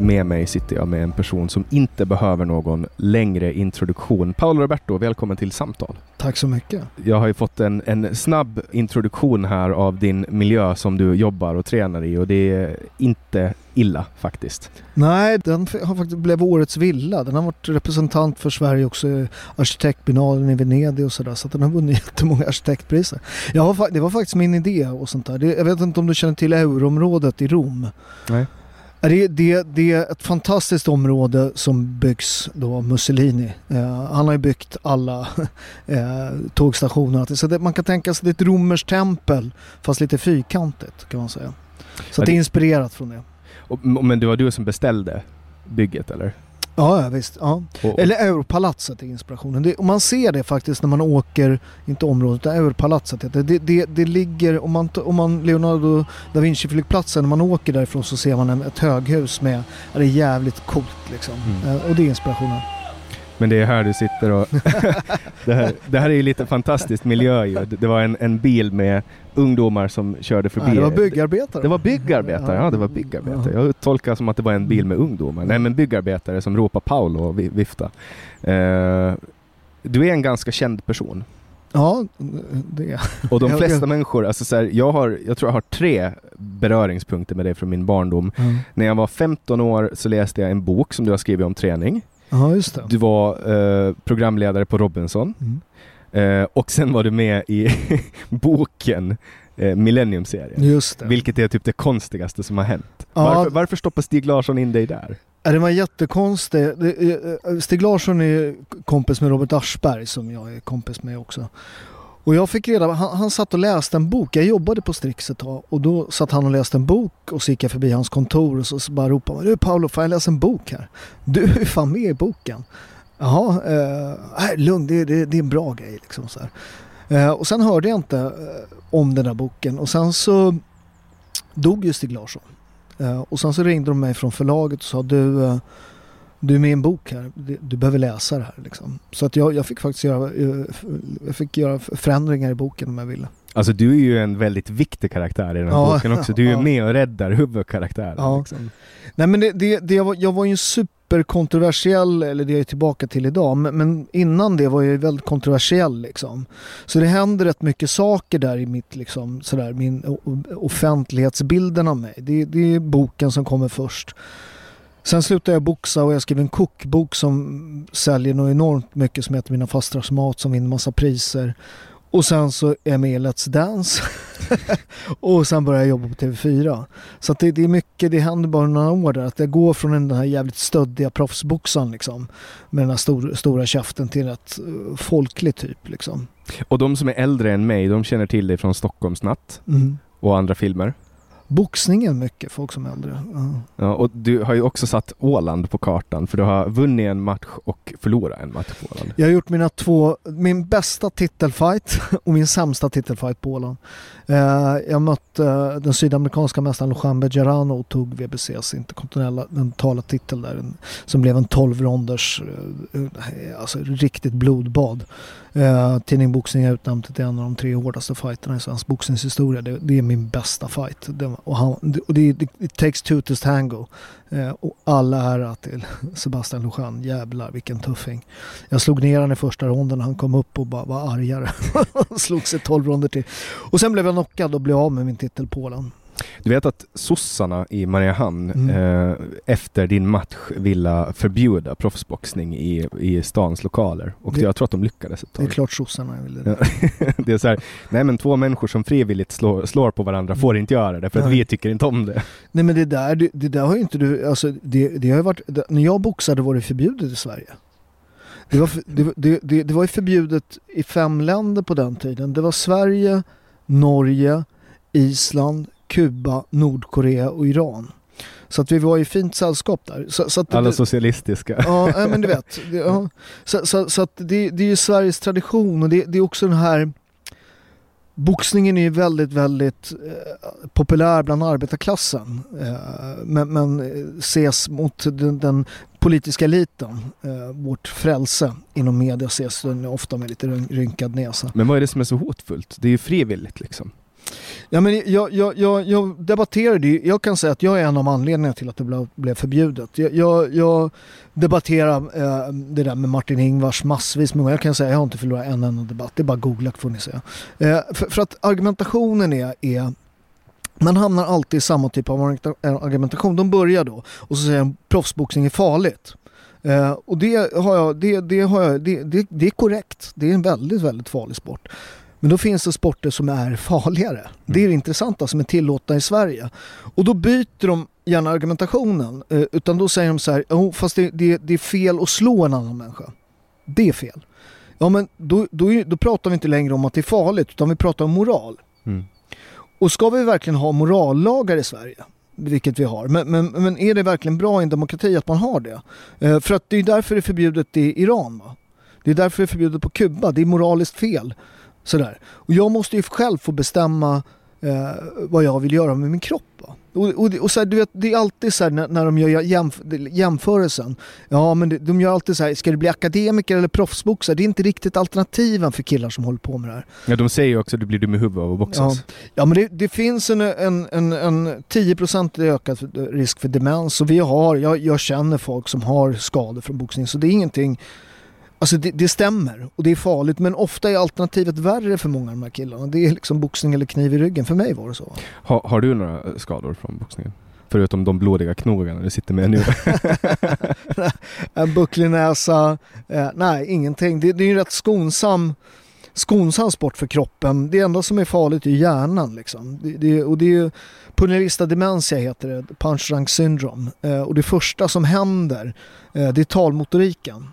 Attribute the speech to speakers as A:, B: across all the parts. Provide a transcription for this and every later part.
A: Med mig sitter jag med en person som inte behöver någon längre introduktion. Paolo Roberto, välkommen till Samtal.
B: Tack så mycket.
A: Jag har ju fått en, en snabb introduktion här av din miljö som du jobbar och tränar i och det är inte illa faktiskt.
B: Nej, den har faktiskt blev årets villa. Den har varit representant för Sverige också i arkitektbinalen i Venedig och sådär. Så att den har vunnit jättemånga arkitektpriser. Jag har, det var faktiskt min idé och sånt där. Det, jag vet inte om du känner till euroområdet i Rom?
A: Nej.
B: Det, det, det är ett fantastiskt område som byggs då av Mussolini. Eh, han har ju byggt alla eh, tågstationer. Så det, man kan tänka sig det är ett romerskt tempel fast lite fyrkantigt kan man säga. Så
A: Ja,
B: det är inspirerat från det.
A: Och, men det var du som beställde bygget eller?
B: Ja, ja visst. Ja.
A: Och,
B: Eller Europalatset är inspirationen. Det, och man ser det faktiskt när man åker, inte området, utan Europalatset det. Det, det, ligger, om man, om man Leonardo da Vinci-flygplatsen, när man åker därifrån så ser man en, ett höghus med, det är jävligt coolt liksom.
A: Mm.
B: Eh, och det är inspirationen.
A: Men det är här du sitter och... det, här, det här är ju lite fantastiskt miljö ju. Det var en, en bil med ungdomar som körde förbi.
B: Nej, det var byggarbetare.
A: Det var byggarbetare, ja det var byggarbetare. Jag tolkar som att det var en bil med ungdomar. Nej men byggarbetare som ropar Paolo och vi- vifta. Eh, du är en ganska känd person.
B: Ja, det
A: Och de flesta människor, alltså så här, jag, har, jag tror jag har tre beröringspunkter med dig från min barndom. När jag var 15 år så läste jag en bok som du har skrivit om träning.
B: Ja, just det.
A: Du var eh, programledare på Robinson.
B: Mm.
A: Eh, och sen var du med i boken eh, Millennium-serien. Vilket är typ det konstigaste som har hänt.
B: Ja.
A: Varför, varför stoppar Stig Larsson in dig där?
B: Ja, det var jättekonstigt. Det- eh, Stig Larsson är kompis med Robert Aschberg som jag är kompis med också. Och jag fick reda han, han satt och läste en bok. Jag jobbade på Strix ett tag och då satt han och läste en bok och så gick jag förbi hans kontor och så, så bara ropade han Du Paolo, får jag läsa en bok här? Du är fan med i boken. Jaha, eh, äh, lugn, det, det, det är en bra grej liksom så här. Eh, och sen hörde jag inte eh, om den där boken och sen så dog ju Stig Larsson. Eh, och sen så ringde de mig från förlaget och sa du, eh, du är med i en bok här, du, behöver läsa det här. Liksom. Så att jag, jag fick faktiskt göra, eh, jag fick göra förändringar i boken om jag ville.
A: Alltså du är ju en väldigt viktig karaktär i den här
B: Ja,
A: boken också. Du är
B: ja.
A: med och räddar huvudkaraktären.
B: Ja.
A: Liksom.
B: Nej men det, det, det jag, var, jag var ju en superkontroversiell, eller det är jag tillbaka till idag, men, men innan det var jag ju väldigt kontroversiell liksom. Så det händer rätt mycket saker där i mitt liksom, sådär, min offentlighetsbilden av mig. Det, det är boken som kommer först. Sen slutade jag boxa och jag skrev en kokbok som säljer något enormt mycket som heter Mina fastrars mat som vinner massa priser. Och sen så är jag med i Let's Dance. och sen började jag jobba på TV4. Så det, det är mycket, det händer bara några år där. Att jag går från den här jävligt stöddiga proffsboxaren liksom. Med den här stor, stora käften till ett uh, folklig typ liksom.
A: Och de som är äldre än mig, de känner till dig från Stockholmsnatt
B: Mm.
A: och andra filmer.
B: Boxningen mycket, folk som är äldre. Ja.
A: Ja, och du har ju också satt Åland på kartan för du har vunnit en match och förlorat en match på Åland.
B: Jag har gjort mina två, min bästa titelfight och min sämsta titelfight på Åland. Eh, jag mötte eh, den sydamerikanska mästaren Lujan Bejarano och tog WBCs interkontinentala titel där. En, som blev en 12 ronders, eh, alltså riktigt blodbad. Eh, Tidning Boxning har utnämnt det till en av de tre hårdaste fighterna i svensk boxningshistoria. Det, det är min bästa fight. Det, och han, och det, är it takes two to tango. Eh, och alla ära till Sebastian Lujan. Jävlar vilken tuffing. Jag slog ner honom i första ronden han kom upp och bara var argare. slog sig 12 ronder till. Och sen blev jag knockad och blev av med min titel på Åland.
A: Du vet att sossarna i Mariehamn
B: Mm.
A: eh, efter din match ville förbjuda proffsboxning i, i stans lokaler och
B: Det-
A: jag tror att de lyckades ett
B: Det är
A: tag.
B: klart sossarna ville det.
A: Det är så här, nej men två människor som frivilligt slår, slår på varandra får inte göra det för att
B: Nej.
A: vi tycker inte om det.
B: Nej men det där, det, det där har ju inte du, alltså det, det har ju varit, det, när jag boxade var det förbjudet i Sverige. Det var, det, det, det, det var ju förbjudet i fem länder på den tiden. Det var Sverige, Norge, Island, Kuba, Nordkorea och Iran. Så att vi var i fint sällskap där. Så, så att
A: Alla socialistiska.
B: Ja, men du vet. Ja. Så, så, så att det, det är ju Sveriges tradition och det, det är också den här Boxningen är ju väldigt, väldigt eh, populär bland arbetarklassen. Eh, men, men eh, ses mot den, den politiska eliten. Eh, vårt frälse inom media ses den ofta med lite ryn- rynkad näsa.
A: Men vad är det som är så hotfullt? Det är ju frivilligt liksom.
B: Ja, men jag, jag, jag, jag debatterade ju, jag kan säga att jag är en av anledningarna till att det blev, blev förbjudet. Jag, jag, jag debatterar eh, det där med Martin Ingvars massvis med. Jag kan säga att jag har inte förlorat en enda debatt, det är bara att googla får ni se. Eh, för, för att argumentationen är, är man hamnar alltid i samma typ av eh, argumentation. De börjar då och så säger de proffsboxning är farligt. Eh, och det, har jag, det, det, har jag, det, det, det är korrekt. Det är en väldigt, väldigt farlig sport. Men då finns det sporter som är farligare. Det är det intressanta som är tillåtna i Sverige. Och då byter de gärna argumentationen. Eh, utan då säger de så här, oh, fast det, det, det är fel att slå en annan människa. Det är fel. Ja men då, då, då pratar vi inte längre om att det är farligt utan vi pratar om moral.
A: Mm.
B: Och ska vi verkligen ha morallagar i Sverige? Vilket vi har. Men, men, men är det verkligen bra i en demokrati att man har det? Eh, för att det är därför det är förbjudet i Iran. Va? Det är därför det är förbjudet på Kuba. Det är moraliskt fel. Sådär. Och jag måste ju själv få bestämma eh, vad jag vill göra med min kropp. Va? Och, och, och så här, du vet, det är alltid så här när, när de gör jämf jämförelsen. Ja men det, de gör alltid så här, ska du bli akademiker eller proffsboxare? Det är inte riktigt alternativen för killar som håller på med det här.
A: Ja, de säger ju också att du blir dum i huvudet av att boxas.
B: Ja men det, det finns en, en, en, en 10% ökad risk för demens och vi har, jag, jag känner folk som har skador från boxning så det är ingenting Alltså det, det stämmer och det är farligt men ofta är alternativet värre för många av de här killarna. Det är liksom boxning eller kniv i ryggen. För mig var det så.
A: Har, har du några skador från boxningen? Förutom de blodiga knogarna du sitter med nu.
B: en bucklig näsa, eh, nej ingenting. Det, det är ju en rätt skonsam, skonsam sport för kroppen. Det enda som är farligt är hjärnan liksom. Det, det, och det är ju Punellista dementia heter det, punch drunk syndrome. Eh, och det första som händer, eh, det är talmotoriken.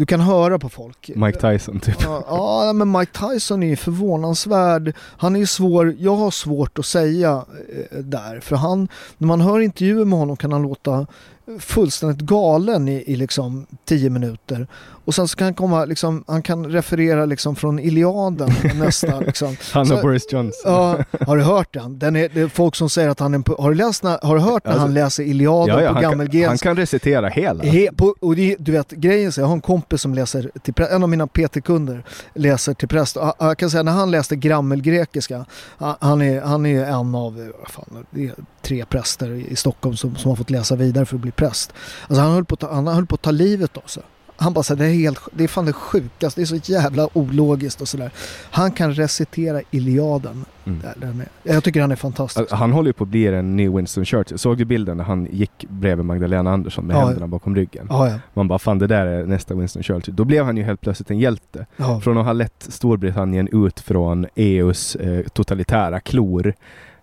B: Du kan höra på folk.
A: Mike Tyson typ.
B: Ja, ja, men Mike Tyson är ju förvånansvärd. Han är svår, jag har svårt att säga eh, där. För han, när man hör intervjuer med honom kan han låta fullständigt galen i, i liksom tio minuter. Och sen så kan han komma, liksom, han kan referera liksom från Iliaden nästa. Liksom.
A: Han och Boris Johnson.
B: Ja, har du hört den? den är, det är folk som säger att han är har du, läst, när- har du hört när
A: Alltså,
B: han läser Iliaden på
A: han, kan, han
B: gammelgrenska?
A: kan recitera hela.
B: He, på, och det, du vet grejen så jag har en kompis som läser till prä- en av mina PT-kunder läser till präst. Och Jag kan säga när han läste grammelgrekiska, ha- han är, han är en av, fan, är tre präster i Stockholm som, som har fått läsa vidare för att bli präst. Alltså han höll på han höll på att ta livet av sig. Han bara så här, det är helt, det är fan det sjukaste, det är så jävla ologiskt och sådär. Han kan recitera Iliaden.
A: Mm.
B: Där, den är, jag tycker han är fantastisk.
A: Alltså, Han håller ju på att bli en ny Winston Churchill. Såg du bilden när han gick bredvid Magdalena Andersson med
B: Ja.
A: händerna bakom ryggen?
B: Ja, ja.
A: Man bara fan det där är nästa Winston Churchill. Då blev han ju helt plötsligt en hjälte. Från att ha lett Storbritannien ut från EUs eh, totalitära klor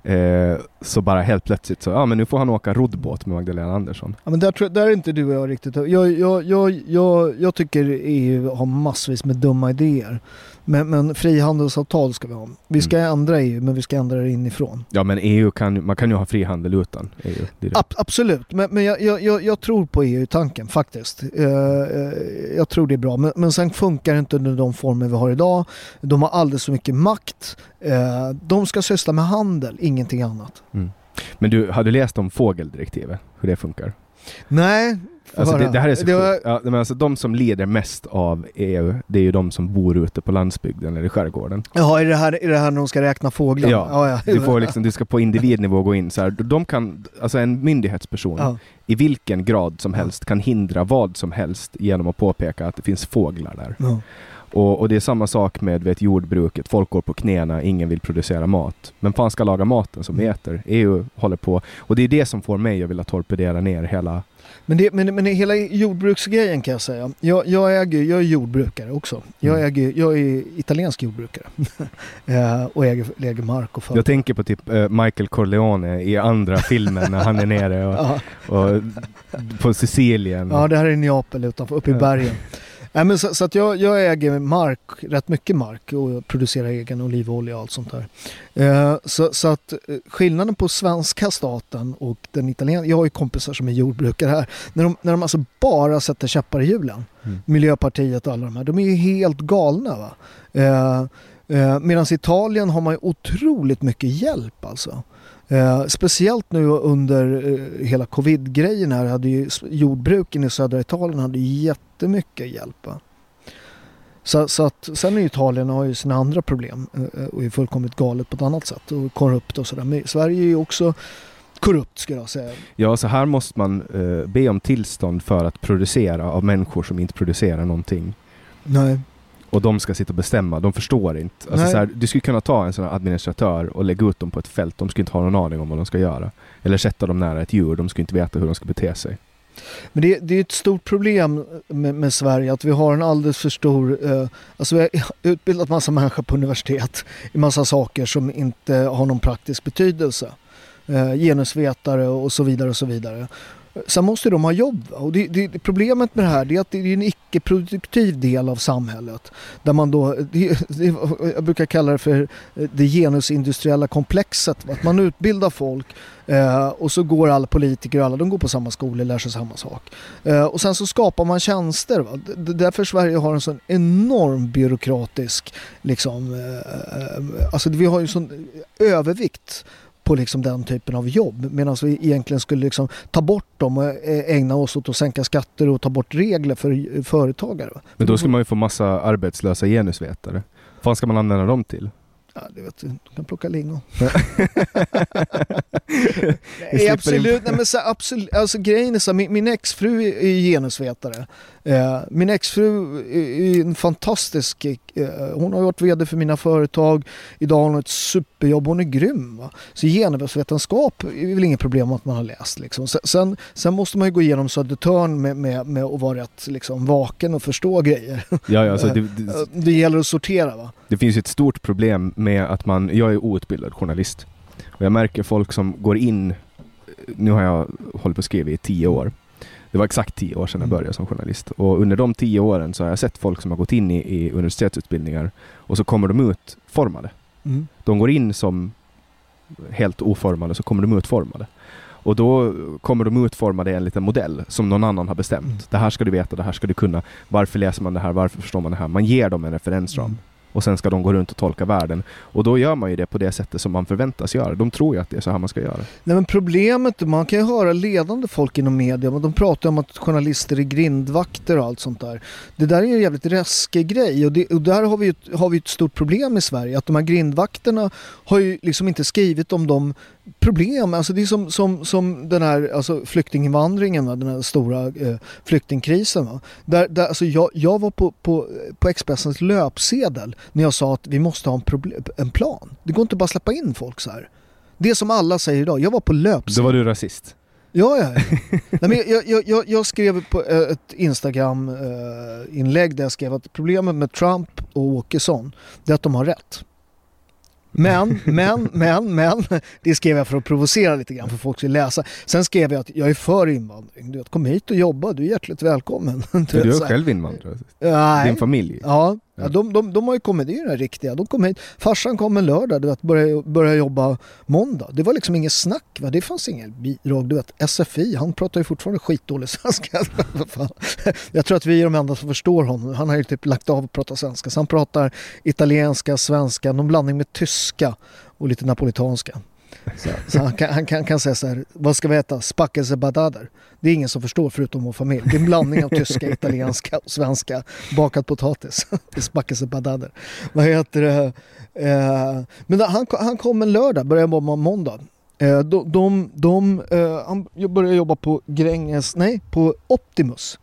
A: Eh, så bara helt plötsligt så, ja men nu får han åka roddbåt med Magdalena Andersson.
B: Ja, men där, tror- där är inte du och jag riktigt. Jag, jag, jag, jag, jag tycker EU har massvis med dumma idéer. Men, men frihandelsavtal ska vi ha. Vi ska ändra EU men vi ska ändra det inifrån.
A: Ja men EU kan, man kan ju ha frihandel utan EU.
B: Ab- absolut, men, men jag, jag, jag, tror på EU-tanken faktiskt. Eh, eh, jag tror det är bra, men, men sen funkar det inte under de former vi har idag. De har alldeles för mycket makt. Eh, de ska syssla med handel, ingenting annat.
A: Men du, har du läst om fågeldirektivet? Hur det funkar?
B: Nej,
A: Alltså det, det här är så
B: Det var-
A: ja, men alltså De som lider mest av EU, det är ju de som bor ute på landsbygden eller i skärgården.
B: Jaha, är det, här, är det här när de ska räkna fåglar?
A: Ja,
B: ja, ja.
A: Du, får liksom, du ska på individnivå gå in så här. De kan, alltså en myndighetsperson
B: Ja.
A: i vilken grad som helst kan hindra vad som helst genom att påpeka att det finns fåglar där.
B: Ja.
A: Och, och det är samma sak med vet, jordbruket. Folk går på knäna, ingen vill producera mat. Men fan ska laga maten som vi
B: Mm.
A: äter? EU håller på. Och det är det som får mig att vilja torpedera ner hela...
B: Men, det, men, men det, hela jordbruksgrejen kan jag säga. Jag, jag, äger, jag är jordbrukare också. Jag,
A: Mm.
B: äger, jag är italiensk jordbrukare. eh, och äger, äger mark och företag.
A: Jag tänker på typ eh, Michael Corleone i andra filmen när han är nere och,
B: Ja,
A: och på Sicilien.
B: ja, det här är Neapel utanför, uppe i bergen. Nej, men så, så att jag, jag äger mark, rätt mycket mark och producerar egen olivolja och allt sånt där. Eh, så, så att eh, skillnaden på svenska staten och den italienska, jag har ju kompisar som är jordbrukare här, när de, när de alltså bara sätter käppar i hjulen,
A: Mm.
B: Miljöpartiet och alla de här, de är ju helt galna. Va? Eh, eh, Medan i Italien har man ju otroligt mycket hjälp alltså. Eh, speciellt nu under eh, hela covid-grejen här hade ju jordbruken i södra Italien hade jättemycket hjälp. Så, så att, sen är Italien har ju sina andra problem eh, och är fullkomligt galet på ett annat sätt och korrupt och sådär. Men Sverige är ju också korrupt skulle jag säga.
A: Ja, så här måste man eh, be om tillstånd för att producera av människor som inte producerar någonting.
B: Nej.
A: Och de ska sitta och bestämma, de förstår inte. Alltså så här, du skulle kunna ta en sån administratör och lägga ut dem på ett fält, de skulle inte ha någon aning om vad de ska göra. Eller sätta dem nära ett djur, de skulle inte veta hur de ska bete sig.
B: Men det, det är ett stort problem med, med Sverige att vi har en alldeles för stor... Eh, alltså vi har utbildat massa människor på universitet i massa saker som inte har någon praktisk betydelse. Eh, genusvetare och så vidare och så vidare. Sen måste de ha jobb. Och det, det, problemet med det här är att det är en icke-produktiv del av samhället. Där man då, det, det, jag brukar kalla det för eh, det genusindustriella komplexet. Att man utbildar folk eh, och så går alla politiker och alla de går på samma skola och lär sig samma sak. Eh, och sen så skapar man tjänster. Va? Det- det är därför Sverige har en sån enorm byråkratisk, liksom, eh, eh alltså vi har ju sån övervikt på liksom den typen av jobb medan vi egentligen skulle liksom ta bort dem och eh, ägna oss åt att sänka skatter och ta bort regler för företagare. va?
A: Men då skulle man ju få massa arbetslösa genusvetare. Vad fan ska man använda dem till?
B: Ja, det vet du. Du kan plocka lingon. Nej, absolut. Nej, men så, absolut. Alltså, grejen är så min, min exfru är genusvetare. Eh, min exfru är en fantastisk... Eh, hon har varit VD för mina företag. Idag har hon ett superjobb. Hon är grym. Va? Så genusvetenskap är väl inget problem att man har läst. Liksom. Sen, sen, måste man ju gå igenom Södertörn med, med, med att vara rätt liksom, vaken och förstå grejer.
A: Ja, ja, alltså det, det,
B: Det gäller att sortera va?
A: det finns ju ett stort problem med att man, jag är outbildad journalist. Och jag märker folk som går in, nu har jag hållit på att skriva i tio år. Det var exakt tio år sedan jag
B: Mm.
A: började som journalist. Och under de tio åren så har jag sett folk som har gått in i, i universitetsutbildningar och så kommer de ut formade.
B: Mm.
A: De går in som helt oformade så kommer de ut formade. Och då kommer de utformade enligt en modell som någon annan har bestämt.
B: Mm.
A: Det här ska du veta, det här ska du kunna. Varför läser man det här? Varför förstår man det här? Man ger dem en referensram.
B: Mm.
A: Och sen ska de gå runt och tolka världen. Och då gör man ju det på det sättet som man förväntas göra. De tror ju att det är så här man ska göra.
B: Nej men problemet, man kan ju höra ledande folk inom media, men de pratar om att journalister är grindvakter och allt sånt där. Det där är ju en jävligt läskig grej och, det, och där har vi, ju har vi ett stort problem i Sverige. Att de här grindvakterna har ju liksom inte skrivit om de problem, alltså det är som, som, som den här alltså flyktinginvandringen, va? den här stora eh, flyktingkrisen. Va? Där, där, alltså jag, jag var på, på, på Expressens löpsedel när jag sa att vi måste ha en, proble- en plan. Det går inte bara att släppa in folk så här. Det som alla säger idag. Jag var på
A: Då
B: löpsedel.
A: var du rasist.
B: Ja, ja. Nej, men jag, jag, jag, jag skrev på eh, ett Instagram-inlägg där jag skrev att problemet med Trump och Åkesson det är att de har rätt. Men, men, men, men. Det skrev jag för att provocera lite grann för folk skulle läsa. Sen skrev jag att jag är för invandring. Du vet, kom hit och jobba, du är hjärtligt välkommen. Du,
A: du
B: vet,
A: är
B: så här.
A: själv invandrare?
B: Nej.
A: Din familj?
B: Ja,
A: Ja.
B: de, de, de har ju kommit, det är ju den riktiga. De kom hit. Farsan kom en lördag, du vet, började, började jobba måndag. Det var liksom inget snack, va? det fanns inget bidrag. Du vet, SFI, han pratar ju fortfarande skitdålig svenska. Jag tror att vi är de enda som förstår honom. Han har ju typ lagt av att prata svenska. Så han pratar italienska, svenska, någon blandning med tyska och lite napolitanska. Så, så han, kan, han kan, kan säga så här, vad ska vi äta? Spackelse badader. Det är ingen som förstår förutom vår familj. Det är en blandning av tyska, italienska och svenska. Bakad potatis. Det är spackelse badader. Vad heter det? Eh, men han, han kom en lördag, började jobba måndag. Eh, de, de, de, eh, han började jobba på Gränges, nej på Optimus.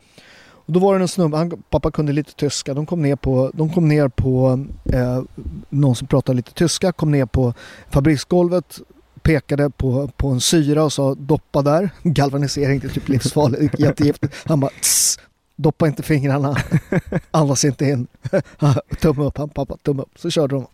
B: Och då var det en snubbe, han, pappa kunde lite tyska, de kom ner på, de kom ner på eh, någon som pratade lite tyska, kom ner på fabriksgolvet, pekade på, på en syra och sa doppa där. Galvanisering, är typ livsfarligt, jättegiftigt. Han bara tss, doppa inte fingrarna, andas inte in. tumme upp, han pappa, tumme upp. Så körde de.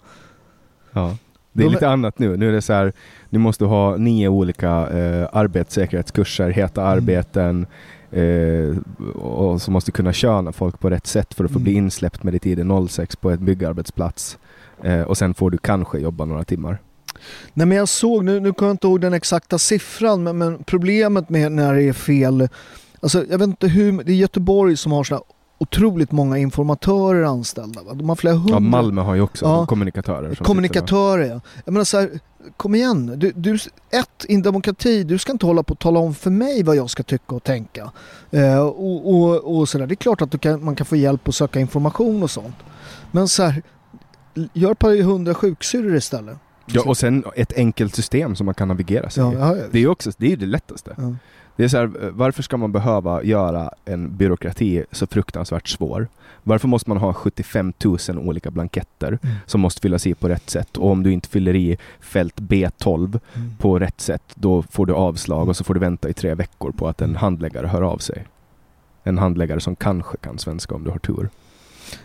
A: Ja. Det är
B: De-
A: lite annat nu. Nu är det så här, nu måste du ha nio olika eh, arbetssäkerhetskurser, heta
B: Mm.
A: arbeten eh, och så måste du kunna köna folk på rätt sätt för att få bli
B: Mm.
A: insläppt med ditt ID 06 på ett byggarbetsplats. Eh, och sen får du kanske jobba några timmar.
B: Nej men jag såg, nu, nu kommer jag inte ihåg den exakta siffran, men, men problemet med när det är fel, alltså jag vet inte hur, det är Göteborg som har sådana otroligt många informatörer anställda. Va? De har flera hundra.
A: Ja, Malmö har ju också
B: Ja.
A: kommunikatörer.
B: Kommunikatörer ja. Jag menar så här, kom igen. Du, du, ett, i en demokrati, du ska inte hålla på och tala om för mig vad jag ska tycka och tänka. Eh, och, och, och sådär. Det är klart att du kan, man kan få hjälp att söka information och sånt. Men så här, gör ett par hundra sjuksyrror istället.
A: Ja, och sen ett enkelt system som man kan navigera sig
B: Ja,
A: i.
B: ja.
A: Det är ju också, det är det lättaste.
B: Ja.
A: Det är så här, eh, varför ska man behöva göra en byråkrati så fruktansvärt svår? Varför måste man ha 75 000 olika blanketter
B: Mm.
A: som måste fyllas i på rätt sätt? Och om du inte fyller i fält B12
B: Mm.
A: på rätt sätt, då får du avslag och så får du vänta i tre veckor på att en handläggare hör av sig. En handläggare som kanske kan svenska om du har tur.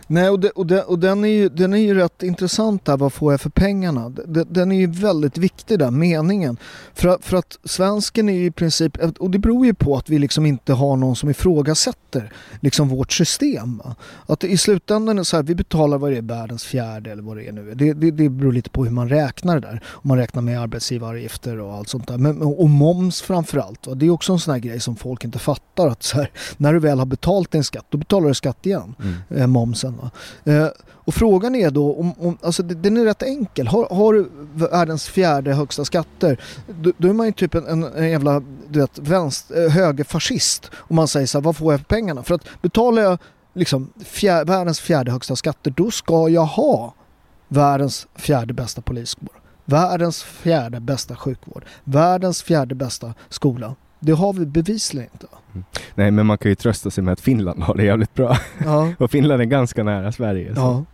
B: Nej, och, det, och, det, och den, är ju, den är ju rätt intressant där, vad får jag för pengarna? Den är ju väldigt viktig där, meningen. För, att- för att svensken är ju i princip, och det beror ju på att vi liksom inte har någon som ifrågasätter liksom vårt system. Att i slutändan är så här, vi betalar vad det är, världens fjärde eller vad det är nu. Det, det, det beror lite på hur man räknar det där. Om man räknar med arbetsgivaravgifter och allt sånt där. Men, och moms framförallt. Va? Det är också en sån här grej som folk inte fattar. Att här, när du väl har betalt din skatt, då betalar du skatt igen eh, momsen. Va? Eh, och frågan är då, om, om, alltså det- den är rätt enkel. Har, har du världens fjärde högsta skatter, då, då är man ju typ en, en, en jävla du vet, vänst, eh, högerfascist. Om man säger så här, vad får jag för pengarna? För att betalar jag liksom fjär, världens fjärde högsta skatter, då ska jag ha världens fjärde bästa poliskår. Världens fjärde bästa sjukvård. Världens fjärde bästa skola. Det har vi bevisligen inte. va?
A: Nej, men man kan ju trösta sig med att Finland har det jävligt bra.
B: Ja.
A: Och Finland är ganska nära Sverige.
B: ja.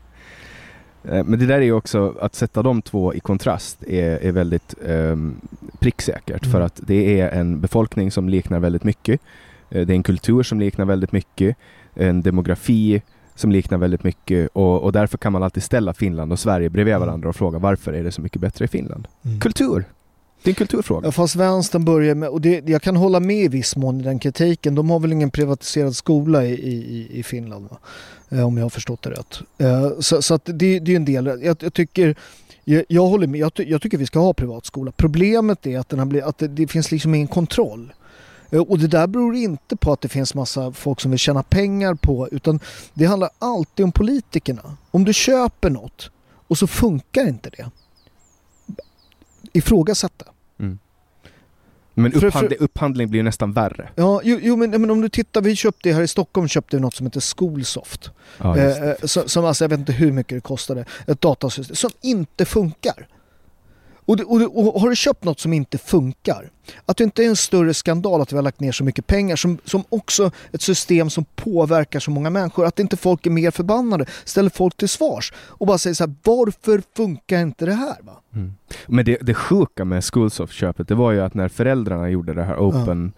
A: Eh, Men det där är ju också, att sätta de två i kontrast är, är väldigt um, pricksäkert
B: Mm.
A: för att det är en befolkning som liknar väldigt mycket. Eh, Det är en kultur som liknar väldigt mycket. En demografi som liknar väldigt mycket och, och därför kan man alltid ställa Finland och Sverige bredvid
B: Mm.
A: varandra och fråga varför är det så mycket bättre i Finland?
B: Mm.
A: Kultur! Det är en kulturfråga.
B: Ja, fast vänstern börjar med, och det, jag kan hålla med i viss mån i den kritiken, de har väl ingen privatiserad skola i, i, i Finland va? Eh, om jag har förstått det rätt. Eh, så så att det, det är en del, jag, jag tycker jag, jag håller med, jag, jag tycker vi ska ha privatskola. Problemet är att, den har blivit, att det, det finns liksom ingen kontroll. Eh, och det där beror inte på att det finns massa folk som vill tjäna pengar på utan det handlar alltid om politikerna. Om du köper något och så funkar inte det. Ifrågasätt det.
A: Men
B: För- för-
A: upphandling, upphandling blir ju nästan värre.
B: Ja, jo, jo men, men om du tittar, vi köpte här i Stockholm köpte vi något som heter Schoolsoft.
A: Ja,
B: eh, eh, som, som alltså, jag vet inte hur mycket det kostade, ett datasystem som inte funkar. Och, och, och har du köpt något som inte funkar, att det inte är en större skandal att vi har lagt ner så mycket pengar som, som också ett system som påverkar så många människor, att inte folk är mer förbannade, ställer folk till svars och bara säger så här, varför funkar inte det här? Va?
A: Mm. Men det, det sjuka med Schoolsoft-köpet, det var ju att när föräldrarna gjorde det här open,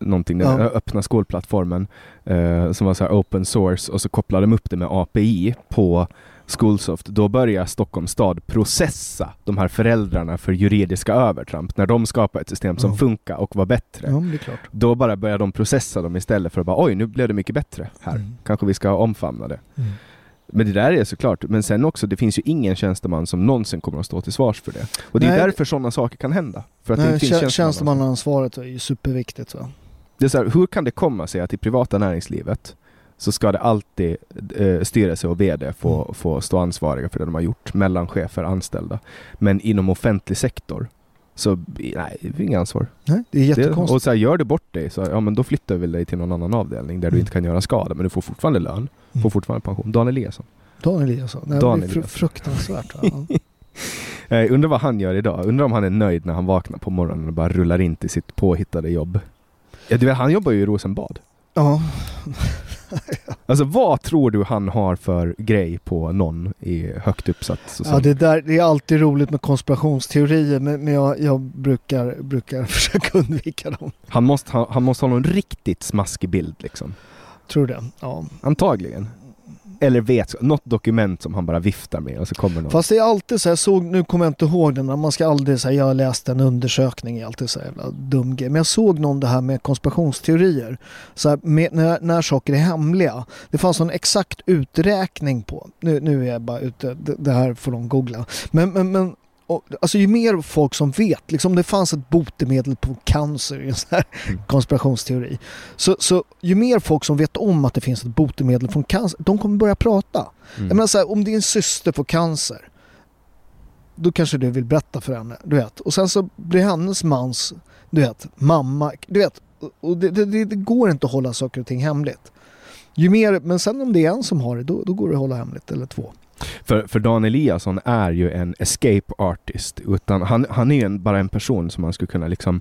A: någonting, den
B: Ja.
A: öppna skolplattformen, eh, som var så här open source, och så kopplade de upp det med API på Schoolsoft, då börjar Stockholms stad processa de här föräldrarna för juridiska övertramp. När de skapar ett system som
B: Ja.
A: funkar och var bättre.
B: Ja, det.
A: Då bara börjar de processa dem istället för att bara oj, nu blev det mycket bättre här.
B: Mm.
A: Kanske vi ska omfamna det.
B: Mm.
A: Men det där är såklart, men sen också, det finns ju ingen tjänsteman som någonsin kommer att stå till svars för det. Och det är
B: Nej.
A: därför sådana saker kan hända. För att det
B: Nej,
A: inte finns
B: tjänstemannaansvaret är ju superviktigt. Va?
A: Det är så här, hur kan det komma sig att i privata näringslivet så ska det alltid eh, styrelse och VD få,
B: Mm.
A: få stå ansvariga för det de har gjort, mellan chefer och anställda. Men inom offentlig sektor så, nej, det är inga ansvar.
B: Nej, det är
A: Det,
B: jättekonstigt.
A: och så här, gör du bort dig, så ja men då flyttar vi dig till någon annan avdelning där du
B: Mm.
A: inte kan göra skada, men du får fortfarande lön, får
B: Mm.
A: fortfarande pension. Dan Eliasson.
B: Dan Eliasson. Nej,
A: Dan
B: det är
A: Eliasson.
B: fruktansvärt.
A: Eh, undrar vad han gör idag? Undrar om han är nöjd när han vaknar på morgonen och bara rullar in till sitt påhittade jobb. Ja, du vet, han jobbar ju i Rosenbad.
B: ja.
A: Alltså vad tror du han har för grej på någon i högt uppsatt?
B: Ja, det, där, det är alltid roligt med konspirationsteorier men, men jag, jag brukar, brukar försöka undvika dem.
A: han, måste, ha, han måste ha någon riktigt smaskig bild liksom.
B: Tror du det? Ja.
A: Antagligen. Eller vet, något dokument som han bara viftar med och så kommer någon.
B: Fast det är alltid så här, jag såg, nu kommer jag inte ihåg den, man ska aldrig säga jag läste en undersökning, det är alltid så här jävla dum grej. Men jag såg någon det här med konspirationsteorier. Så här, med, när, när saker är hemliga. Det fanns någon exakt uträkning på, nu, nu är jag bara ute, det, det här får de googla. Men, men, men och, alltså ju mer folk som vet, liksom det fanns ett botemedel på cancer i en sån här
A: Mm.
B: konspirationsteori. Så, så ju mer folk som vet om att det finns ett botemedel från cancer, de kommer börja prata.
A: Mm.
B: Jag menar så här, om din syster får cancer, då kanske du vill berätta för henne, du vet. Och sen så blir hennes mans, du vet, mamma, du vet. Och det, det, det, går inte att hålla saker och ting hemligt. Ju mer, men sen om det är en som har det, då, då går det att hålla hemligt, eller två.
A: För, för Dan Eliasson är ju en escape artist. Utan han, han är ju en, bara en person som man skulle kunna liksom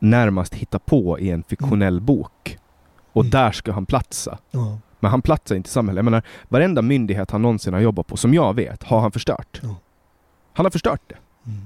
A: närmast hitta på i en fiktionell bok. Och
B: Mm.
A: där ska han platsa.
B: Ja.
A: Men han platsar inte i samhället. Jag menar, varenda myndighet han någonsin har jobbat på, som jag vet, har han förstört.
B: Ja.
A: Han har förstört det.
B: Mm.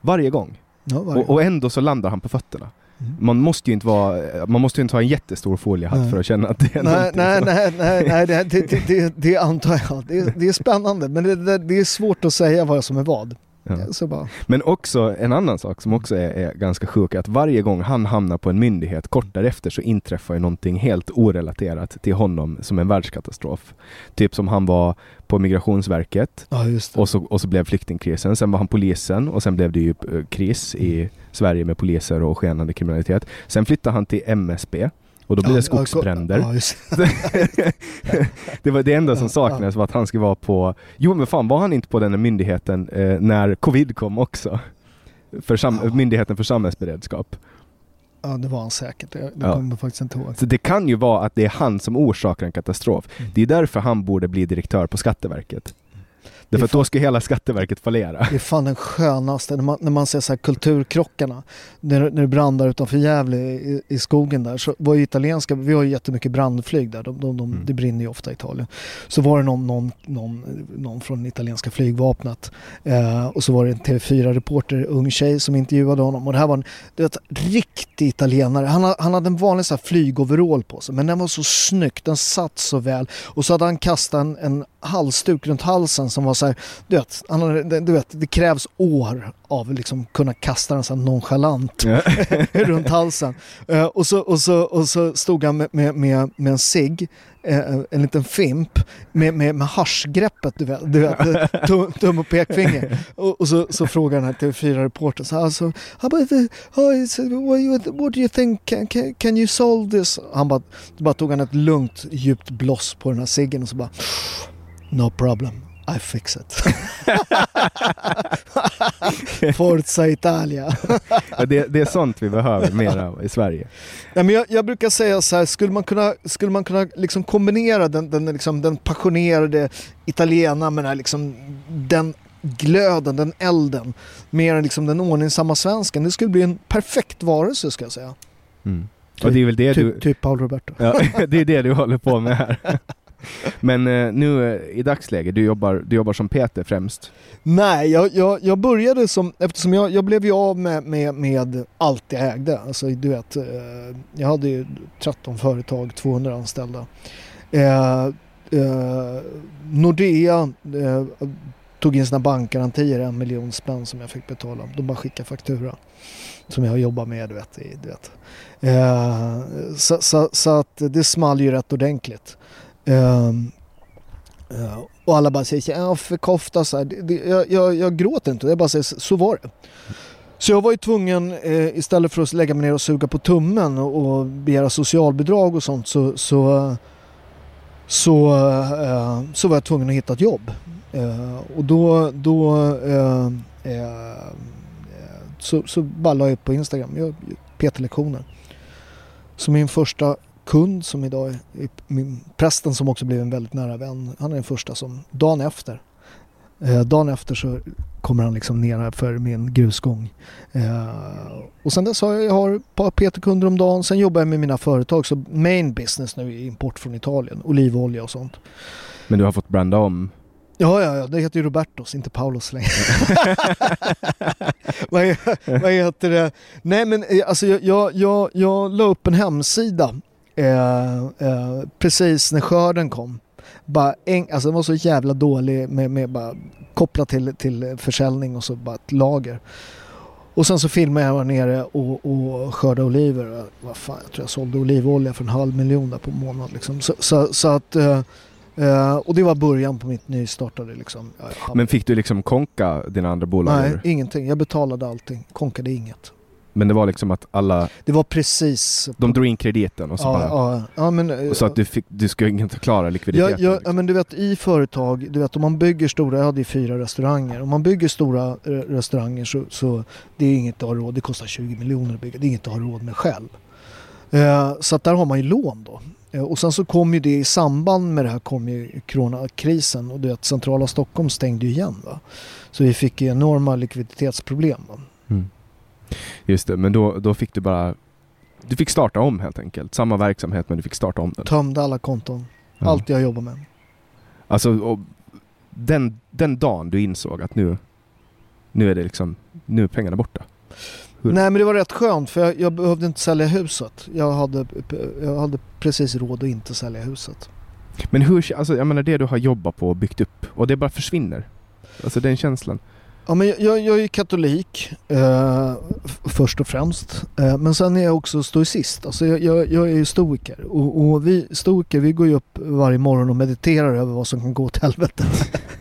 A: Varje gång.
B: Ja, varje
A: Och, och ändå så landar han på fötterna.
B: Mm.
A: Man måste ju inte vara, man måste inte ha en jättestor foliehatt
B: Nej.
A: för att känna att det är
B: Nej, nej, nej, nej, nej det, det, det, det, antar jag. Det, är- spännande, men det är svårt att säga vad som är vad.
A: Ja. Men också en annan sak som också är, är ganska sjuk är att varje gång han hamnar på en myndighet kort därefter så inträffar ju någonting helt orelaterat till honom som en världskatastrof. Typ som han var på Migrationsverket
B: ja
A: och så, och så blev flyktingkrisen. Sen var han polisen och sen blev det ju eh, kris i Sverige med poliser och skenande kriminalitet. Sen flyttade han till MSB och då blev
B: Ja,
A: det skogsbränder.
B: Ja,
A: det var det enda som saknades var att han skulle vara på... Jo men fan var han inte på den myndigheten eh, när covid kom också? För sam... Myndigheten för samhällsberedskap.
B: ja, det var han säkert. Det, det
A: Ja.
B: kommer jag faktiskt inte ihåg.
A: Så det kan ju vara att det är han som orsakar en katastrof.
B: Mm.
A: Det är därför han borde bli direktör på Skatteverket. Därför att då ska hela Skatteverket fallera.
B: Det är fan den skönaste, när man, när man ser så här kulturkrockarna, när, när det brandar utanför Gävle i, i skogen där, så var ju italienska, vi har ju jättemycket brandflyg där, de, de, de,
A: Mm.
B: det brinner ju ofta i Italien. Så var det någon, någon, någon, någon från italienska flygvapnet eh, och så var det en TV4-reporter, ung tjej som intervjuade honom och det här var en du vet, riktig italienare. Han, ha- han hade en vanlig så här flygoverall på sig men den var så snygg, den satt så väl och så hade han kastat en, en halsduk runt halsen som var så här, du vet, han du vet det krävs år av liksom kunna kasta den så här nonchalant runt halsen. Eh, och, så, och, så, och så stod han med, med, med, med en cigg, eh, en liten fimp, med, med, med haschgreppet, du vet, du vet tum, tum och pekfinger. Och, och så, så frågar den här TV4-reportern så här, alltså, about the, what, what do you think, can, can, can you solve this? Han bara, bara tog han ett lugnt djupt bloss på den här ciggen och så bara, no problem. I fix it. Forza Italia.
A: Det, det är sånt vi behöver mer av i Sverige.
B: Nej, men jag, jag brukar säga så här, skulle man kunna, skulle man kunna liksom kombinera den, den, liksom, den passionerade italienaren med den, här, liksom, den glöden, den elden med liksom, den ordningsamma svensken. Det skulle bli en perfekt varelse ska jag säga.
A: Mm. Och det är väl det
B: typ,
A: du...
B: typ Paolo Roberto.
A: Ja, det är det du håller på med här. Men eh, nu eh, i dagsläget, du jobbar, du jobbar som Peter främst.
B: Nej, jag, jag, jag började som, eftersom jag, jag blev ju av med, med, med allt jag ägde. Alltså du vet, eh, jag hade ju 13 företag, 200 anställda. Eh, eh, Nordea eh, tog in sina bankgarantier, en miljon spänn som jag fick betala. De bara skickade faktura. Som jag jobbar med, du vet. Du vet. Eh, så, så, så, att det small ju rätt ordentligt. Ehm, eh, och alla bara säger ja för kofta så här. Det, det, jag, jag, jag gråter inte, jag bara säger så var det. Så jag var ju tvungen, eh, istället för att lägga mig ner och suga på tummen och, och begära socialbidrag och sånt så, så, så, eh, så var jag tvungen att hitta ett jobb. Eh, och då, då eh, eh, så, så bara la jag upp på Instagram, jag, PT-lektioner. Så min första kund som idag är min, prästen som också blev en väldigt nära vän, han är den första som dagen efter Eh, dagen efter så kommer han liksom ner för min grusgång. Eh, och sen dess har jag, jag har ett par PT-kunder om dagen. Sen jobbar jag med mina företag. Så main business nu är import från Italien. Olivolja och sånt.
A: Men du har fått branda om?
B: Ja, ja, ja. Det heter ju Robertos, inte Paulos längre. vad, vad heter det? Nej men eh, alltså jag, jag, jag, jag la upp en hemsida eh, eh, precis när skörden kom bara en, alltså den var så jävla dålig med, med bara kopplat till, till försäljning och så bara ett lager. Och sen så filmade jag nere och, och skördade oliver. Vad fan, jag tror jag sålde olivolja för en halv miljon där på månad. Liksom. Så, så, så att, uh, uh, och det var början på mitt nystartade. Liksom.
A: Men fick du liksom konka dina andra bolag?
B: Nej, eller? ingenting. Jag betalade allting. Konkade inget.
A: Men det var liksom att alla...
B: Det var precis...
A: De drog in krediten och så
B: ja,
A: bara...
B: Ja, ja, men,
A: och så att du, fick, du skulle inte klara likviditeten?
B: Ja, ja,
A: liksom.
B: men du vet i företag, du vet om man bygger stora, jag hade ju fyra restauranger. Om man bygger stora eh, restauranger så, så det är inget att ha råd, det kostar 20 miljoner att bygga, det är inget att ha råd med själv. Eh, så att där har man ju lån då. Eh, och sen så kom ju det i samband med det här kom ju coronakrisen och du vet centrala Stockholm stängde ju igen. Va? Så vi fick enorma likviditetsproblem. Va?
A: Just det, men då, då fick du bara... Du fick starta om helt enkelt. Samma verksamhet men du fick starta om den.
B: Tömde alla konton. Ja. Allt jag jobbar med.
A: Alltså, den, den dagen du insåg att nu, nu är det liksom, nu är pengarna borta.
B: Hur? Nej men det var rätt skönt för jag, jag, behövde inte sälja huset. Jag hade, jag hade precis råd att inte sälja huset.
A: Men hur, alltså jag menar det du har jobbat på och byggt upp och det bara försvinner. Alltså den känslan.
B: Ja, men jag, jag är katolik eh, först och främst. Eh, men sen är jag också stoicist. Alltså jag, jag, jag är stoiker. Och, och, vi stoiker vi går ju upp varje morgon och mediterar över vad som kan gå åt helvete.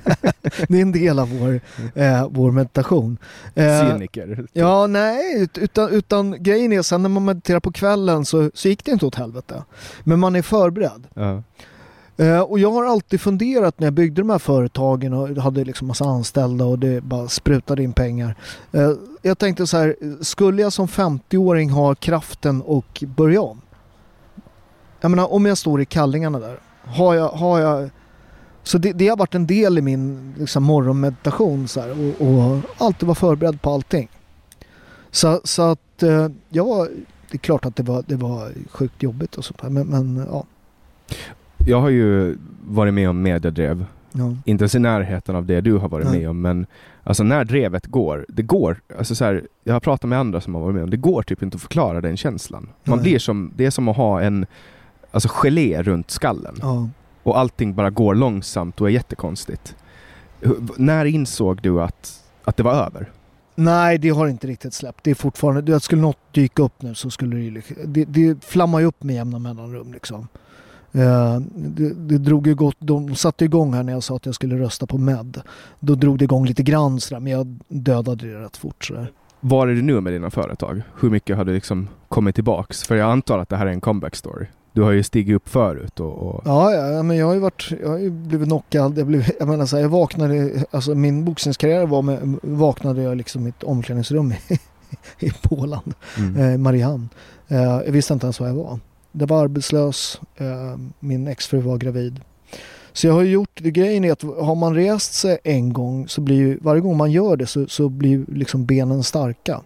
B: det är en del av vår, eh, vår meditation.
A: Eh, Cyniker?
B: Ja, nej. Utan, utan grejen är sen när man mediterar på kvällen så, så gick det inte åt helvete. Men man är förberedd. Uh -huh. Eh, och jag har alltid funderat när jag byggde de här företagen och hade liksom massa anställda och det bara sprutade in pengar. Eh, jag tänkte så här, skulle jag som 50-åring ha kraften och börja om? Jag menar om jag står i kallingarna där, har jag, har jag så det, det har varit en del i min liksom, morgonmeditation så här, och, och alltid vara förberedd på allting. Så, så att eh, ja, det är klart att det var, det var sjukt jobbigt och sånt där men, men ja
A: jag har ju varit med om mediedrev. Ja. Inte ens i närheten av det du har varit Nej. med om, men alltså när drevet går, det går, alltså så här, jag har pratat med andra som har varit med om det går typ inte att förklara den känslan. Man Nej. blir som, det är som att ha en alltså gelé runt skallen. Ja. Och allting bara går långsamt och är jättekonstigt. när insåg du att, att det var över?
B: Nej, det har inte riktigt släppt. Det är fortfarande, skulle något dyka upp nu så skulle det, det, det flammar ju upp med jämna mellanrum liksom. Eh, det, det, drog ju gott, de satte igång här när jag sa att jag skulle rösta på Med. Då drog det igång lite grann sådär, men jag dödade det rätt fort. Sådär.
A: Var är du nu med dina företag? Hur mycket har du liksom kommit tillbaks? För jag antar att det här är en comeback story. Du har ju stigit upp förut och... och...
B: Ja, ja, men jag har ju varit, jag har blivit knockad. Jag, blev, jag menar så här, jag vaknade, alltså min boxningskarriär var med, vaknade jag liksom i ett omklädningsrum i, i Polen, mm. eh, Mariehamn. Eh, jag visste inte ens var jag var. Jag var arbetslös, eh, min exfru var gravid. Så jag har gjort, grejen är att har man rest sig en gång så blir ju, varje gång man gör det så, så blir liksom benen starka.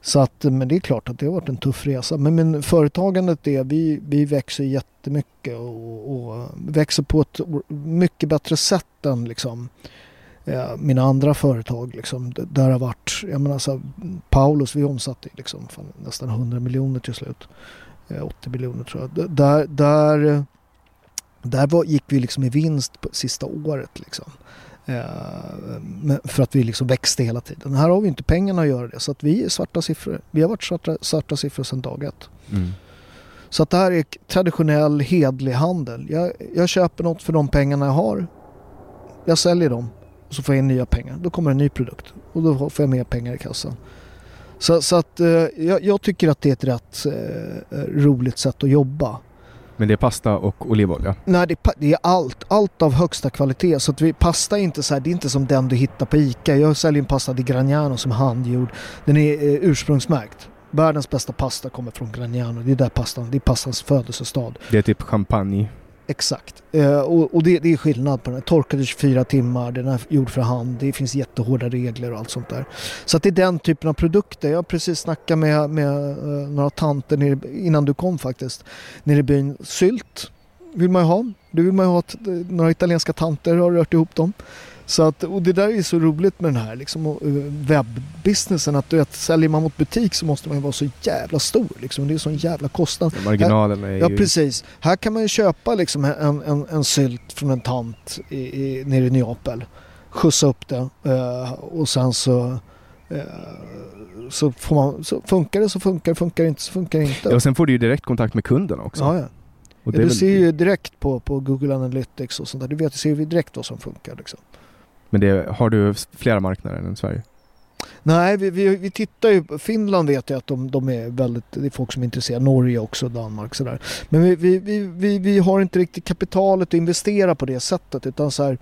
B: Så att, men det är klart att det har varit en tuff resa. Men, men företagandet är, vi, vi växer jättemycket och, och växer på ett mycket bättre sätt än liksom eh, mina andra företag. Liksom, där har varit, jag menar så Paulus, vi omsatte liksom nästan 100 miljoner till slut. 80 eh, miljoner tror jag. Där, där Där var, gick vi liksom i vinst på sista året liksom. Eh, för att vi liksom växte hela tiden. Här har vi inte pengarna att göra det så att vi är svarta siffror. Vi har varit svarta, svarta siffror sedan dag ett.
A: Mm.
B: Så att det här är traditionell hedlig handel. Jag, jag köper något för de pengarna jag har. Jag säljer dem och så får jag in nya pengar. Då kommer en ny produkt och då får jag mer pengar i kassan. Så, så att eh, jag, jag tycker att det är ett rätt eh, roligt sätt att jobba.
A: Men det är pasta och olivolja.
B: Nej, det, är det är allt. Allt av högsta kvalitet. Så att vi, pasta är inte så här, det är inte som den du hittar på ICA. Jag säljer en pasta di Gragnano som är handgjord. Den är eh, ursprungsmärkt. Världens bästa pasta kommer från Gragnano. Det är där pastan, det är pastans födelsestad.
A: Det är typ champagne.
B: Exakt. Eh, och och det, det är skillnad på den. Torkade 24 timmar, den är gjord för hand, det finns jättehårda regler och allt sånt där. Så att det är den typen av produkter. Jag har precis snackat med, med eh, några tanter nere, innan du kom faktiskt, nere i byn. Sylt vill man ju ha. Du vill man ju ha eh, några italienska tanter har rört ihop dem. Så att, och det där är så roligt med den här liksom, eh, webbbusinessen. Att du vet, säljer man mot butik så måste man ju vara så jävla stor. Liksom. Det är sån jävla kostnad.
A: Marginalerna är
B: Ja
A: ju...
B: precis. Här kan man ju köpa liksom en, en, en sylt från en tant i, i, nere i Neapel. Skjutsa upp det eh, och sen så, eh, så, får man, så funkar det så funkar det, funkar det inte så funkar det inte.
A: Ja, och sen får du ju direkt kontakt med kunderna också.
B: ja, ja. Ja,
A: är
B: du
A: väl-
B: ser ju direkt på, på Google Analytics och sånt där. Du vet, du ser ju direkt vad som funkar. Liksom.
A: Men det, har du flera marknader än Sverige?
B: Nej, vi, vi, vi tittar ju. Finland vet jag att de, de är väldigt, det är folk som är intresserade. Norge också, Danmark sådär. Men vi, vi, vi, vi, vi har inte riktigt kapitalet att investera på det sättet utan så här.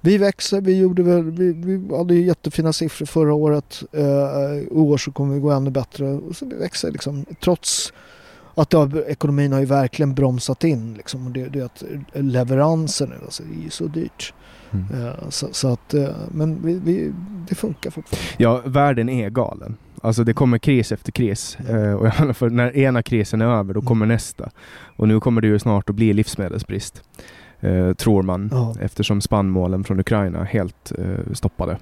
B: Vi växer, vi gjorde väl, vi, vi hade ju jättefina siffror förra året. Eh, I år så kommer vi gå ännu bättre. Och så vi växer liksom trots att har, ekonomin har ju verkligen bromsat in liksom. Och det, det är att leveransen, alltså, det är ju så dyrt.
A: Mm.
B: Eh, så, så att, eh, men vi, vi, det funkar fortfarande.
A: Ja, världen är galen. Alltså det kommer kris efter kris. Eh, och för när ena krisen är över, då kommer nästa. Och nu kommer det ju snart att bli livsmedelsbrist. Eh, tror man.
B: Ja.
A: Eftersom spannmålen från Ukraina helt eh, stoppade.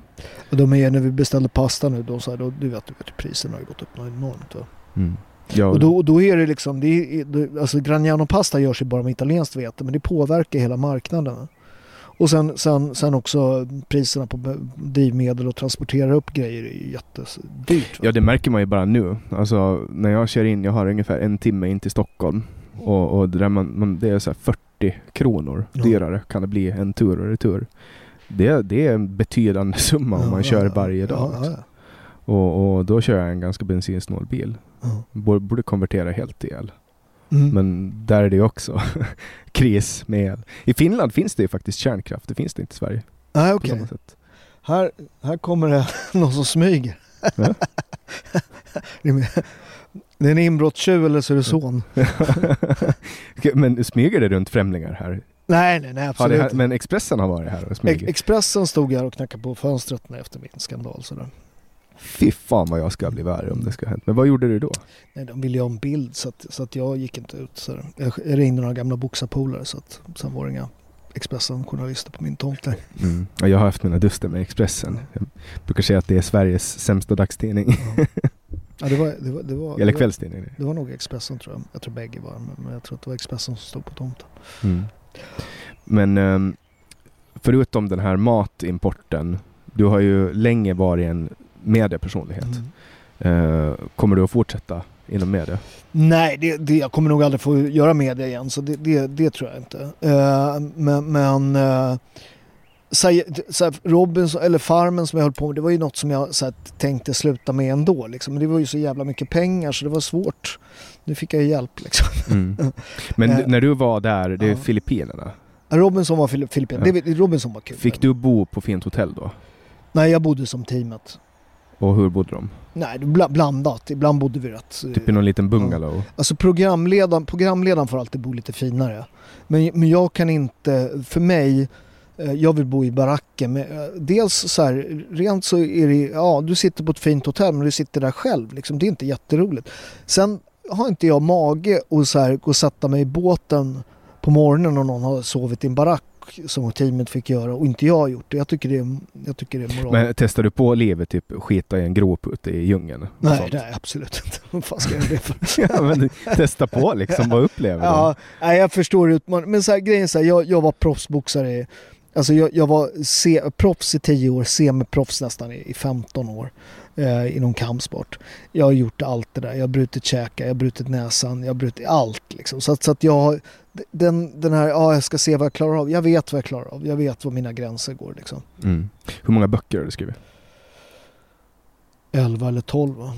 B: Och de är när vi beställde pasta nu, då, så här, då, du vet, du vet priserna har gått upp något enormt. Va?
A: Mm. Ja,
B: Och då, då är det liksom, det är, alltså Gragnano pasta görs ju bara med italienskt vete men det påverkar hela marknaden. Och sen, sen, sen också priserna på drivmedel och transportera upp grejer är ju jättedyrt. va?
A: ja, det märker man ju bara nu. Alltså när jag kör in, jag har ungefär en timme in till Stockholm. Och, och det, där man, man, det är så här 40 kronor
B: Ja.
A: dyrare kan det bli en tur och retur. Det, det är en betydande summa om
B: Ja,
A: man
B: ja,
A: kör varje dag. Och, och då kör jag en ganska bensinsnål bil. Borde konvertera helt till el.
B: Mm.
A: Men där är det också kris med el. I Finland finns det ju faktiskt kärnkraft. Det finns det inte i Sverige.
B: Nej,
A: På
B: okej.
A: sätt.
B: Här, här kommer det någon som smyger.
A: Ja.
B: det, är en inbrottstjuv eller så är det son.
A: Men smyger det runt främlingar här?
B: Nej, nej, nej absolut inte.
A: men Expressen har varit här och
B: Ex-
A: smugit?
B: Expressen stod här och knackade på fönstret efter min skandal. Sådär.
A: Fy fan vad jag ska bli värre om det ska ha hänt. Men vad gjorde du då?
B: Nej, de ville ju ha en bild så att, så att jag gick inte ut. Så jag ringde några gamla boxarpolare så att sen var det inga Expressen-journalister på min tomt längre.
A: Mm. Ja, jag har haft mina duster med Expressen. Jag brukar säga att det är Sveriges sämsta dagstidning.
B: Ja, det var, det var, det var,
A: Eller
B: det var,
A: kvällstidning.
B: det var nog Expressen tror jag. Jag tror bägge var men, men jag tror att det var Expressen som stod på tomten.
A: Mm. Men ehm, förutom den här matimporten, du har ju länge varit en mediepersonlighet.
B: Mm.
A: Eh, kommer du att fortsätta inom media?
B: Nej, det, det, jag kommer nog aldrig få göra media igen så det, det, det tror jag inte. Eh, men men uh, så här, så här, Robinson, eller Farmen som jag höll på med, det var ju något som jag så här, tänkte sluta med ändå. Liksom. Men det var ju så jävla mycket pengar så det var svårt. Nu fick jag ju hjälp liksom.
A: Mm. Men
B: Eh,
A: när du var där, det är
B: ja.
A: Filippinerna.
B: Robinson var Fili- Filippin.
A: Ja.
B: Robinson var kul.
A: Fick du bo på fint hotell då?
B: Nej, jag bodde som teamet.
A: Och hur bodde de?
B: Nej, blandat. Ibland bodde vi rätt. eh,
A: Typ i någon liten bungalow?
B: Alltså programledaren, programledaren får alltid bo lite finare. Men, men jag kan inte, för mig, eh, jag vill bo i baracken. Men, eh, dels så här, rent så är det, ja du sitter på ett fint hotell men du sitter där själv. Liksom, det är inte jätteroligt. Sen har inte jag mage att så här, gå och sätta mig i båten på morgonen och någon har sovit i en barack och som teamet fick göra och inte jag har gjort det. Jag tycker det är, jag tycker det är moral.
A: Men testar du på livet, typ skita i en grop ute i djungeln?
B: nej, nej, absolut inte. Vad fan ska jag göra det för?
A: ja, men testa på liksom, vad upplever du?
B: Ja, nej, jag förstår utmaningen. Men så här, grejen är så här, jag, jag var proffsboxare Alltså jag, jag var se, proffs i 10 år, semiproffs nästan i, i 15 år eh, inom kampsport. Jag har gjort allt det där. Jag har brutit käkar, jag har brutit näsan, jag har brutit allt. Liksom. Så, att, så att jag den, den här, ja jag ska se vad jag klarar av. Jag vet vad jag klarar av. Jag vet var mina gränser går liksom.
A: Mm. Hur många böcker har du skrivit?
B: 11 eller 12 va?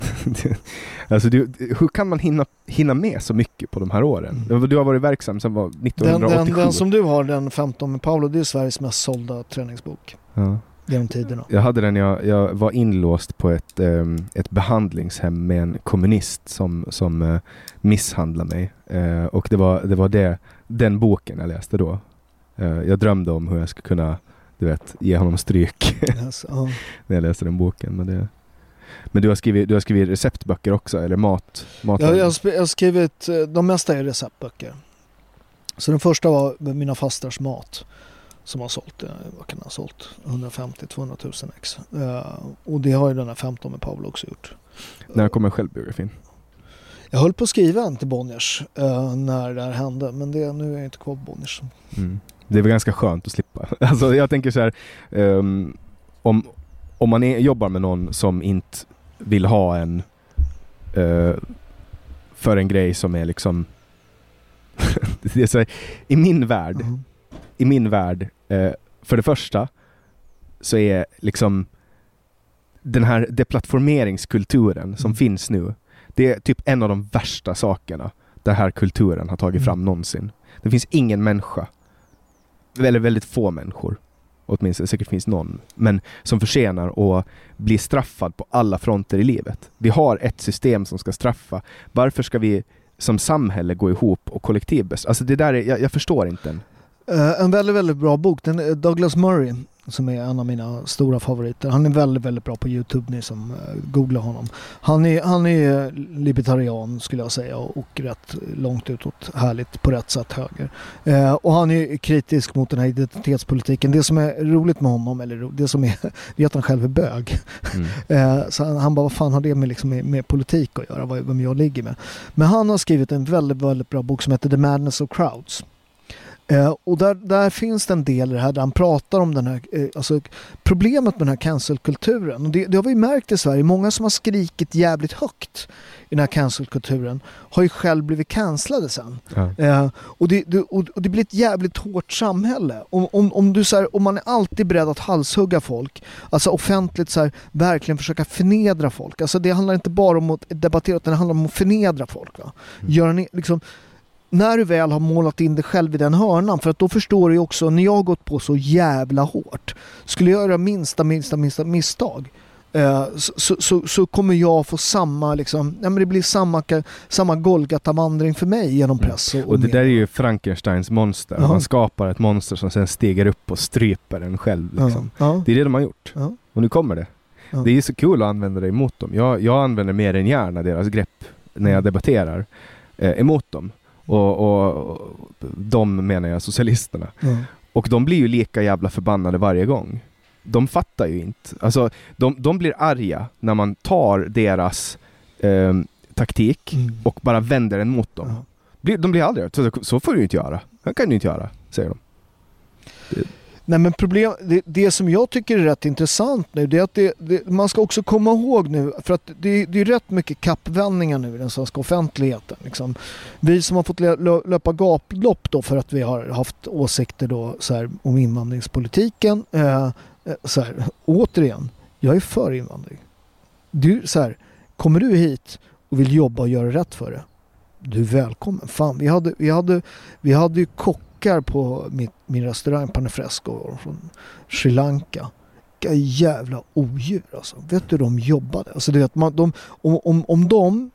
A: alltså du, hur kan man hinna, hinna med så mycket på de här åren?
B: Mm.
A: Du har varit verksam sedan var 1987.
B: Den, den, den som du har, den 15 med Paolo, det är Sveriges mest sålda träningsbok.
A: Ja.
B: Genom tiderna.
A: Jag hade den, jag, jag var inlåst på ett, um, ett behandlingshem med en kommunist som, som uh, misshandlade mig. Uh, och det var, det var det, den boken jag läste då. Uh, jag drömde om hur jag skulle kunna, du vet, ge honom stryk
B: Yes, ja.
A: när jag läste den boken. Men, det, men du, har skrivit, du har skrivit receptböcker också, eller mat? mat
B: Jag, jag, har skrivit, eh, de mesta är receptböcker. Så den första var mina fasters mat. Som har sålt, eh, vad kan ha sålt? 150-200 000 ex. Eh, och det har ju den här 15 med Pavlo också gjort.
A: När kommer självbiografin?
B: Jag höll på att skriva en till Bonniers eh, när det här hände. Men det, nu är jag inte kvar på Bonniers.
A: Mm. Det är väl ganska skönt att slippa. Alltså jag tänker så här, um, om, om man är, jobbar med någon som inte vill ha en uh, för en grej som är liksom det är så här, I min värld,
B: Mhm.
A: i min värld, eh, för det första så är liksom den här deplattformeringskulturen som
B: Mm.
A: finns nu, det är typ en av de värsta sakerna den här kulturen har tagit
B: Mm.
A: fram någonsin. Det finns ingen människa, eller väldigt få människor, åtminstone säkert finns någon, men som förtjänar att bli straffad på alla fronter i livet. Vi har ett system som ska straffa. Varför ska vi som samhälle gå ihop och kollektivbestraffa? Alltså det där är, jag, jag förstår inte.
B: Eh, en väldigt, väldigt bra bok. Den är Douglas Murray som är en av mina stora favoriter. Han är väldigt, väldigt bra på Youtube, ni som uh, googlar honom. Han är, han är libertarian skulle jag säga och rätt långt utåt härligt på rätt sätt höger. Eh, och han är kritisk mot den här identitetspolitiken. Det som är roligt med honom, eller det som är, det är att han själv är bög.
A: Mm.
B: Eh, så han, han bara, vad fan har det med, liksom, med, med politik att göra, vad, vem jag ligger med? Men han har skrivit en väldigt, väldigt bra bok som heter The Madness of Crowds. Eh, och där, där finns det en del i det här där han pratar om den här, eh, alltså problemet med den här cancelkulturen. Det, det har vi märkt i Sverige, många som har skrikit jävligt högt i den här cancelkulturen har ju själv blivit cancellade sen.
A: Ja.
B: Eh, och, det, det, och, och det blir ett jävligt hårt samhälle. Om, om, om, du, så här, om man är alltid beredd att halshugga folk, alltså offentligt så här, verkligen försöka förnedra folk. Alltså det handlar inte bara om att debattera utan det handlar om att förnedra folk. Va?
A: Mm.
B: Göra ne- liksom, när du väl har målat in dig själv i den hörnan, för att då förstår du också, när jag har gått på så jävla hårt, skulle jag göra minsta, minsta, minsta misstag eh, så, så, så, kommer jag få samma, liksom, ja, men det blir samma, samma Golgata-vandring för mig genom
A: Mm.
B: press och,
A: Och det
B: media.
A: där är ju Frankensteins monster.
B: Ja.
A: Man skapar ett monster som sen stiger upp och stryper en själv. Liksom.
B: ja, ja,
A: Det är det de har gjort.
B: ja.
A: Och nu kommer det. Det är så kul att använda det emot dem. Jag, jag använder mer än gärna deras grepp när jag
B: Mm.
A: debatterar eh, emot dem. Och, och, och de menar jag socialisterna.
B: ja.
A: Och de blir ju lika jävla förbannade varje gång. De fattar ju inte. Alltså, de, de blir arga när man tar deras eh, taktik
B: Mm.
A: och bara vänder den mot dem.
B: Ja.
A: De blir aldrig så, så får du inte göra. Det kan du inte göra, säger de.
B: Nej men problem, det, det som jag tycker är rätt intressant nu det är att det, det, man ska också komma ihåg nu för att det, det är rätt mycket kappvändningar nu i den svenska offentligheten. Liksom. Vi som har fått löpa gaplopp då för att vi har haft åsikter då så här, om invandringspolitiken. Eh, eh, så här, återigen, jag är för invandring. Du, så här, kommer du hit och vill jobba och göra rätt för det? Du är välkommen. Fan, vi hade, vi hade, vi hade ju kockar på mitt, min restaurang Panefresco från Sri Lanka. Vilka jävla odjur alltså. Vet du hur de jobbade? Alltså, du vet, man, de, om, om, om de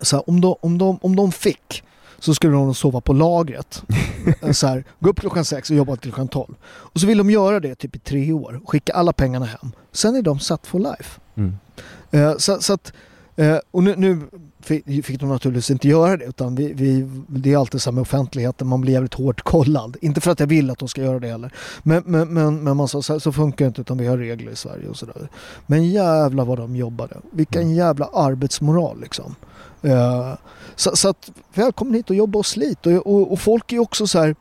B: så här, om, de, om, de, om de fick så skulle de sova på lagret. så här, gå upp klockan sex och jobba till klockan tolv. Och så vill de göra det typ i tre år. Skicka alla pengarna hem. Sen är de set for life.
A: Mm.
B: Eh, så, så att Eh, och nu, nu fick, de naturligtvis inte göra det utan vi, vi, det är alltid så med offentligheten, man blir jävligt hårt kollad. Inte för att jag vill att de ska göra det heller. Men, men, men, men man sa så, så funkar det inte utan vi har regler i Sverige och sådär. Men jävla vad de jobbade. Vilken
A: Mm.
B: jävla arbetsmoral liksom. Eh, så, så att välkommen hit och jobba och slit. Och, och, och folk är också så här,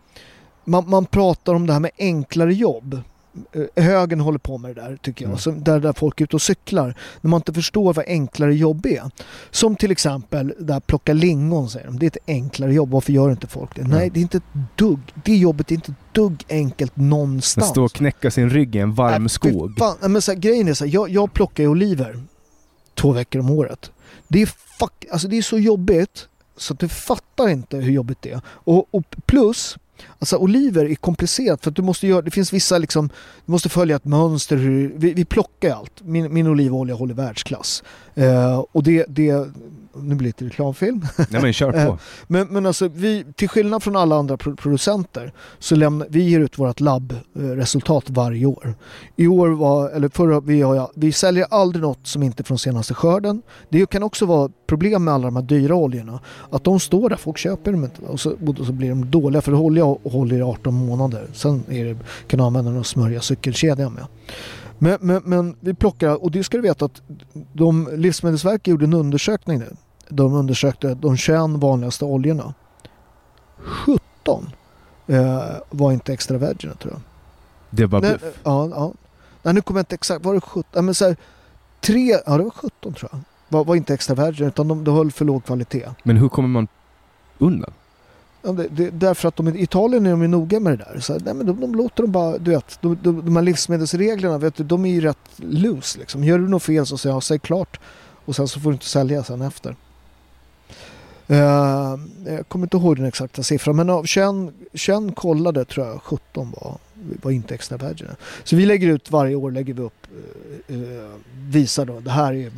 B: man, man pratar om det här med enklare jobb. Eh, Högern håller på med det där tycker jag.
A: Mm.
B: Där, där folk är ute och cyklar. När man inte förstår vad enklare jobb är. Som till exempel där plocka lingon säger de. Det är ett enklare jobb. Varför gör inte folk det? Nej,
A: Mm.
B: det är inte ett dugg. Det jobbet är inte ett dugg enkelt
A: Men
B: någonstans.
A: stå och knäcka sin rygg i en varm
B: Nej,
A: skog.
B: Fan. Nej, Men så här, grejen är så här, jag, jag plockar ju oliver två veckor om året. Det är, fuck, alltså det är så jobbigt så att du fattar inte hur jobbigt det är. Och, och plus, alltså oliver är komplicerat för att du måste göra, det finns vissa liksom, du måste följa ett mönster. Hur, vi, vi plockar allt. Min, min olivolja håller världsklass. Eh, och det, det, nu blir det lite reklamfilm.
A: Nej men kör
B: Eh,
A: på.
B: Men, men alltså vi, till skillnad från alla andra pro- producenter så lämnar vi ger ut vårt labbresultat varje år. I år var, eller förra, vi, har, vi säljer aldrig något som inte är från senaste skörden. Det kan också vara problem med alla de här dyra oljorna. Att de står där, folk köper dem inte och så, och så blir de dåliga för olja håller i 18 månader. Sen är det, kan du använda den och smörja cykelkedjan med. Men, men, men vi plockar, och det ska du veta att de, Livsmedelsverket gjorde en undersökning nu. De undersökte de 21 vanligaste oljorna. 17 eh, var inte extra virgin tror jag.
A: Det var
B: Nej,
A: bluff.
B: ja, ja. Nej, nu kommer jag inte exakt, var det 17? Ja, men så här, tre, ja det var 17 tror jag. Var, var inte extra virgin utan de, de höll för låg kvalitet.
A: Men hur kommer man undan?
B: Ja, det, det, därför att de, i Italien är de ju noga med det där. Så nej, men de, de låter dem bara, du vet, de, de, de här livsmedelsreglerna, vet du, de är ju rätt loose liksom. Gör du något fel så säger jag, säg klart. Och sen så får du inte sälja sen efter. Uh, jag kommer inte ihåg den exakta siffran men av 21, 21 kollade tror jag 17 var, var inte extra virgin. Så vi lägger ut varje år, lägger vi upp, eh, eh, visar då, det här är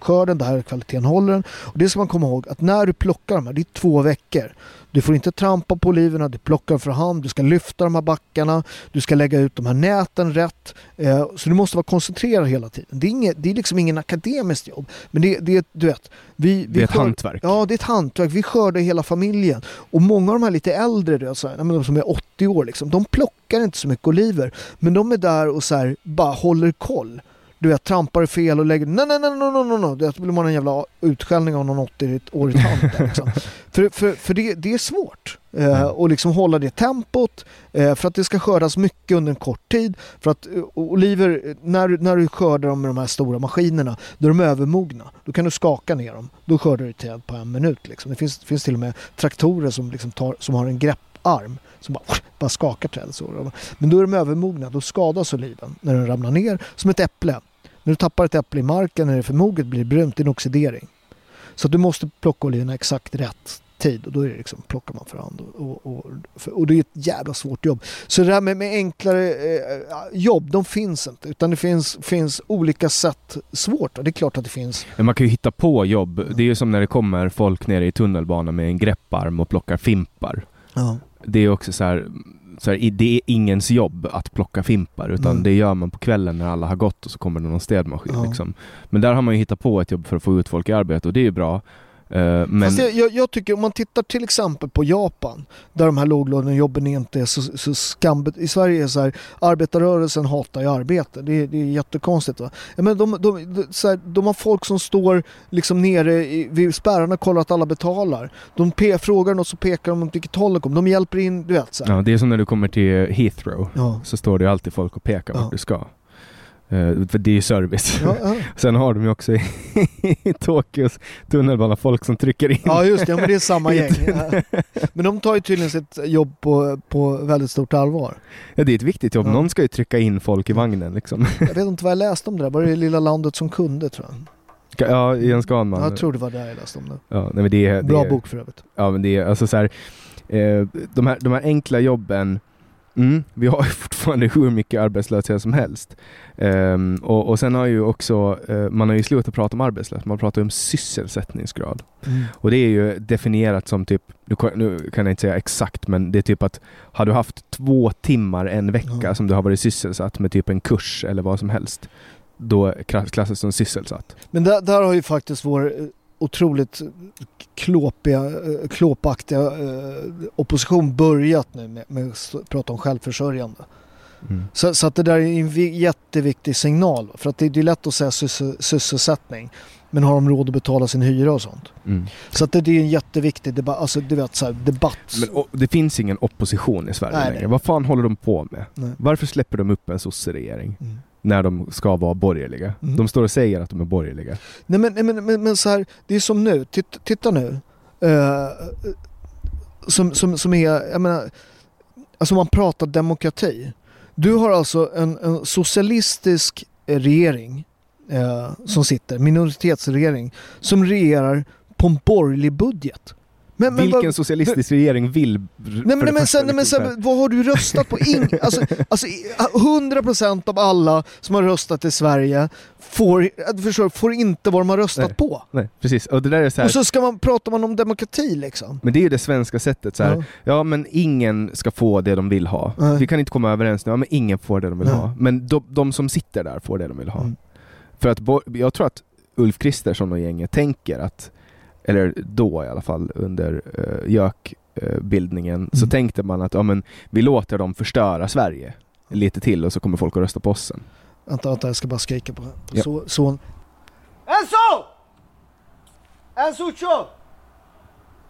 B: skörden, det här är kvaliteten håller den. Och det ska man komma ihåg att när du plockar de här, det är två veckor. Du får inte trampa på oliverna, du plockar för hand, du ska lyfta de här backarna, du ska lägga ut de här näten rätt. Eh, så du måste vara koncentrerad hela tiden. Det är, inget, det är liksom ingen akademiskt jobb. Men det, det är, du vet, vi, vi
A: Det är ett
B: skör-
A: hantverk.
B: Ja, det är ett hantverk. Vi skördar hela familjen. Och många av de här lite äldre, vet, så här, som är 80 år, liksom, de plockar inte så mycket oliver. Men de är där och så här, bara håller koll. Du vet, trampar fel och lägger... Nej, nej, nej, nej, nej, nej, nej. Det blir man en jävla utskällning av någon 80-årig tant. där, Liksom. för för, för det, det är svårt. Eh,
A: Mm.
B: och liksom hålla det tempot. Eh, för att det ska skördas mycket under en kort tid. För att eh, oliver, när, när du skördar dem med de här stora maskinerna, då är de övermogna. Då kan du skaka ner dem. Då skördar du träd på en minut. Liksom. Det finns, finns till och med traktorer som, liksom tar, som har en grepparm som bara, bara skakar. Så. Men då är de övermogna. Då skadas oliven när den ramlar ner. Som ett äpple. När du tappar ett äpple i marken när det är för moget blir det brunt. Det är en oxidering. Så du måste plocka oliverna exakt rätt tid och då är det liksom, plockar man för hand. Och, och, och, och det är ett jävla svårt jobb. Så det här med, med enklare eh, jobb, de finns inte. Utan det finns, finns olika sätt svårt. Och det är klart att det finns.
A: Men man kan ju hitta på jobb. Det är ju som när det kommer folk nere i tunnelbanan med en grepparm och plockar fimpar.
B: Ja.
A: Det är också så här, så här, det är ingens jobb att plocka fimpar utan
B: Mm.
A: det gör man på kvällen när alla har gått och så kommer det någon städmaskin.
B: Ja.
A: Liksom. Men där har man ju hittat på ett jobb för att få ut folk i arbete och det är ju bra. Eh, men
B: Fast jag, jag, jag tycker om man tittar till exempel på Japan där de här låglönejobben inte är så, så skambet. I Sverige är det så här, arbetarrörelsen hatar ju arbete. Det, är- det är jättekonstigt. Va? Men de, de, de, så här, de har folk som står liksom nere i, vid spärrarna och kollar att alla betalar. De pe- frågar något så pekar de åt vilket håll det kommer. De hjälper in, du vet. Så här.
A: ja, det är som när du kommer till Heathrow
B: Ja.
A: så står det alltid folk och pekar
B: Ja.
A: vart du ska. Eh, för det är ju service.
B: Ja, ja.
A: Sen har de ju också i, i Tokyos tunnelbana folk som trycker in.
B: ja just det, ja, men det är samma gäng. Men de tar ju tydligen sitt jobb på, på väldigt stort allvar.
A: Ja, det är ett viktigt jobb. Någon ska ju trycka in folk i vagnen liksom.
B: Jag vet inte vad jag läste om det där, var det Lilla landet som kunde tror jag.
A: Ja, Jens Ganman.
B: Jag tror det var där jag läste om det.
A: Ja, nej, men det är, det
B: Bra
A: är,
B: bok för övrigt.
A: Ja men det är alltså så här, eh, de, här, de här enkla jobben, mm, vi har fortfarande hur mycket arbetslöshet som helst. Ehm, och, och sen har ju också, eh, man har ju slutat prata om arbetslöshet, man pratar om sysselsättningsgrad. Och det är ju definierat som typ, nu kan, nu kan jag inte säga exakt, men det är typ att har du haft två timmar en vecka
B: Ja.
A: som du har varit sysselsatt med typ en kurs eller vad som helst, då klassas som sysselsatt.
B: Men där, där har ju faktiskt vår eh, otroligt klåpiga, eh, klåpaktiga eh, opposition börjat nu med, med att prata om självförsörjande. Mm. Så, så, att det där är en jätteviktig signal. För att det, det är lätt att säga sysselsättning. Men har de råd att betala sin hyra och sånt? Mm. Så att det, det, är en jätteviktig debatt. Alltså, du vet, så här, debatt.
A: Men och, det finns ingen opposition i Sverige nej, längre. Vad fan håller de på med? Nej. Varför släpper de upp en sosseregering? Mm. När de ska vara borgerliga. Mm. De står och säger att de är borgerliga.
B: Nej men, men, men, men så här, det är som nu. Titta, titta nu. Uh, som, som, som är, jag menar, alltså man pratar demokrati. Du har alltså en, en socialistisk regering eh, som sitter, minoritetsregering, som regerar på en borgerlig budget.
A: Men, men, Vilken socialistisk regering vill
B: nej, men, men, sen, nej, men sen, vad har du röstat på? In, alltså, alltså, 100% av alla som har röstat i Sverige får, förstår, får inte vad de har röstat
A: nej,
B: på.
A: Nej, precis. Och, det där är så här,
B: och så ska man, pratar man om demokrati liksom.
A: Men det är ju det svenska sättet. Så här, ja. ja. men ingen ska få det de vill ha. Nej. Vi kan inte komma överens nu, ja, men ingen får det de vill ha. Men de, de, som sitter där får det de vill ha. Mm. För att jag tror att Ulf Kristersson och gänget tänker att, eller då i alla fall under uh, JÖK-bildningen, mm. så tänkte man att ja, men, vi låter dem förstöra Sverige lite till och så kommer folk att rösta på oss sen.
B: Vänta, vänta, jag ska bara skrika på ja. så, son. Enzo! Enzucho!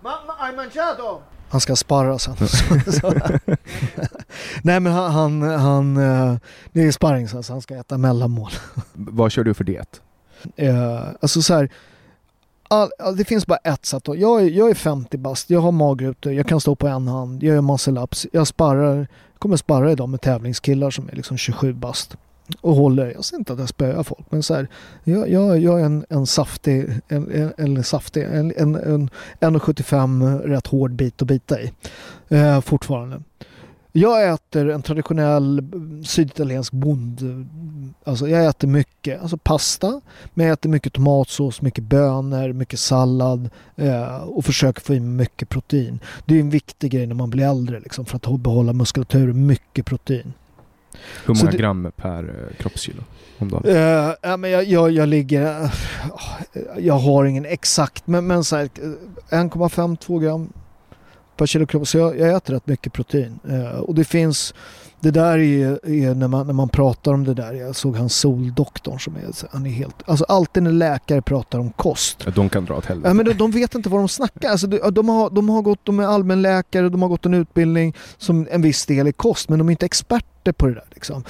B: Ma, ma, mangiato? Han ska sparra sen. Nej men han, han, han, eh, det är sparring så han ska äta mellanmål.
A: Vad kör du för diet?
B: Uh, alltså så här, all, all, det finns bara ett sätt. Jag är, jag är 50 bast, jag har magrutor, jag kan stå på en hand, jag gör muscle ups, jag sparrar, kommer sparra idag med tävlingskillar som är liksom 27 bast och håller. Jag säger inte att jag spöar folk men så här, jag, jag, jag är en, en saftig, en, en, en saftig, en, en, en 1,75 rätt hård bit att bita i eh, fortfarande. Jag äter en traditionell syditaliensk bond... Alltså jag äter mycket, alltså pasta, men jag äter mycket tomatsås, mycket bönor, mycket sallad eh, och försöker få i mig mycket protein. Det är en viktig grej när man blir äldre liksom, för att behålla muskulaturen, mycket protein.
A: Hur många det, gram per eh, kroppskilo om dagen?
B: Uh, ja, men jag, jag, jag ligger... Uh, jag har ingen exakt, men, men 1,5-2 gram per kilo kropp. Så jag, jag äter rätt mycket protein. Uh, och det finns... Det där är, är, när, man, när man pratar om det där, jag såg han Soldoktorn som är, han är helt, alltså alltid när läkare pratar om kost.
A: Ja, de kan dra åt helvete.
B: Ja, men de, de, vet inte vad de snackar. Alltså, de, de, har, de har gått, de är allmänläkare, de har gått en utbildning som en viss del i kost, men de är inte experter på det där. Liksom.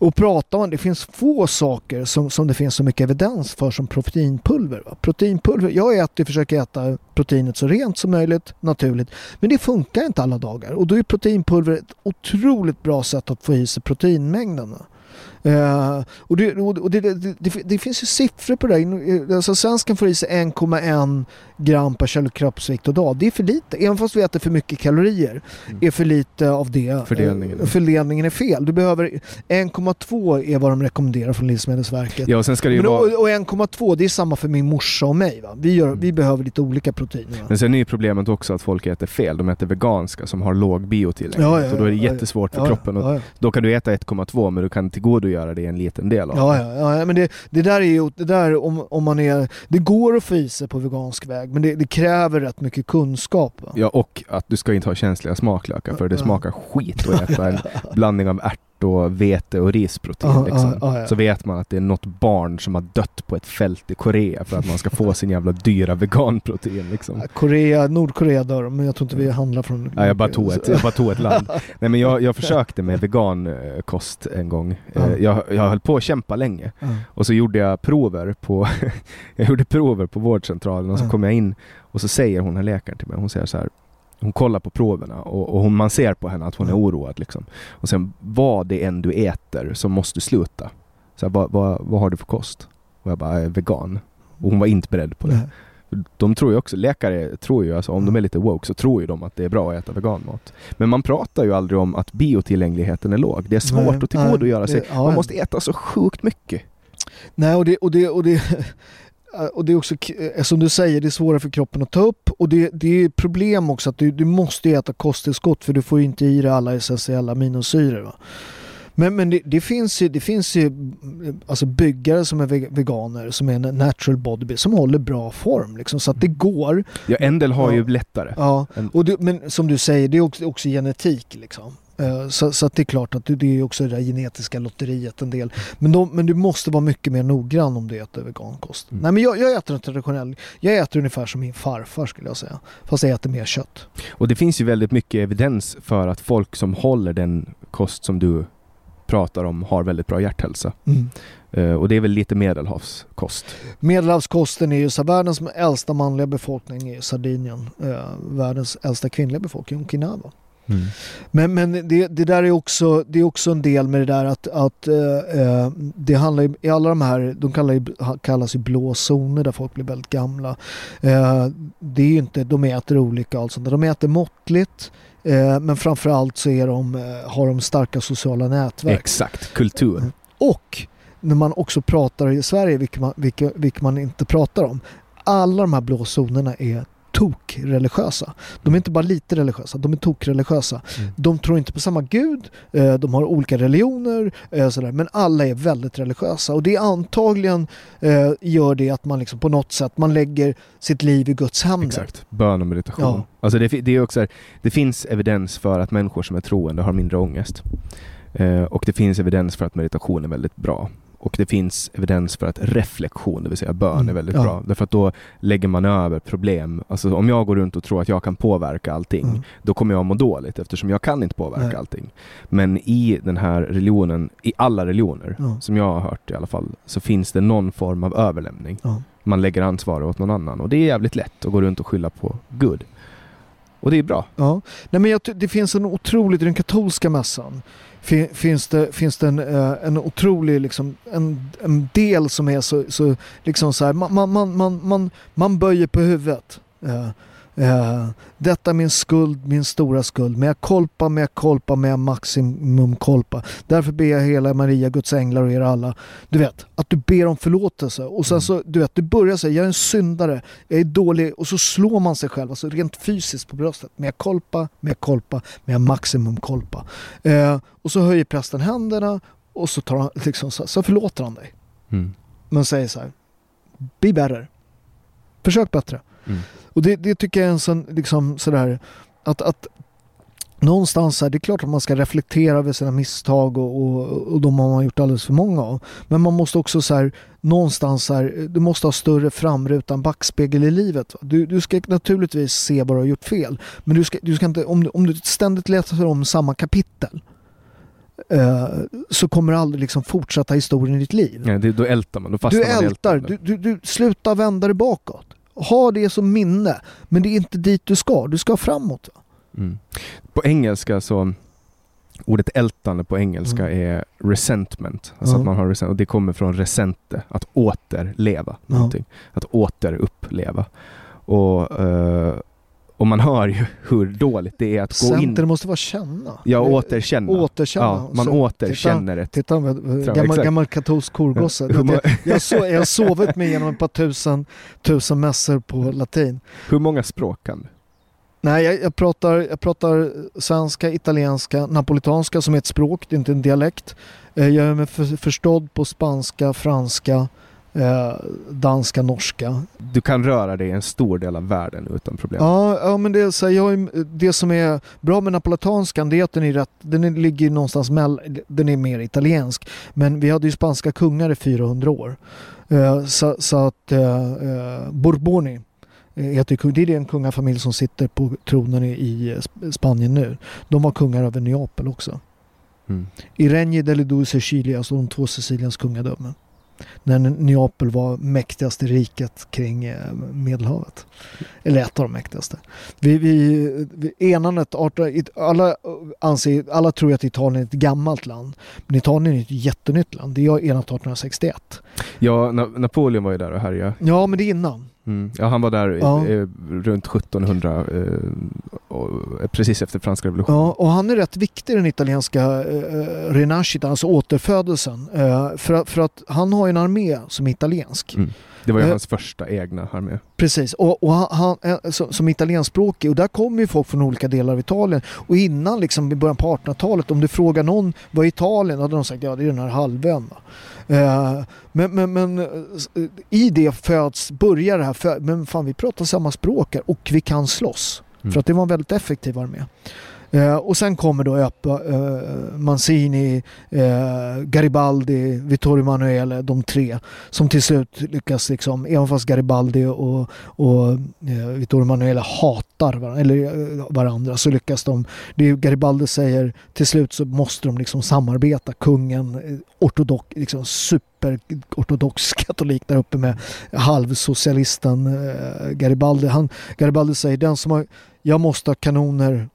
B: Och pratar man, det finns få saker som, som det finns så mycket evidens för som proteinpulver. Va? Proteinpulver, jag äter, försöker äta proteinet så rent som möjligt, naturligt. Men det funkar inte alla dagar och då är proteinpulver ett otroligt bra sätt att få i sig proteinmängden. Uh, och, det, och det, det, det, finns ju siffror på det. Alltså svensken får i sig 1,1 gram per kilo kroppsvikt och dag. Det är för lite. Även fast vi äter för mycket kalorier mm. är för lite av det.
A: Fördelningen.
B: Uh, fördelningen är fel. Du behöver 1,2 är vad de rekommenderar från Livsmedelsverket.
A: Ja, och, sen ska det ju
B: Men,
A: vara...
B: och, och 1,2 det är samma för min morsa och mig. Va? Vi, gör, mm. vi behöver lite olika proteiner. Va?
A: Men sen är ju problemet också att folk äter fel. De äter veganska som har låg biotillgänglighet. Ja, ja, ja, och då är det jättesvårt för kroppen. Då kan du äta 1,2 men du kan tillgodogöra dig en liten del av
B: ja, ja, ja, men det, det där är ju, det där om, om man är, det går att få i sig på vegansk väg men det, det kräver rätt mycket kunskap. Va?
A: Ja och att du ska inte ha känsliga smaklökar för det smakar skit att äta en blandning av ärt och vete och risprotein. Aha, liksom. aha, ja. Så vet man att det är något barn som har dött på ett fält i Korea för att man ska få sin jävla dyra veganprotein. Liksom.
B: Korea, Nordkorea dör men jag tror inte vi handlar från...
A: Ja, jag, bara tog ett, jag bara tog ett land. Nej, men jag, jag försökte med vegankost en gång. Ja. Jag, jag höll på att kämpa länge och så gjorde jag prover på, jag gjorde prover på vårdcentralen och så kom jag in och så säger hon, här läkaren till mig, hon säger så här hon kollar på proverna och, och hon, man ser på henne att hon är oroad. Liksom. Och sen vad det än du äter så måste du sluta. Så här, vad, vad, vad har du för kost? Och jag bara, jag är vegan. Och hon var inte beredd på det. Nej. De tror ju också, läkare tror ju, alltså, om de är lite woke så tror ju de att det är bra att äta veganmat. Men man pratar ju aldrig om att biotillgängligheten är låg. Det är svårt nej, att tillgodogöra sig. Man måste äta så sjukt mycket.
B: Nej, och det, och det, och det Eh, och det är också, eh, eh, som du säger, det är svårare för kroppen att ta upp och det, det är problem också att du, du måste äta kosttillskott för du får inte i dig alla essentiella aminosyror. Men, men det, det, finns ju, det finns ju alltså byggare som är veganer som är natural body som håller bra form liksom, så att det går.
A: Ja, en del har ja. ju lättare.
B: Ja, och det, men som du säger, det är också, också genetik liksom. Eh, så, så det är klart att det är också det där genetiska lotteriet en del. Men, de, men du måste vara mycket mer noggrann om du äter vegankost. Mm. Nej men jag, jag äter en traditionell, jag äter ungefär som min farfar skulle jag säga. Fast jag äter mer kött.
A: Och det finns ju väldigt mycket evidens för att folk som håller den kost som du pratar om har väldigt bra hjärthälsa. Mm. Uh, och det är väl lite medelhavskost?
B: Medelhavskosten är ju så världens äldsta manliga befolkning är Sardinien. Uh, världens äldsta kvinnliga befolkning Okinawa. Mm. Men, men det, det, där är också, det är också en del med det där att, att uh, det handlar ju, i alla de här, de kallar ju, kallas ju blå zoner där folk blir väldigt gamla. det är ju inte, de äter olika och allt sånt De äter måttligt. Men framförallt så är de, har de starka sociala nätverk.
A: Exakt, kultur.
B: Och när man också pratar i Sverige, vilket man, vilket, vilket man inte pratar om. Alla de här blå zonerna är tokreligiösa. De är inte bara lite religiösa, de är tokreligiösa. Mm. De tror inte på samma gud, eh, de har olika religioner, eh, sådär, men alla är väldigt religiösa. Och det är antagligen eh, gör det att man liksom på något sätt man lägger sitt liv i Guds händer.
A: Exakt, bön och meditation. Ja. Alltså det, det, är också här, det finns evidens för att människor som är troende har mindre ångest. och det finns evidens för att meditation är väldigt bra. Och det finns evidens för att reflektion, det vill säga bön, mm, är väldigt ja. bra. Därför att då lägger man över problem. Alltså om jag går runt och tror att jag kan påverka allting, mm. då kommer jag må dåligt eftersom jag kan inte påverka Nej. allting. Men i den här religionen, i alla religioner, ja. som jag har hört i alla fall, så finns det någon form av överlämning. Ja. Man lägger ansvaret åt någon annan och det är jävligt lätt att gå runt och skylla på Gud. Och det är bra.
B: Ja. Nej, men jag, det finns en otroligt, i den katolska mässan finns det, finns det en, eh, en otrolig liksom, en, en del som är så, så, liksom så här, man, man, man, man, man böjer på huvudet. Eh, Uh, detta är min skuld, min stora skuld. Men jag kolpa, men jag kolpa, men jag maximum kolpa. Därför ber jag hela Maria, Guds änglar och er alla. Du vet, att du ber om förlåtelse. Och sen mm. så, du vet, du börjar säga, jag är en syndare, jag är dålig. Och så slår man sig själv, alltså rent fysiskt på bröstet. Men jag kolpa, men jag kolpa, men jag maximum kolpa. Uh, och så höjer prästen händerna och så, tar han, liksom, så, så förlåter han dig. Mm. Men säger så här, be better. Försök bättre. Mm. Och det, det, tycker jag är en sån, liksom sådär, att, att någonstans här, det är klart att man ska reflektera över sina misstag och, och, och de har man gjort alldeles för många av. Men man måste också så här, någonstans här, du måste ha större framrutan backspegel i livet. Du, du ska naturligtvis se vad du har gjort fel. Men du ska, du ska inte, om, om du ständigt läser om samma kapitel Uh, så kommer du aldrig liksom fortsätta historien i ditt liv.
A: Ja, det, då ältar man, då fastnar
B: du ältar, du, du, du slutar vända dig bakåt ha det som minne. Men det är inte dit du ska, du ska framåt. Mm.
A: På engelska så Ordet ältande på engelska mm. är resentment. Alltså mm. att man har resent, och det kommer från resente, att återleva någonting. Att återuppleva. Och, uh, och man hör ju hur dåligt det är att Center gå in...
B: Center måste vara känna.
A: Ja, återkänna.
B: återkänna.
A: Ja, man så, återkänner
B: titta, ett... Titta, gammal, gammal katolsk korgosse. jag, jag, so, jag har sovit mig genom ett par tusen, tusen mässor på latin.
A: Hur många språk kan du?
B: Nej, jag, jag, pratar, jag pratar svenska, italienska, napolitanska som är ett språk, det är inte en dialekt. Eh, jag är för, förstådd på spanska, franska, eh, danska, norska.
A: Du kan röra dig i en stor del av världen utan problem.
B: Ja, ja men det, så jag, det som är bra med napolitanskan det är att den, är rätt, den ligger någonstans mellan, den är mer italiensk. Men vi hade ju spanska kungar i 400 år. Eh, så, så, att eh, eh Borboni heter kung. Det är en kungafamilj som sitter på tronen i, Spanien nu. De var kungar över Neapel också. Mm. I Regni delle due Sicilia, alltså de två Siciliens kungadömen när Neapel var mäktigaste riket kring eh, Medelhavet. Eller ett av de mäktigaste. Vi, vi, vi enandet, alla, anser, alla tror att Italien är ett gammalt land. Men Italien är ett jättenytt land. Det är enat 1861.
A: Ja, Napoleon var ju där och härjade.
B: Ja, men det är innan.
A: Mm. Ja, han var där ja. i, runt 1700 eh, och, precis efter franska revolutionen.
B: Ja, och han är rätt viktig i den italienska eh, renascita, alltså återfödelsen. Eh, för, för att han har en armé som är italiensk.
A: Mm. Det var ju
B: Eh,
A: hans första egna armé.
B: Precis, och, och han, han, eh, som, som italienskspråkig och där kommer ju folk från olika delar av Italien. Och innan liksom i början på 1800-talet, om du frågar någon vad är Italien? Då hade de sagt ja det är den här halvön. va. Eh, men, men, men eh, i det föds, börjar det här, men fan vi pratar samma språk här och vi kan slåss.
A: Mm.
B: För att det var en väldigt effektiv armé. Eh, och sen kommer då Öpa, eh, Mancini, eh, Garibaldi, Vittorio Emanuele, de tre som till slut lyckas, liksom, även fast Garibaldi och, och eh, Vittorio Emanuele hatar varandra, eller, eh, varandra så lyckas de. Det är, Garibaldi säger till slut så måste de liksom samarbeta. Kungen, eh, ortodox, liksom superortodox katolik där uppe med halvsocialisten eh, Garibaldi. Han, Garibaldi säger den som har, jag måste ha kanoner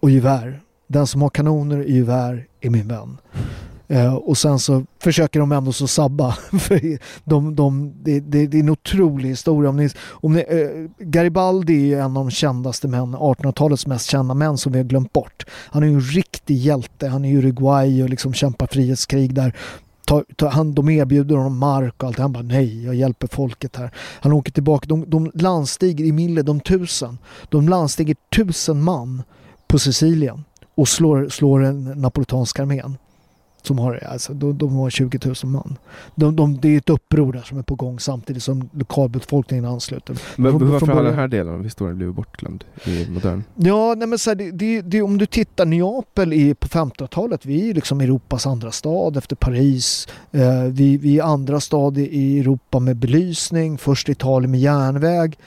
B: och gevär. Den som har kanoner och gevär är min vän. Eh, och sen så försöker de ändå så sabba. För de, de, det, det, det är en otrolig historia. Om ni, om ni, eh, Garibaldi är ju en av de kändaste män, 1800-talets mest kända män som vi har glömt bort. Han är ju en riktig hjälte. Han är i Uruguay och liksom kämpar frihetskrig där. Ta, ta, han, de erbjuder honom mark och allt. Han bara nej, jag hjälper folket här. Han åker tillbaka. De, de landstiger i Mille, de tusen. De landstiger tusen man på Sicilien och slår, slår den napolitanska armén. Som har, alltså, de, de har 20 000 man. De, de, det är ett uppror där som är på gång samtidigt som lokalbefolkningen ansluter.
A: Men
B: Från-
A: varför
B: från
A: har den här delen av historien blivit bortglömd i modern?
B: Ja, nej men så här, det, det, det, om du tittar Neapel i, på 1500-talet, vi är liksom Europas andra stad efter Paris. Eh, vi, vi är andra stad i Europa med belysning, först Italien med järnväg.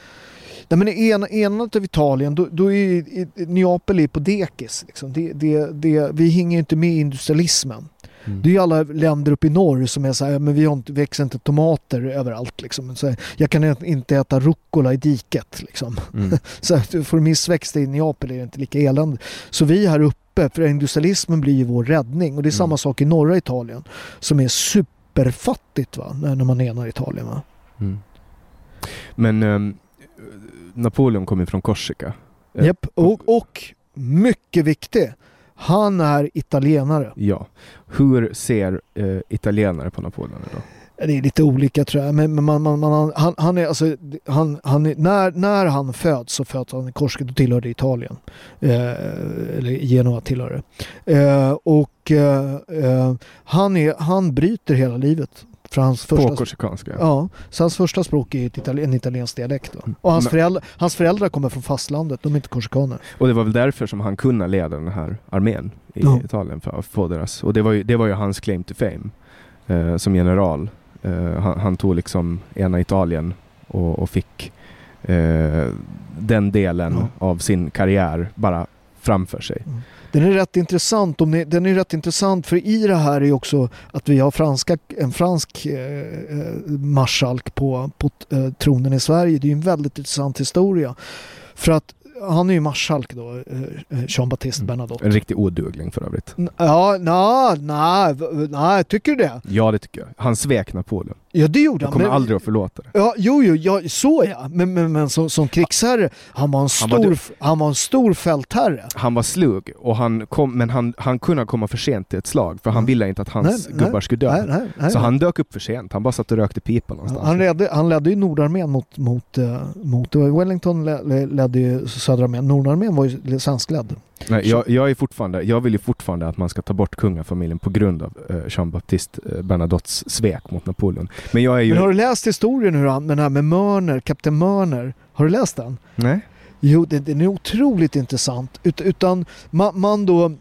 B: Nej, men i ena, ena av Italien, då, då är i, Neapel är på dekis. Liksom. Det, det, det, vi hänger inte med i industrialismen.
A: Mm.
B: Det är ju alla länder uppe i norr som är så här, men vi har inte, växer inte tomater överallt. Liksom. Så här, jag kan inte äta rucola i diket. Liksom.
A: Mm.
B: Så du får missväxt i Neapel är det inte lika elände. Så vi här uppe, för industrialismen blir ju vår räddning. Och det är samma
A: Mm.
B: sak i norra Italien som är superfattigt va? När, man enar Italien. Va?
A: Mm. Men ehm, Napoleon kom ju från Korsika. Eh,
B: Japp. Och, och mycket viktigt, han är italienare.
A: Ja. Hur ser eh, italienare på Napoleon idag?
B: Det är lite olika tror jag. Men, man, man, man, han, han är alltså, han, han är, när, när han föds så föds han i Korsika, då tillhörde Italien. Eh, eller Genua tillhör det. Eh, och eh, eh, han, är, han bryter hela livet. För hans
A: På
B: första,
A: korsikanska?
B: ja, så hans första språk är itali- en italiensk dialekt. Va? Och hans,
A: Men-
B: föräldrar, hans föräldrar kommer från fastlandet, de är inte korsikaner.
A: Och det var väl därför som han kunde leda den här armén i
B: Ja.
A: Italien för att få deras... Och det var ju, det var ju hans claim to fame eh, som general. Eh, han, han tog liksom ena Italien och, och fick eh, den delen
B: Ja.
A: av sin karriär bara framför sig.
B: Den är rätt intressant. Om ni, den är rätt intressant för i det här är också att vi har franska, en fransk eh, eh, marskalk på, på eh, tronen i Sverige. Det är en väldigt intressant historia. För att han är ju marskalk då, eh, eh, Jean-Baptiste
A: Mm.
B: Bernadotte.
A: En riktig odugling för övrigt.
B: Ja, nej, nej, nej, tycker du det?
A: Ja, det tycker jag. Han svek Napoleon.
B: Ja, det gjorde han.
A: kommer
B: men-
A: aldrig att förlåta det.
B: Ja, jo, jo, ja, så ja. Men, men, men som, som krigsherre, han var en
A: Han var
B: stor,
A: du-
B: han var en stor fältherre.
A: Han var slug, och han kom, men han, han kunde komma för sent till ett slag för han
B: Mm.
A: ville inte att hans
B: Nej, nej,
A: gubbar skulle dö.
B: Nej, nej, nej,
A: så
B: nej.
A: han dök upp för sent. Han bara satt och rökte pipa någonstans.
B: Han ledde, han ledde ju Nordarmén mot, mot, eh, mot Wellington le- le- ledde ju södra armén. Nordarmén var ju svenskledd.
A: Nej, jag, jag, är fortfarande, jag vill ju fortfarande att man ska ta bort kungafamiljen på grund av eh, Jean-Baptiste eh, Bernadottes svek mot Napoleon. Men jag är ju...
B: Men har du läst historien hur han, den här med Mörner, kapten Mörner? Har du läst den?
A: Nej?
B: Jo, den är otroligt intressant. Ut, utan man, man då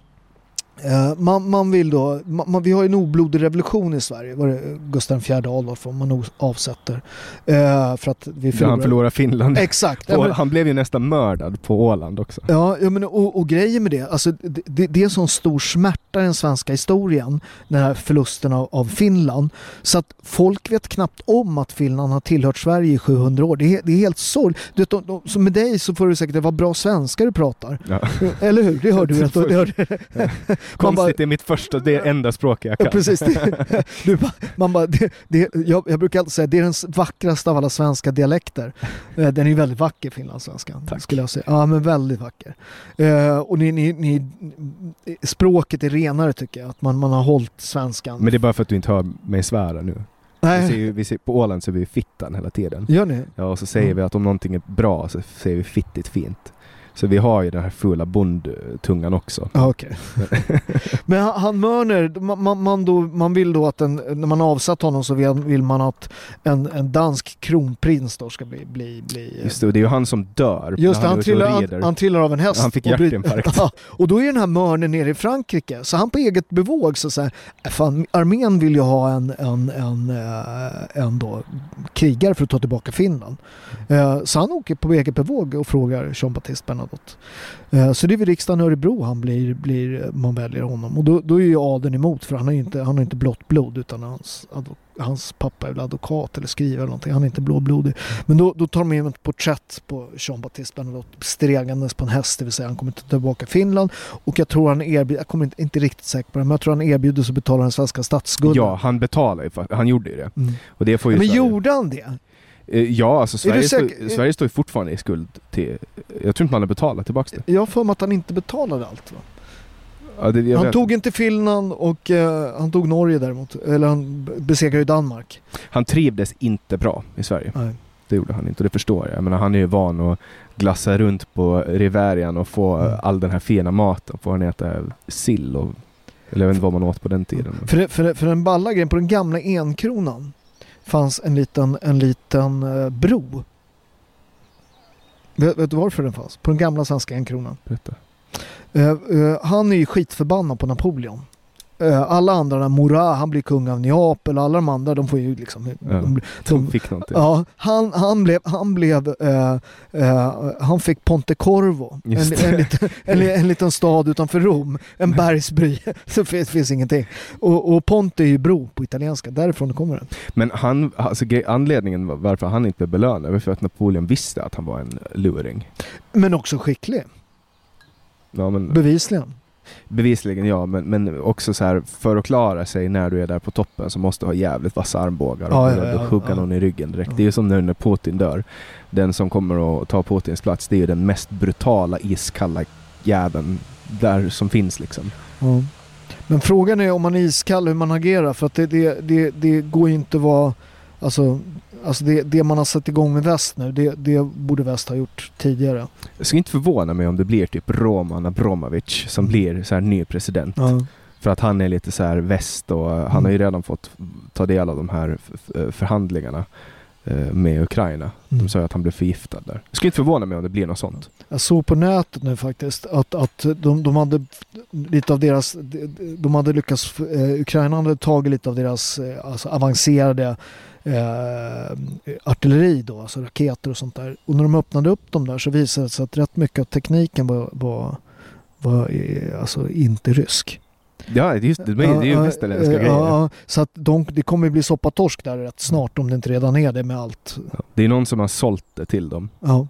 B: man, man vill då, man, vi har en oblodig revolution i Sverige, var det Gustav IV Adolf om man avsätter. Eh, för att vi
A: För han förlorade Finland.
B: Exakt.
A: På,
B: Ja, men-
A: han blev ju nästan mördad på Åland också.
B: Ja, ja men och, och grejen med det, alltså det, det, är en sån stor smärta i den svenska historien, den här förlusten av, av Finland. Så att folk vet knappt om att Finland har tillhört Sverige i 700 år. Det är, det är helt sorgligt. Du med dig så får du säkert, det var bra svenska du pratar.
A: Ja.
B: Eller hur? Det hörde du. Det hörde, Man bara,
A: Konstigt, det är mitt första, det är enda språk jag kan.
B: Ja, precis. Det, du, man bara, det, det, jag, jag brukar alltid säga det är den vackraste av alla svenska dialekter. Eh, Den är ju väldigt vacker, finlandssvenskan.
A: Tack.
B: Skulle jag säga. Ja, men väldigt vacker. Eh, och ni, ni, ni, språket är renare tycker jag. Att man, man har hållit svenskan.
A: Men det är bara för att du inte hör mig svära nu. Vi ser
B: Nej,
A: ju, vi ser, på Åland så är vi fittan hela tiden.
B: gör ni?
A: Ja, och så säger
B: Mm.
A: vi att om någonting är bra så säger vi fittigt fint. Så vi har ju den här fula bondtungan också.
B: Okej. Men han, han Mörner, man, man, då, man vill då att en, när man avsatt honom så vill, man att en, en dansk kronprins då ska bli... bli, bli
A: Just det, och det är ju han som dör.
B: Just det, han,
A: och
B: trillar, han, han trillar av en häst.
A: Han fick
B: och
A: hjärtinfarkt.
B: Ja, och då är den här Mörner nere i Frankrike. Så han på eget bevåg så säger äh, fan, armén vill ju ha en, en, en, eh, en då, krigare för att ta tillbaka Finland. Eh, Så han åker på eget bevåg och frågar Jean-Baptiste Bernadotte. Eh, Så det är vid riksdagen i Örebro han blir, blir, man väljer honom. Och då, då är ju adeln emot för han har inte, han har inte blått blod utan hans, hans pappa är väl advokat eller skrivare eller någonting. Han är inte blåblodig. Men då, då tar de in ett porträtt på Jean-Baptiste Bernadotte stregandes på en häst, det vill säga han kommer inte tillbaka Finland. Och jag tror han erbjuder, jag kommer inte, inte riktigt säker på det, men jag tror han erbjuder sig att betala den svenska statsskulden.
A: Ja, han betalar ju, han gjorde ju det.
B: Mm.
A: Och det får ju
B: Men
A: Sverige.
B: gjorde han det?
A: Eh, Ja, alltså Sverige, står,
B: säker-
A: Sverige står ju fortfarande i skuld till... Jag tror inte man har betalat tillbaka det.
B: Jag har för mig att han inte betalade allt. Va?
A: Ja, det
B: Han
A: vet.
B: tog inte Finland och eh, han tog Norge däremot. Eller han besegrade ju Danmark.
A: han trivdes inte bra i Sverige.
B: Nej.
A: Det gjorde han inte och det förstår jag. Jag menar, han är ju van att glassa runt på Riverian och få
B: Mm.
A: all den här fina maten. Får han äta sill och... Eller jag vet inte vad man åt på den tiden.
B: För, för, för den balla grejen, på den gamla enkronan fanns en liten, en liten eh, bro. Vet, vet du varför den fanns? På den gamla svenska enkronan.
A: Berätta.
B: Eh, eh, han är ju skitförbannad på Napoleon. Eh, alla andra, där, Murat, han blir kung av Neapel, alla de andra de får ju liksom...
A: Ja.
B: De,
A: De fick någonting.
B: ja, han, han blev, han blev, eh, eh, han fick Ponte Corvo, en, en, liten, en, en liten stad utanför Rom, en bergsbry, så finns, finns ingenting. Och, och Ponte är ju bro på italienska, därifrån kommer det.
A: Men han, alltså, anledningen var- varför han inte blev belönad var för att Napoleon visste att han var en luring.
B: Men också skicklig,
A: Ja, men,
B: bevisligen.
A: Bevisligen ja, men, men också så här för att klara sig när du är där på toppen så måste du ha jävligt vassa armbågar och
B: Ja, ja, ja,
A: hugga någon i ryggen direkt. Det är ju som när Putin dör. Den som kommer att ta Putins plats, det är ju den mest brutala, iskalla jäveln där som finns liksom.
B: Men frågan är om man är iskall hur man agerar för att det, det, det, det går ju inte att vara Alltså, alltså det, det man har satt igång med väst nu det, det borde väst ha gjort tidigare.
A: Jag skulle inte förvåna mig om det blir typ Roman Abramovic som
B: Mm.
A: blir så här ny president.
B: Ja.
A: För att han är lite så här väst och han
B: Mm.
A: har ju redan fått ta del av de här förhandlingarna eh, med Ukraina. De
B: Mm.
A: sa ju att han blev förgiftad där. Jag skulle inte förvåna mig om det blir något sånt.
B: Jag såg på nätet nu faktiskt att, att de, de hade lite av deras, de, de hade lyckats, eh, Ukraina hade tagit lite av deras eh, alltså avancerade eh, artilleri då, alltså raketer och sånt där. Och när de öppnade upp dem där så visade det sig att rätt mycket av tekniken var, var, var alltså inte rysk.
A: Ja, det är just det. Det är ju
B: Ja,
A: västerländska
B: eh,
A: grejer.
B: Ja, så att de, det kommer ju bli soppatorsk där rätt snart om det inte redan är det med allt.
A: Ja, Det är någon som har sålt det till dem.
B: Ja.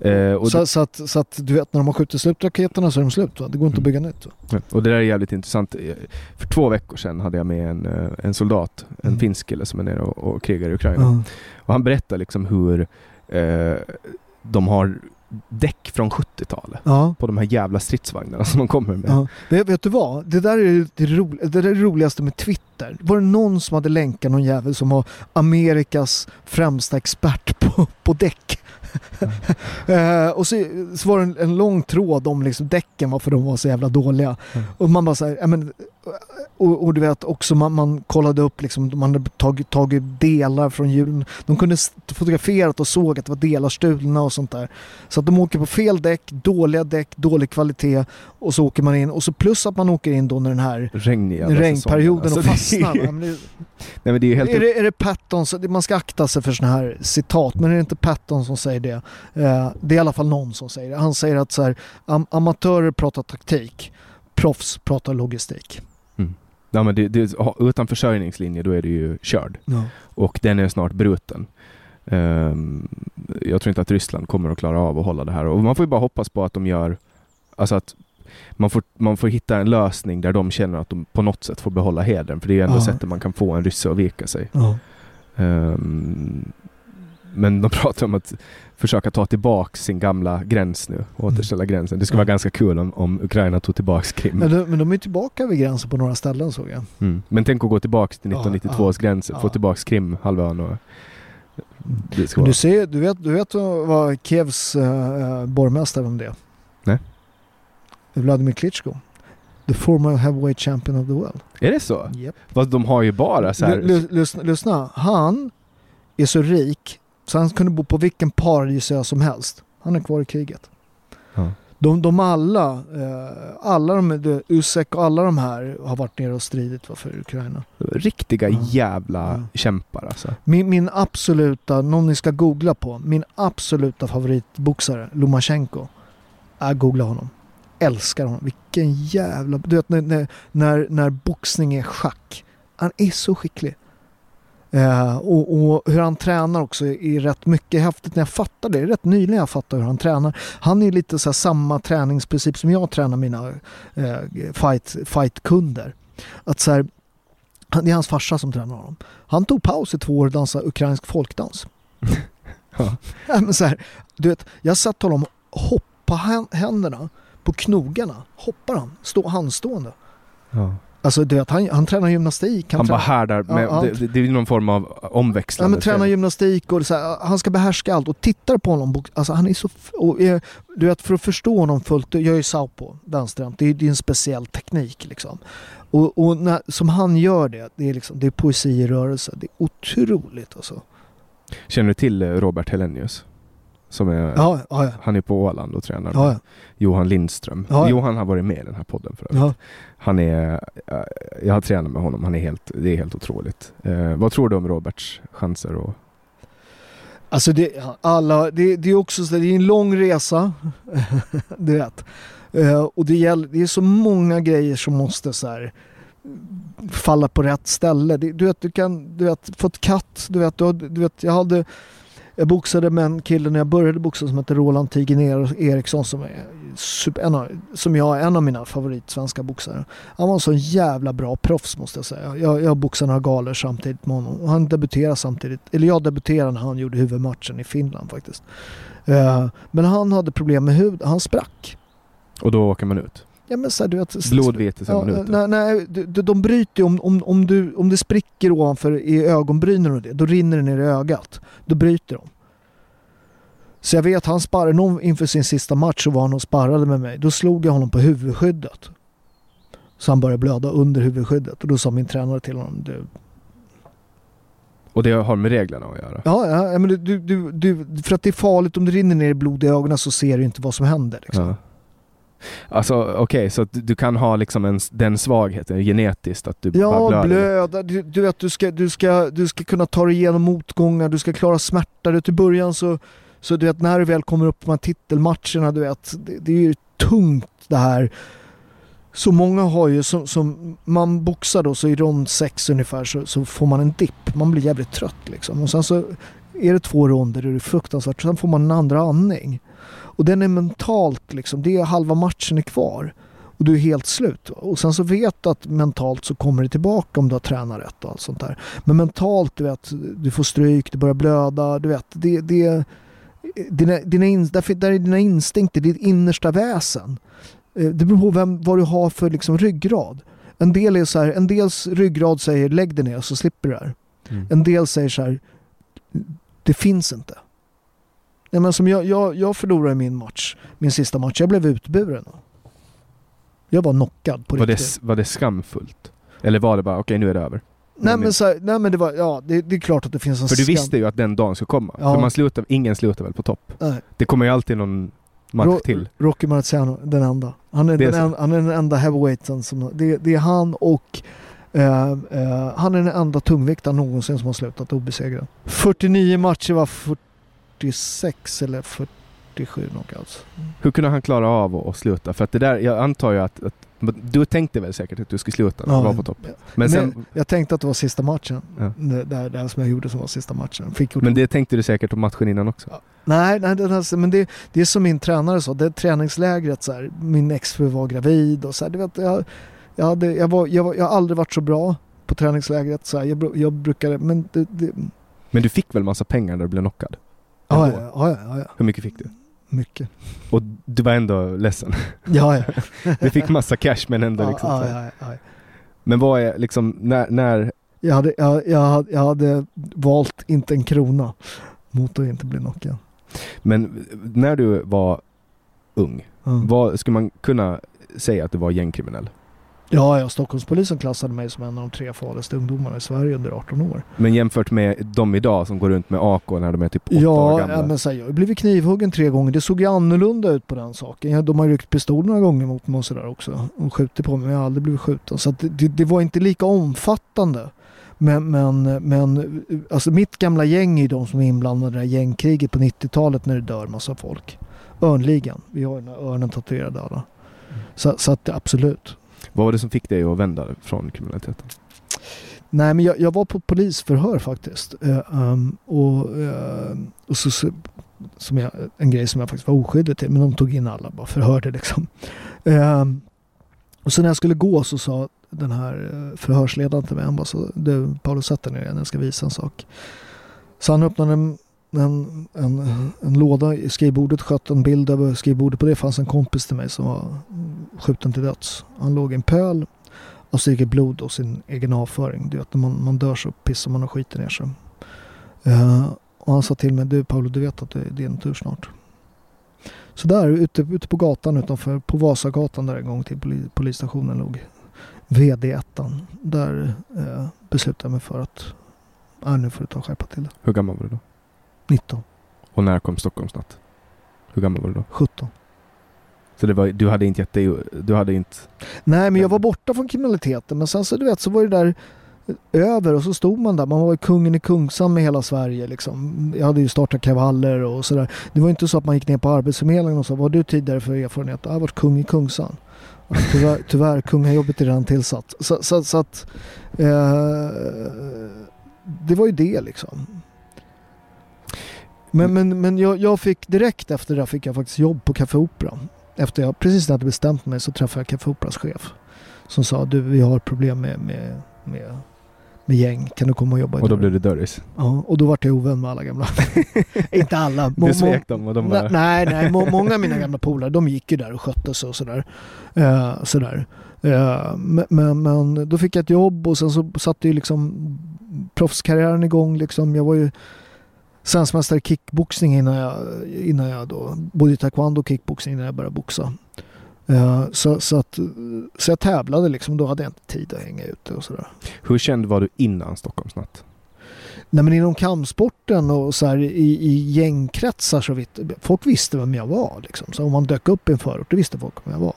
A: Eh,
B: så,
A: det,
B: så, att, så att du vet när de har skjutit slut raketerna så är de slut. Va? Det går inte att
A: Mm.
B: bygga nytt. Va?
A: och det där är jävligt intressant. Eh, För två veckor sedan hade jag med en, eh, en soldat, en
B: Mm.
A: finsk kille som är nere och, och krigar i Ukraina.
B: Ja.
A: Och han berättar liksom hur eh, de har däck från 70-talet
B: Ja.
A: på de här jävla stridsvagnarna som de kommer med.
B: Ja. Vet, vet du vad? Det där är det, ro, det, där är det roligaste med Twitter. Var det någon som hade länkat någon jävel som var Amerikas främsta expert på, på däck? Eh, och så, så var det en, en lång tråd om liksom däcken, varför de var så jävla dåliga.
A: Mm.
B: Och man bara såhär, ja, men, och, och du vet också man, man kollade upp liksom, de hade tagit, tagit delar från hjulen. De kunde fotograferat och såg att det var delar stulna och sånt där. Så att de åker på fel däck, dåliga däck, dålig kvalitet och så åker man in och så plus att man åker in då när den här
A: Regniga
B: regnperioden och
A: Alltså, det är-
B: fastnar. Men det,
A: Nej men det är helt
B: är, det, är det Patton, man ska akta sig för sådana här citat, men är det inte Patton som säger det? Eh, det är i alla fall någon som säger det. Han säger att så här, am, amatörer pratar taktik, proffs pratar logistik.
A: Ja, men det, det, utan försörjningslinje då är du ju körd.
B: Ja.
A: Och den är snart bruten. Ehm, jag tror inte att Ryssland kommer att klara av att hålla det här. Och man får ju bara hoppas på att de gör... Alltså att man, får, man får hitta en lösning där de känner att de på något sätt får behålla hedern. För det är ju ändå
B: Ja.
A: sättet man kan få en rysse att vika sig.
B: Ja.
A: Ehm, men de pratar om att försöka ta tillbaka sin gamla gräns nu. och Återställa gränsen. Det skulle
B: Ja.
A: vara ganska kul om, om Ukraina tog tillbaka Krim.
B: Men, de, men de är tillbaka vid gränsen på några ställen såg jag.
A: Mm. Men tänk att gå tillbaka till
B: Ja,
A: 1992 års gränser. Få
B: ja.
A: tillbaka Krimhalvön och... Det ska
B: Men
A: vara.
B: du, ser, du, vet, du vet vad Kievs uh, borgmästare om det
A: Nej.
B: Vladimir Klitschko. The former heavyweight champion of the world.
A: Är det så?
B: Yep.
A: Fast de har ju bara så här...
B: L- lyssna, lyssna, han är så rik så han kunde bo på vilken paradisö som helst. Han är kvar i kriget.
A: Ja.
B: De, de alla, eh, alla de, Usek och alla de här har varit nere och stridit va, för Ukraina.
A: Riktiga
B: Ja.
A: jävla
B: Ja.
A: kämpar alltså.
B: Min, min absoluta, någon ni ska googla på, min absoluta favoritboxare, Lomachenko. Jag googla honom. Älskar honom. Vilken jävla... Du vet när, när, när, när boxning är schack. Han är så skicklig. Eh, och, och hur han tränar också är rätt mycket häftigt. När jag fattar det, det är rätt nyligen jag fattar hur han tränar. Han är lite så samma träningsprincip som jag tränar mina eh, fight, fightkunder. Att så här, han- det är hans farsa som tränar honom. Han tog paus i två år och dansade ukrainsk folkdans.
A: Ja.
B: Men så här, du vet, jag satt honom hoppa hän- händerna på knogarna. Hoppar han, stå handstående.
A: Ja.
B: Alltså du vet, han, han tränar gymnastik.
A: Han bara
B: tränar,
A: härdar med...
B: Ja,
A: det, det, är någon form av
B: ja,
A: omväxlande.
B: men tränar gymnastik och så här, han ska behärska allt. Och tittar på honom, alltså han är så... Och, du vet, för att förstå honom fullt, jag är ju southpaw, vänsterhänt. Det det är en speciell teknik liksom. Och, och när, som han gör det, det är, liksom, det är poesi i rörelse. Det är otroligt alltså.
A: Känner du till eh, Robert Helenius? Som är...
B: Ja, ja, ja.
A: Han är på Åland och tränar. Johan Lindström. Johan har varit med i den här podden förut.
B: ja.
A: Han är... eh, Jag har tränat med honom. Han är helt... Det är helt otroligt. Eh, vad tror du om Roberts chanser? Och,
B: Alltså det, alla, det, det är också så, det är en lång resa. du vet. Eh, och det, gäller, det är så många grejer som måste så här, falla på rätt ställe. Det, du vet, du kan, du vet, fått katt, du vet, du, du vet, jag hade jag boxade med en kille när jag började boxa som heter Roland Tigner Eriksson som är super, en av, som jag är en av mina favoritsvenska boxare. Han var en så jävla bra proffs måste jag säga. Jag, jag boxade några galor samtidigt med honom. Och han debuterade samtidigt, eller jag debuterade när han gjorde huvudmatchen i Finland faktiskt. Uh, men han hade problem med huden, han sprack.
A: och då åker man ut?
B: Ja, men så här, du vet,
A: Blodvete är
B: Ja, nej, nej, de, de- bryter ju om, om, om, du, om det spricker ovanför i ögonbrynen och det, då rinner det ner i ögat. Då bryter de. Så jag vet, han sparrade någon inför sin sista match så var han och sparrade med mig. Då slog jag honom på huvudskyddet. Så han började blöda under huvudskyddet och då sa min tränare till honom du,
A: Och det har med reglerna att göra?
B: Ja, ja men du, du, du, för att det är farligt om det rinner ner blod i ögonen så ser du inte vad som händer. Liksom.
A: Ja. Alltså okej, så att du, kan ha liksom en, den svagheten genetiskt att du bara
B: Ja,
A: blöder?
B: blöda. Du, du vet, du ska, du, ska, du ska kunna ta dig igenom motgångar, du ska klara smärta. Du vet, I början så, så du vet, när du väl kommer upp på de här titelmatcherna, du vet, det, det är ju tungt det här. Så många har ju, som, som man boxar då, så i rond sex ungefär så, så får man en dipp. Man blir jävligt trött liksom. Och sen så är det två ronder, det är fruktansvärt. Sen får man en andra andning. Och den är mentalt liksom, det är halva matchen är kvar och du är helt slut. Och sen så vet du att mentalt så kommer det tillbaka om du har tränat rätt och allt sånt där. Men mentalt, du vet, du får stryk, du börjar blöda, du vet, det, det dina, dina in, därför, där är dina instinkter, ditt innersta väsen. Eh, Det beror på vem, vad du har för liksom ryggrad. En del är så här, en dels ryggrad säger lägg dig ner så slipper du det här.
A: Mm.
B: En del säger så här, det finns inte. Nej, men som jag, jag, jag förlorade min match, min sista match. Jag blev utburen. Jag var knockad på
A: Var
B: riktigt.
A: det, var det skamfullt? Eller var det bara okej nu är det över?
B: nej, men så här, nej men det var, ja det, det är klart att det finns en
A: För du
B: skam.
A: visste ju att den dagen skulle komma.
B: Ja.
A: För man slutar, ingen slutar väl på topp?
B: Nej.
A: Det kommer ju alltid någon match
B: Ro-
A: till.
B: Rocky Marciano, den enda. Han är,
A: är
B: den, en, han är den enda heavyweighten som, det, det är han och eh, eh, han är den enda tungviktaren någonsin som har slutat obesegrad. 49 matcher var 46 eller 47 knockouts.
A: Hur kunde han klara av att, sluta? För att det där, jag antar ju att, att Du tänkte väl säkert att du skulle sluta
B: Ja.
A: vara på topp? Men,
B: Men
A: sen,
B: jag tänkte att det var sista matchen.
A: Ja.
B: Det, det, det som jag gjorde som var sista matchen. Fick
A: men det tänkte du säkert om matchen innan också?
B: Nej, nej det, alltså, men det, det är som min tränare sa, det träningslägret så här, min exfru var gravid och så här, du vet, jag, jag, hade, jag, var, jag, var, jag har aldrig varit så bra på träningslägret. Så här, jag, jag brukade, men det, det,
A: Men du fick väl massa pengar när du blev knockad?
B: ja, ja, ja, ja, ja,
A: Hur mycket fick du?
B: mycket.
A: Och du var ändå ledsen?
B: Ja, ja.
A: Du fick massa cash men ändå
B: ja,
A: liksom
B: ja, ja, ja.
A: Men vad är liksom, när, när
B: Jag, hade, jag, jag, hade, jag hade valt inte en krona mot att inte bli knockad.
A: men när du var ung,
B: Mm.
A: vad, skulle man kunna säga att du var gängkriminell?
B: Ja, ja, Stockholmspolisen klassade mig som en av de tre farligaste ungdomarna i Sverige under 18 år.
A: Men jämfört med de idag som går runt med AK när de är typ åtta år
B: Ja,
A: gamla.
B: ja men så här, jag har blivit knivhuggen tre gånger. Det såg ju annorlunda ut på den saken. De har ju ryckt pistol några gånger mot mig och sådär också. Och skjutit på mig, men jag har aldrig blivit skjuten. Så det, det, var inte lika omfattande. Men, men, men alltså mitt gamla gäng är de som är inblandade i det här gängkriget på 90-talet när det dör massa folk. Örnligan. Vi har ju den här örnen tatuerade alla. Så, så att absolut.
A: Vad var det som fick dig att vända från kriminaliteten?
B: Nej, men jag, jag var på polisförhör faktiskt. Eh, um, och eh, och så, så, som jag, en grej som jag faktiskt var oskyldig till. Men de tog in alla, bara förhörde liksom. Ehm, och så när jag skulle gå så sa den här eh, förhörsledaren till mig, han bara så, du Paolo sätt dig ner igen, jag ska visa en sak. Så han öppnade en, en, en, en låda i skrivbordet, sköt en bild över skrivbordet. På det fanns en kompis till mig som var skjuten till döds. Han låg i en pöl och så gick det blod och sin egen avföring. Du vet, när man, man dör så pissar man och skiter ner sig. Eh, och han sa till mig, du Paolo, du vet att det är din tur snart. Så där ute, ute på gatan utanför, på Vasagatan där en gång till poli, polisstationen låg VD1. Där eh, beslutade jag mig för att äh, nu får du ta och skärpa till det.
A: Hur gammal var du då?
B: 19,
A: Och när kom Stockholmsnatt? Hur gammal var du då?
B: 17.
A: Så det var, du hade inte gett dig, du hade inte...
B: Nej, men jag var borta från kriminaliteten. Men sen så du vet så var det där över och så stod man där. Man var kungen i Kungsan med hela Sverige liksom. Jag hade ju startat kravaller och sådär. Det var inte så att man gick ner på Arbetsförmedlingen och sa vad har du tidigare för erfarenhet? Jag har varit kung i Kungsan. Tyvärr, tyvärr kungajobbet är redan tillsatt. Så, så, så att eh, det var ju det liksom. Men, men, men jag, jag fick direkt efter det fick jag faktiskt jobb på Café Opera. Efter jag precis hade bestämt mig så träffade jag Café Operas chef. Som sa du vi har problem med, med, med, med gäng. Kan du komma och jobba i
A: Och då
B: dörren?"
A: blev det dörris.
B: Ja, och då vart jag ovän med alla gamla. inte alla. Må-
A: Du svek dem och de bara...
B: Nej, nej, må, många av mina gamla polare de gick ju där och skötte sig och sådär. Eh, sådär. Men, men, men då fick jag ett jobb och sen så satte ju liksom proffskarriären igång. Liksom. Jag var ju svenskmästare i kickboxning innan jag, innan jag då, både i taekwondo och kickboxning innan jag började boxa. Eh, så, så, att, så jag tävlade liksom, då hade jag inte tid att hänga ute och sådär.
A: Hur känd var du innan Stockholmsnatt?
B: Nej men inom kampsporten och så här i, i gängkretsar så vitt, folk visste vem jag var liksom. Så om man dök upp i en förort, då visste folk vem jag var.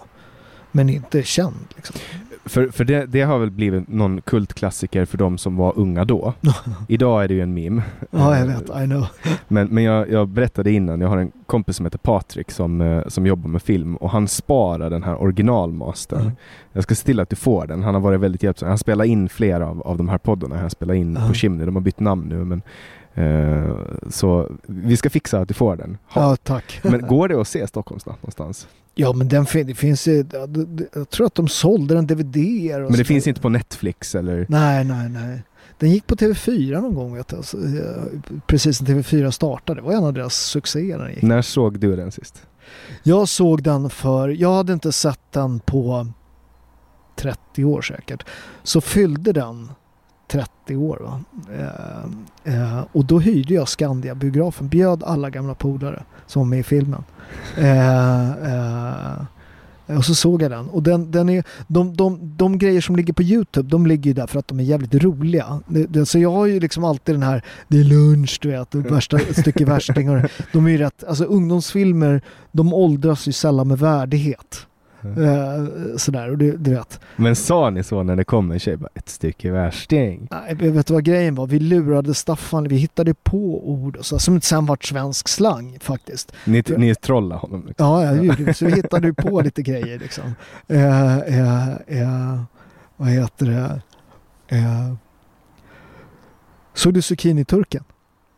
B: Men inte känd liksom.
A: För, för det, det har väl blivit någon kultklassiker för de som var unga då. Idag är det ju en meme.
B: Ja jag vet, I know.
A: Men, men jag, jag berättade innan, jag har en kompis som heter Patrik som, eh, som jobbar med film och han sparar den här originalmastern.
B: Mm.
A: Jag ska se till att du får den. Han har varit väldigt hjälpsam. Han spelar in flera av, av de här poddarna. Han spelar in
B: Ja.
A: på Chimney. De har bytt namn nu. Men, eh, så vi ska fixa att du får den. Ha.
B: Ja tack.
A: Men går det att se Stockholmsnatt någonstans?
B: Ja men den fin- det finns ju, det- det- jag tror att de sålde den DVD och
A: Men det
B: så-
A: finns inte på Netflix eller?
B: Nej, nej, nej. Den gick på TV4 någon gång vet jag. Så, eh, Precis när TV4 startade. Det var en av deras succéer när den gick.
A: När såg du den sist?
B: Jag såg den för, jag hade inte sett den på 30 år säkert. Så fyllde den 30 år. Va? Eh, eh, och då hyrde jag Skandia-biografen, bjöd alla gamla polare som var med i filmen. Eh, eh, och så såg jag den. Och den, den är, de, de, de grejer som ligger på Youtube, de ligger ju där för att de är jävligt roliga. Det, det, så jag har ju liksom alltid den här, det är lunch du vet, och värsta stycke värsting. Och, de är ju rätt, alltså ungdomsfilmer, de åldras ju sällan med värdighet. Eh, sådär, och du, du vet.
A: Men sa ni så när det kom en tjej? Bara, ett stycke värsting.
B: Nej, vet du vad grejen var? Vi lurade Staffan, vi hittade på ord och så, som sen vart svensk slang faktiskt.
A: Ni, ni trollade honom? Liksom.
B: Ja, ja, det gjorde. Så vi hittade på lite grejer liksom. Eh, eh, eh, vad heter det? Eh, såg du Zucchini-turken?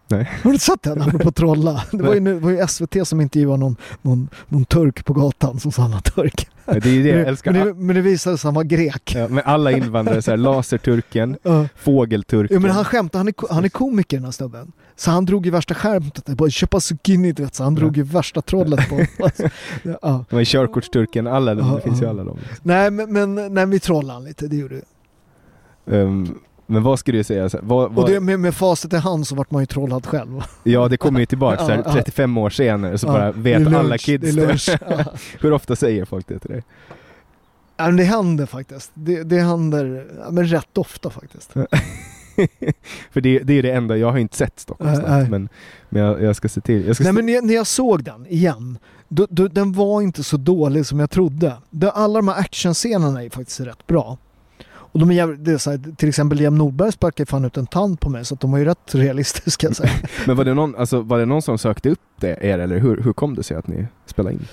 A: Nej.
B: Har du sett den? Apropå trolla. Det var ju, det var ju SVT som intervjuade någon, någon, någon turk på gatan som sa han var turk.
A: Ja, Det är det jag
B: Men,
A: älskar.
B: men, det, men det visade sig att han var grek.
A: Ja, men alla invandrare, så här, laserturken,
B: Ja.
A: fågelturken.
B: Ja, men han skämtade, han är, han är komiker den här snubben. Så han drog ju värsta skämtet, bara köpa zucchini du vet, så han
A: Ja.
B: drog ju värsta trollet på alltså, ja.
A: Men körkortsturken, alla,
B: Ja,
A: det finns ju alla de.
B: Nej men, men nej, vi trollade han lite, det gjorde vi.
A: Um, men vad skulle du säga? Här, vad,
B: Och
A: vad,
B: det, med, med facit i hand så vart man ju trollad själv.
A: ja, det kommer ju tillbaka så här,
B: Ja, ja.
A: 35 år senare så bara vet
B: lunch,
A: alla kids
B: det.
A: Hur ofta säger folk det till dig?
B: Ja, men det händer faktiskt. Det, det händer ja, men rätt ofta faktiskt.
A: För det, det är det enda, jag har inte sett Stockholms
B: Nej, nej.
A: men, men jag, jag ska se till. Jag ska
B: Nej
A: se,
B: men när, när jag såg den igen, då, då, den var inte så dålig som jag trodde. Alla de här actionscenerna är faktiskt rätt bra. Och de är jävligt, det är så här, till exempel Liam Nordberg sparkade fan ut en tand på mig så att de var ju rätt realistiska. Så
A: men var det, någon, alltså, var det någon som sökte upp det, er eller hur, hur kom det sig att ni spelade in?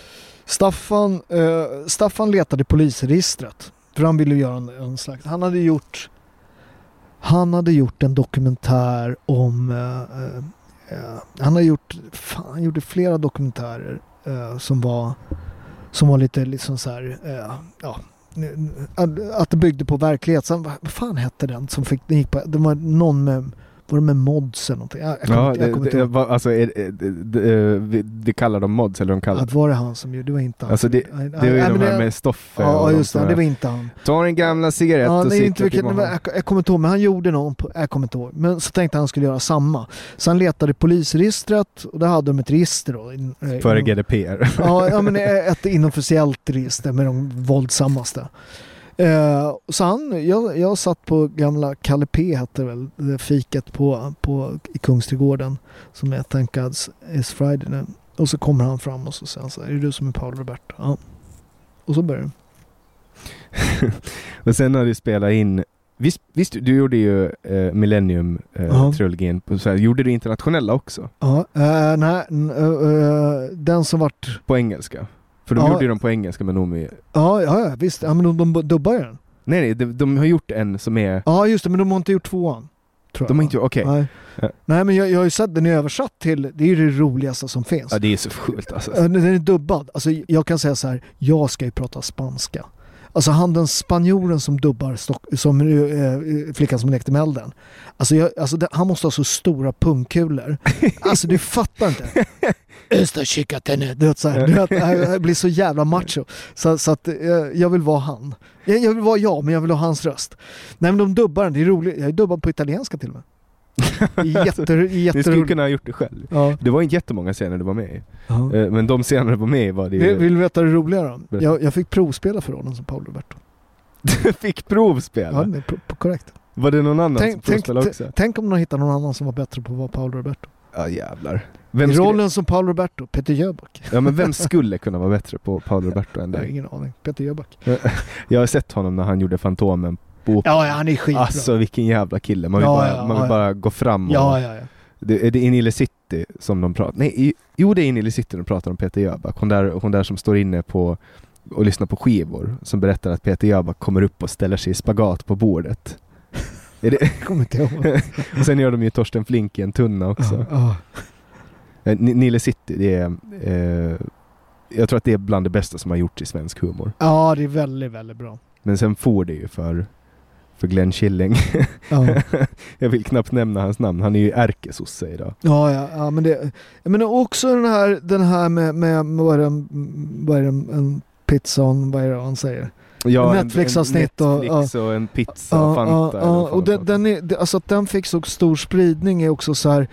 B: Staffan, eh, Staffan letade i polisregistret. För han ville göra en, en slags... Han hade gjort... Han hade gjort en dokumentär om... Eh, eh, eh, han har gjort... Fan, han gjorde flera dokumentärer eh, som var... Som var lite liksom så här... Eh, ja, att- det byggde på verklighet. Sen, vad fan hette den som fick... Den gick på, det var någon med... Var det med mods eller någonting? Jag, jag kommer
A: Ja,
B: jag
A: det, var, alltså, är, det, vi- det kallar de mods, eller de kallar
B: Att var det han som gjorde? Det var inte han.
A: Alltså det, det är ju
B: nej,
A: de här med Stoffe
B: Ja, just det. Det var inte han.
A: Ta en gamla cigarett
B: Ja,
A: och
B: nej, inte vilket, jag, jag kommer inte ihåg, men han gjorde någon, på, jag kommer inte ihåg. Men så tänkte han skulle göra samma. Så han letade i polisregistret och där hade de ett register då. eh,
A: Före GDPR.
B: Ja, ja, men ett inofficiellt register med de våldsammaste. Eh, så han, jag, jag satt på gamla Kalle P hette det väl, det fiket på, på, i Kungsträdgården som är Thank God's is Friday nu. Och så kommer han fram och så säger han så här, är det du som är Paul Roberto? Ja. Och så börjar det.
A: och sen har du spelat in Visst, visst du gjorde ju eh, Millennium-trilogin, här, gjorde du internationella också?
B: Ja, eh, nej, eh, eh, den som vart...
A: På engelska? För de
B: Ja.
A: gjorde ju dem på engelska med Noomi.
B: Ja, ja, ja visst. Ja, men de, de dubbar ju den.
A: Nej, nej, de, de har gjort en som är...
B: Ja, just det, men de har inte gjort tvåan. Tror
A: De
B: jag,
A: har inte gjort, okej.
B: Nej.
A: Ja.
B: nej, men jag, jag har ju sett den är översatt till, det är ju det roligaste som finns.
A: Ja, det är så sjukt alltså.
B: Den är dubbad. Alltså, jag kan säga så här, jag ska ju prata spanska. Alltså han den spanjoren som dubbar Stock, som eh, flickan som lekte med elden. Alltså, jag, alltså det, han måste ha så stora pungkulor. Alltså du fattar inte. Esta chica tene. Du vet, så här, du vet, jag blir så jävla macho. Så, så att eh, jag vill vara han. Jag, jag vill vara jag, men jag vill ha hans röst. Nej men de dubbar den, det är roligt. Jag är dubbad på italienska till och med. Jätte,
A: Ni skulle kunna ha gjort det själv.
B: Ja.
A: Det var inte jättemånga scener du var med i.
B: Ja.
A: Eh, Men de scener du var med i var det
B: Vill, vill du veta det roliga då? Jag, jag fick provspela för rollen som Paolo Roberto.
A: Du fick provspela?
B: Ja, det är korrekt.
A: Var det någon annan
B: Tänk,
A: som provspelade också?
B: tänk om de hittar någon annan som var bättre på att vara Paolo Roberto.
A: Ja jävlar.
B: I
A: Vem skulle,
B: rollen som Paolo Roberto, Peter Jöback.
A: ja, men vem skulle kunna vara bättre på Paolo Roberto än
B: Jag har
A: dig?
B: ingen aning. Peter Jöback.
A: Jag har sett honom när han gjorde Fantomen på
B: Ja, ja, han är skitbra.
A: Alltså vilken jävla kille. Man vill,
B: Ja,
A: bara, man vill bara gå fram och...
B: ja, ja, ja.
A: Det, är det Inile City som de pratar... Nej, jo det är Inile City de pratar om Peter Jöback. Hon där, hon där som står inne på och lyssnar på skivor. Som berättar att Peter Jöback kommer upp och ställer sig i spagat på bordet. Är det,
B: Jag kommer inte ihåg.
A: och sen gör de ju Torsten Flink i en tunna också. Eh, Ni- Nile City, det är... Eh, jag tror att det är bland det bästa som har gjorts i svensk humor.
B: ja, det är väldigt, väldigt bra.
A: Men sen får det ju för, för Glenn Killing.
B: Ja,
A: jag vill knappt nämna hans namn. Han är ju ärkesosse idag.
B: ja, ja, ja men det... Menar också den här, den här med, med, med vad är det, vad är det, en pizza och en- vad är det han säger?
A: Ja,
B: Netflix-avsnitt och-
A: Netflix och, en pizza
B: Ja,
A: Fanta.
B: ja, och
A: de
B: den, den, är, alltså att den fick så stor spridning är också så här,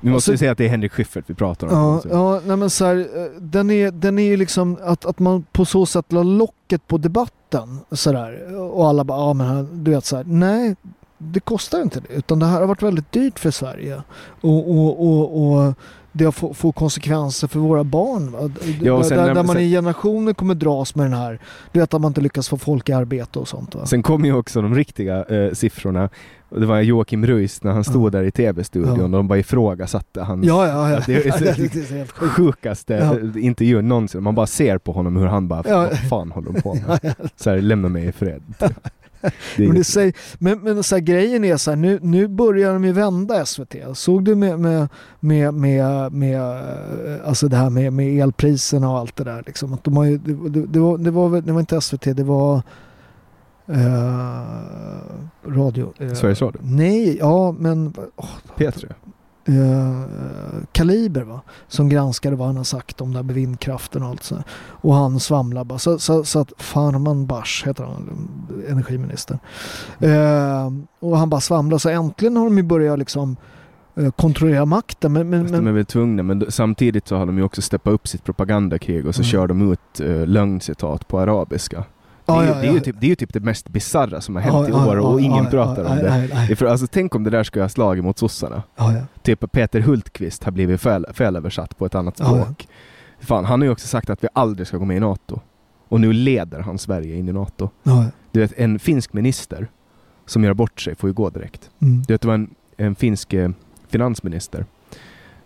A: Vi måste ju säga att det är Henrik Schyffert vi pratar om.
B: Ja, ja nej men så här, eh, den är, den är ju liksom att, att man på så sätt la locket på debatten sådär och alla bara, ja men du vet så här, nej det kostar inte det utan det här har varit väldigt dyrt för Sverige och, och, och, och det får, får konsekvenser för våra barn. Va?
A: Ja, sen
B: där,
A: när-
B: där man
A: sen-
B: i generationer kommer dras med den här, du vet att man inte lyckas få folk i arbete och sånt. Va?
A: Sen kom ju också de riktiga eh, siffrorna. Det var Joakim Ruist när han stod
B: Ja.
A: där i tv-studion
B: Ja.
A: och de bara ifrågasatte hans
B: Ja, ja, ja.
A: Det är
B: det är helt sjukt.
A: sjukaste
B: Ja.
A: intervjun någonsin. Man bara ser på honom hur han bara, vad fan håller de på med? Så här, lämna mig i fred.
B: Men, det säger, men, men så här, grejen är så här, nu, nu börjar de ju vända SVT. Såg du med, med, med, med, med eh, alltså det här med, med elpriserna och allt det där? Liksom, att de har ju, det, det, det, var, det, var, det var inte SVT, det var eh, radio. eh,
A: Sveriges Radio?
B: Nej, ja men åh,
A: P3?
B: Eh, Kaliber va? Som granskade vad han har sagt om det här med vindkraften och allt så här. Och han svamlar bara. Så, så, så att Farman Bach heter han, energiministern. Eh, och han bara svamlar. Så äntligen har de ju börjat liksom eh, kontrollera makten. Men, men,
A: Fast de är
B: men,
A: väl tvungna, men samtidigt så har de ju också steppat upp sitt propagandakrig och så
B: Mm.
A: kör de ut uh, lögncitat på arabiska. Det är,
B: Ja, ja,
A: det, är typ, det är ju typ det mest bisarra som har hänt i år och ingen pratar om det. För, alltså, tänk om det där skulle ha slagit mot sossarna. Typ Peter Hultqvist har blivit fel, felöversatt på ett annat språk. Fan, han har ju också sagt att vi aldrig ska gå med i NATO. Och nu leder han Sverige in i NATO. Du vet, en finsk minister som gör bort sig får ju gå direkt.
B: Mm.
A: Du vet, det var en, en finsk eh, finansminister,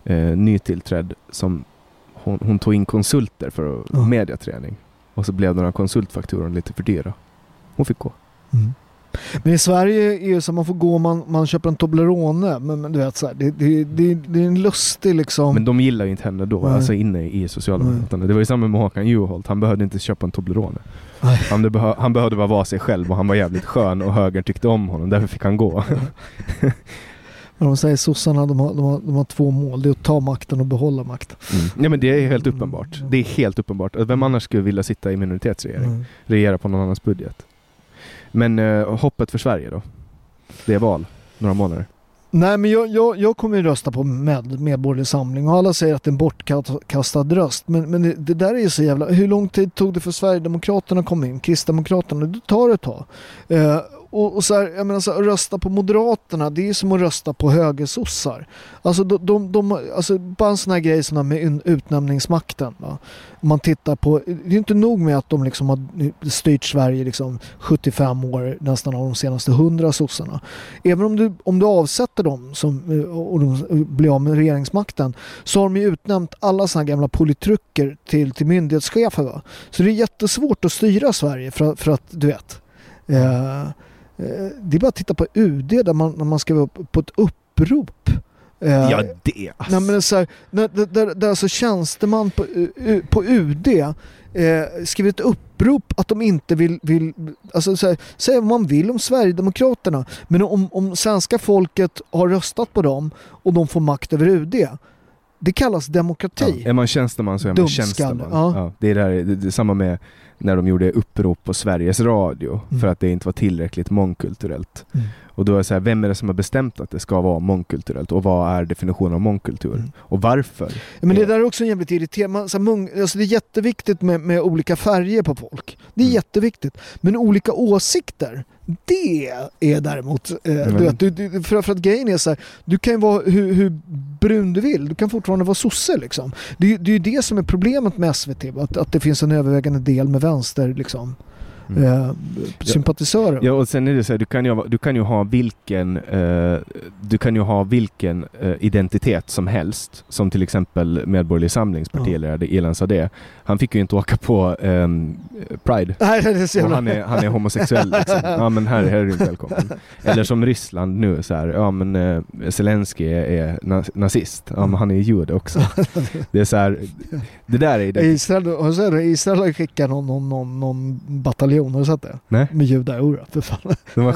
A: eh, nytillträdd, som hon, hon tog in konsulter för mediaträning. Och så blev några konsultfakturor lite för dyra. Hon fick gå.
B: Mm. Men i Sverige är det så att man får gå om man, man köper en Toblerone. Men, men du vet så här, det, det, det, det är en lustig liksom...
A: Men de gillar ju inte henne då,
B: Nej.
A: alltså inne i Socialdemokraterna. Det var ju samma med Håkan Juholt, han behövde inte köpa en Toblerone.
B: Nej.
A: Han, behö- han behövde bara vara sig själv och han var jävligt skön och högern tyckte om honom, därför fick han gå.
B: Men de säger sossarna de har, de, har, de har två mål. Det är att ta makten och behålla makten.
A: Mm. Ja men det är helt uppenbart. Det är helt uppenbart. Vem annars skulle vilja sitta i minoritetsregering?
B: Mm.
A: Regera på någon annans budget? Men eh, hoppet för Sverige då? Det är val, några månader.
B: Nej men jag, jag, jag kommer ju rösta på med, Medborgerlig Samling och alla säger att det är en bortkastad röst. Men, men det, det där är ju så jävla... Hur lång tid tog det för Sverigedemokraterna att komma in? Kristdemokraterna? Det tar ett tag. Eh, och, och så här, jag menar så här, att rösta på Moderaterna det är som att rösta på högersossar. Alltså, de, de, de, alltså bara en sån här grej som med utnämningsmakten. Va? Om man tittar på, det är inte nog med att de liksom har styrt Sverige liksom 75 år nästan av de senaste 100 sossarna. Även om du, om du avsätter dem som, eh, och de blir av med regeringsmakten så har de ju utnämnt alla såna här gamla politruker till, till myndighetschefer. Va? Så det är jättesvårt att styra Sverige för, att- för att du vet. Eh, det är bara att titta på UD där man, när man skriver upp på ett upprop. Eh,
A: Ja det.
B: Nej, men så här, där, där, där alltså tjänsteman på, U- på UD eh, skriver ett upprop att de inte vill, vill alltså så här, säga vad man vill om Sverigedemokraterna men om, om svenska folket har röstat på dem och de får makt över UD det kallas demokrati.
A: Ja, är man tjänsteman så är man
B: Dumskalle,
A: tjänsteman.
B: ja.
A: Ja. det, är där, det, det samma med när de gjorde upprop på Sveriges Radio
B: Mm.
A: för att det inte var tillräckligt mångkulturellt.
B: Mm.
A: Och då är så här, vem är det som har bestämt att det ska vara mångkulturellt och vad är definitionen av mångkultur?
B: Mm.
A: Och varför?
B: Ja, Men det där är också en jävligt irriterande. Så alltså det är jätteviktigt med, med olika färger på folk. Det är
A: Mm.
B: jätteviktigt. Men olika åsikter, det är däremot... Eh,
A: Mm.
B: du vet, du, du, för, för att grejen är så här, du kan ju vara hur, hur brun du vill. Du kan fortfarande vara sosse liksom. Det, är- det är ju det som är problemet med SVT. Att, att det finns en övervägande del med vänster liksom.
A: Mm.
B: Eh, sympatisörer.
A: Ja och sen är det så här, du kan ju, du kan ju ha vilken eh, Du kan ju ha vilken eh, identitet som helst Som till exempel Medborgerlig Samlings partiledare Ilan Sadeh Han fick ju inte åka på ehm, Pride
B: Nej, det är så
A: och han är, han är homosexuell liksom. Ja men här, här är du inte välkommen. Eller som Ryssland nu så här, ja men eh, Zelensky är, är na- nazist. Ja men han är jude också. Det är så här, det där är det.
B: Israel? Israel har skickat någon, någon, någon, någon bataljon, har du sett det?
A: Nej,
B: Med judar, för fan.
A: de har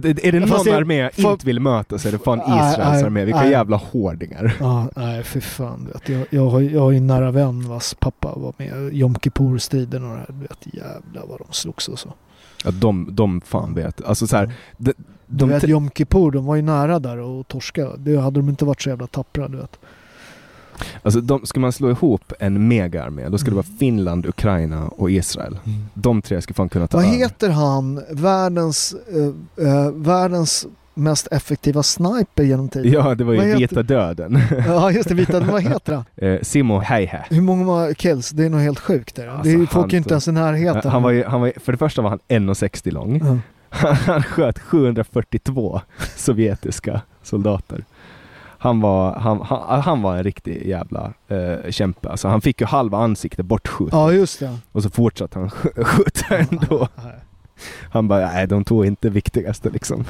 B: De
A: Är det någon
B: det-
A: armé jag inte vill möta så är det fan Israels armé. Vilka
B: nej.
A: jävla hårdingar.
B: Ja, nej för fan. Du vet. Jag, jag, har, jag har ju en nära vän vars pappa var med i Jom Kippur-striden och det här. Du vet, jävlar vad de slogs och så.
A: Ja, de, de fan vet. Alltså så här, de,
B: Du
A: de,
B: vet Jom Kippur, de var ju nära där och torska. Det hade de inte varit så jävla tappra, du vet.
A: Alltså de, ska man slå ihop en megaarmé, då ska det
B: Mm.
A: vara Finland, Ukraina och Israel. De tre ska fan kunna ta
B: Vad
A: över.
B: heter han, världens, eh, eh, världens mest effektiva sniper genom tiden.
A: Ja, det var ju
B: Vad heter-
A: Vita Döden.
B: Ja just det, vita, vad heter han?
A: Eh, Simo Häihä.
B: Hur många kills? Det är nog helt sjukt. Det,
A: Alltså,
B: det är,
A: han
B: folk är inte ens i närheten.
A: Han var ju, han var, för det första var han 1,60 lång.
B: Ja.
A: Han sköt 742 sovjetiska soldater. Han var, han, han, han var en riktig jävla eh, kämpe. Alltså, han fick ju halva ansiktet bortskjutet
B: ja, just det.
A: och så fortsatte han sk- skjuta ändå. Han bara, nej de tog inte det viktigaste liksom.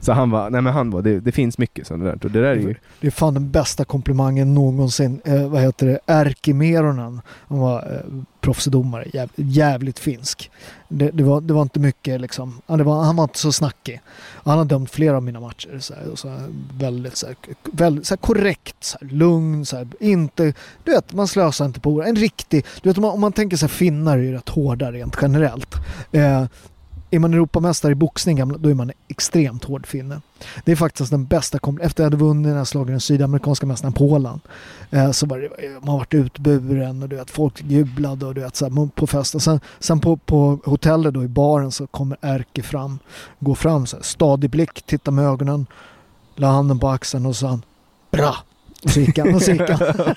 A: Så han var, nej men han var, det, det finns mycket sånt där. Och det där är ju,
B: Det är fan den bästa komplimangen någonsin. Eh, vad heter det? Erkki Meronen. Han var eh, proffsdomare. Jäv, jävligt finsk. Det, det, var, det var inte mycket liksom. Han, var, han var inte så snackig. Han har dömt flera av mina matcher. Så här, så här, väldigt, så här, väldigt så här, korrekt, så här, lugn. Så här, inte, du vet, man slösar inte på ord. En riktig... Du vet, om man, om man tänker sig finnar är ju rätt hårda rent generellt. Eh, är man Europamästare i boxning då är man extremt hård finne. Det är faktiskt den bästa kombinationen. Efter jag hade vunnit den här slagen den sydamerikanska mästaren Polen eh, så var det, man varit utburen och du vet, folk jublade och du vet, så här, på festen. Sen, sen på, på hotellet då i baren så kommer Erke fram, går fram så här, stadig blick, tittar med ögonen, la handen på axeln och sa bra. Han. Och han.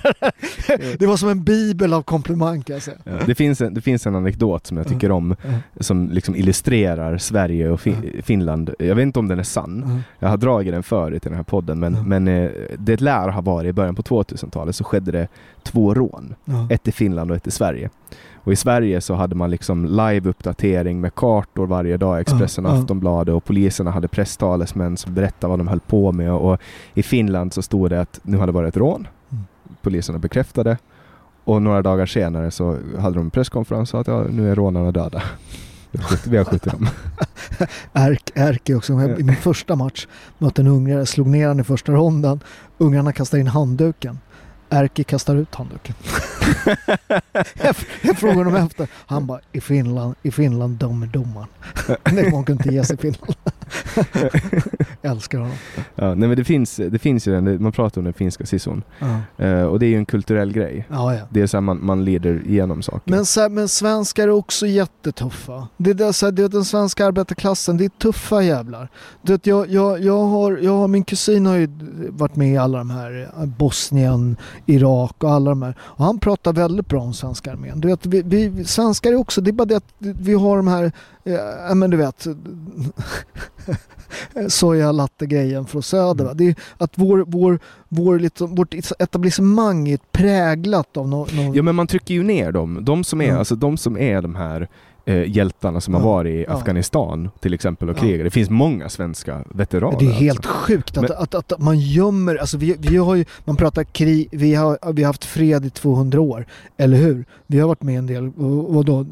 B: det var som en bibel av komplimang kan jag säga.
A: ja, det, finns en, det finns en anekdot som jag tycker om som liksom illustrerar Sverige och fi- Finland. Jag vet inte om den är sann. Jag har dragit den förut i den här podden men, men eh, det lär ha varit i början på 2000-talet så skedde det två rån. Ett i Finland och ett i Sverige. Och i Sverige så hade man liksom live-uppdatering med kartor varje dag, Expressen och
B: Ja, ja.
A: Aftonbladet och poliserna hade presstalesmän som berättade vad de höll på med och i Finland så stod det att nu hade det varit ett rån.
B: Mm.
A: Poliserna bekräftade och några dagar senare så hade de en presskonferens och sa att ja, nu är rånarna döda. Vi har skjutit- dem.
B: Erk, Erke också. I min första match mötte en ungrare, slog ner han i första ronden. Ungrarna kastar in handduken. Erke kastar ut handduken. jag, frågade honom efter. Han bara, i Finland, i Finland dömer domaren. det man kunde inte ge sig i Finland. Jag älskar honom.
A: Ja, nej men det finns, det finns ju den, man pratar om den finska sisson.
B: Ja,
A: Eh, och det är ju en kulturell grej.
B: ja. ja.
A: Det är så här man, man lider igenom saker.
B: Men, så här, men svenskar är också jättetuffa. Det är, det, så här, det är den svenska arbetarklassen, det är tuffa jävlar. Du vet, jag, jag, jag, har, jag har, min kusin har ju varit med i alla de här, eh, Bosnien, Irak och alla de här. Och han pratar väldigt bra om svenska armén. Du vet, vi, vi svenskar är också, det är bara det att vi har de här, ja men du vet, soja latte-grejen från söder. Va? Det är att vår, vår, vår liksom, vårt etablissemang är präglat av någon... någon
A: Ja men man trycker ju ner dem. De som är,
B: Ja.
A: alltså, de som är de här eh, hjältarna som har
B: Ja,
A: varit i
B: ja.
A: Afghanistan till exempel och
B: Ja.
A: krigar. Det finns många svenska veteraner.
B: Det är helt
A: alltså.
B: sjukt att,
A: Men-
B: att, att, man gömmer, alltså vi, vi har ju, man pratar krig, vi har, vi har haft fred i 200 år, eller hur? Vi har varit med en del, vadå,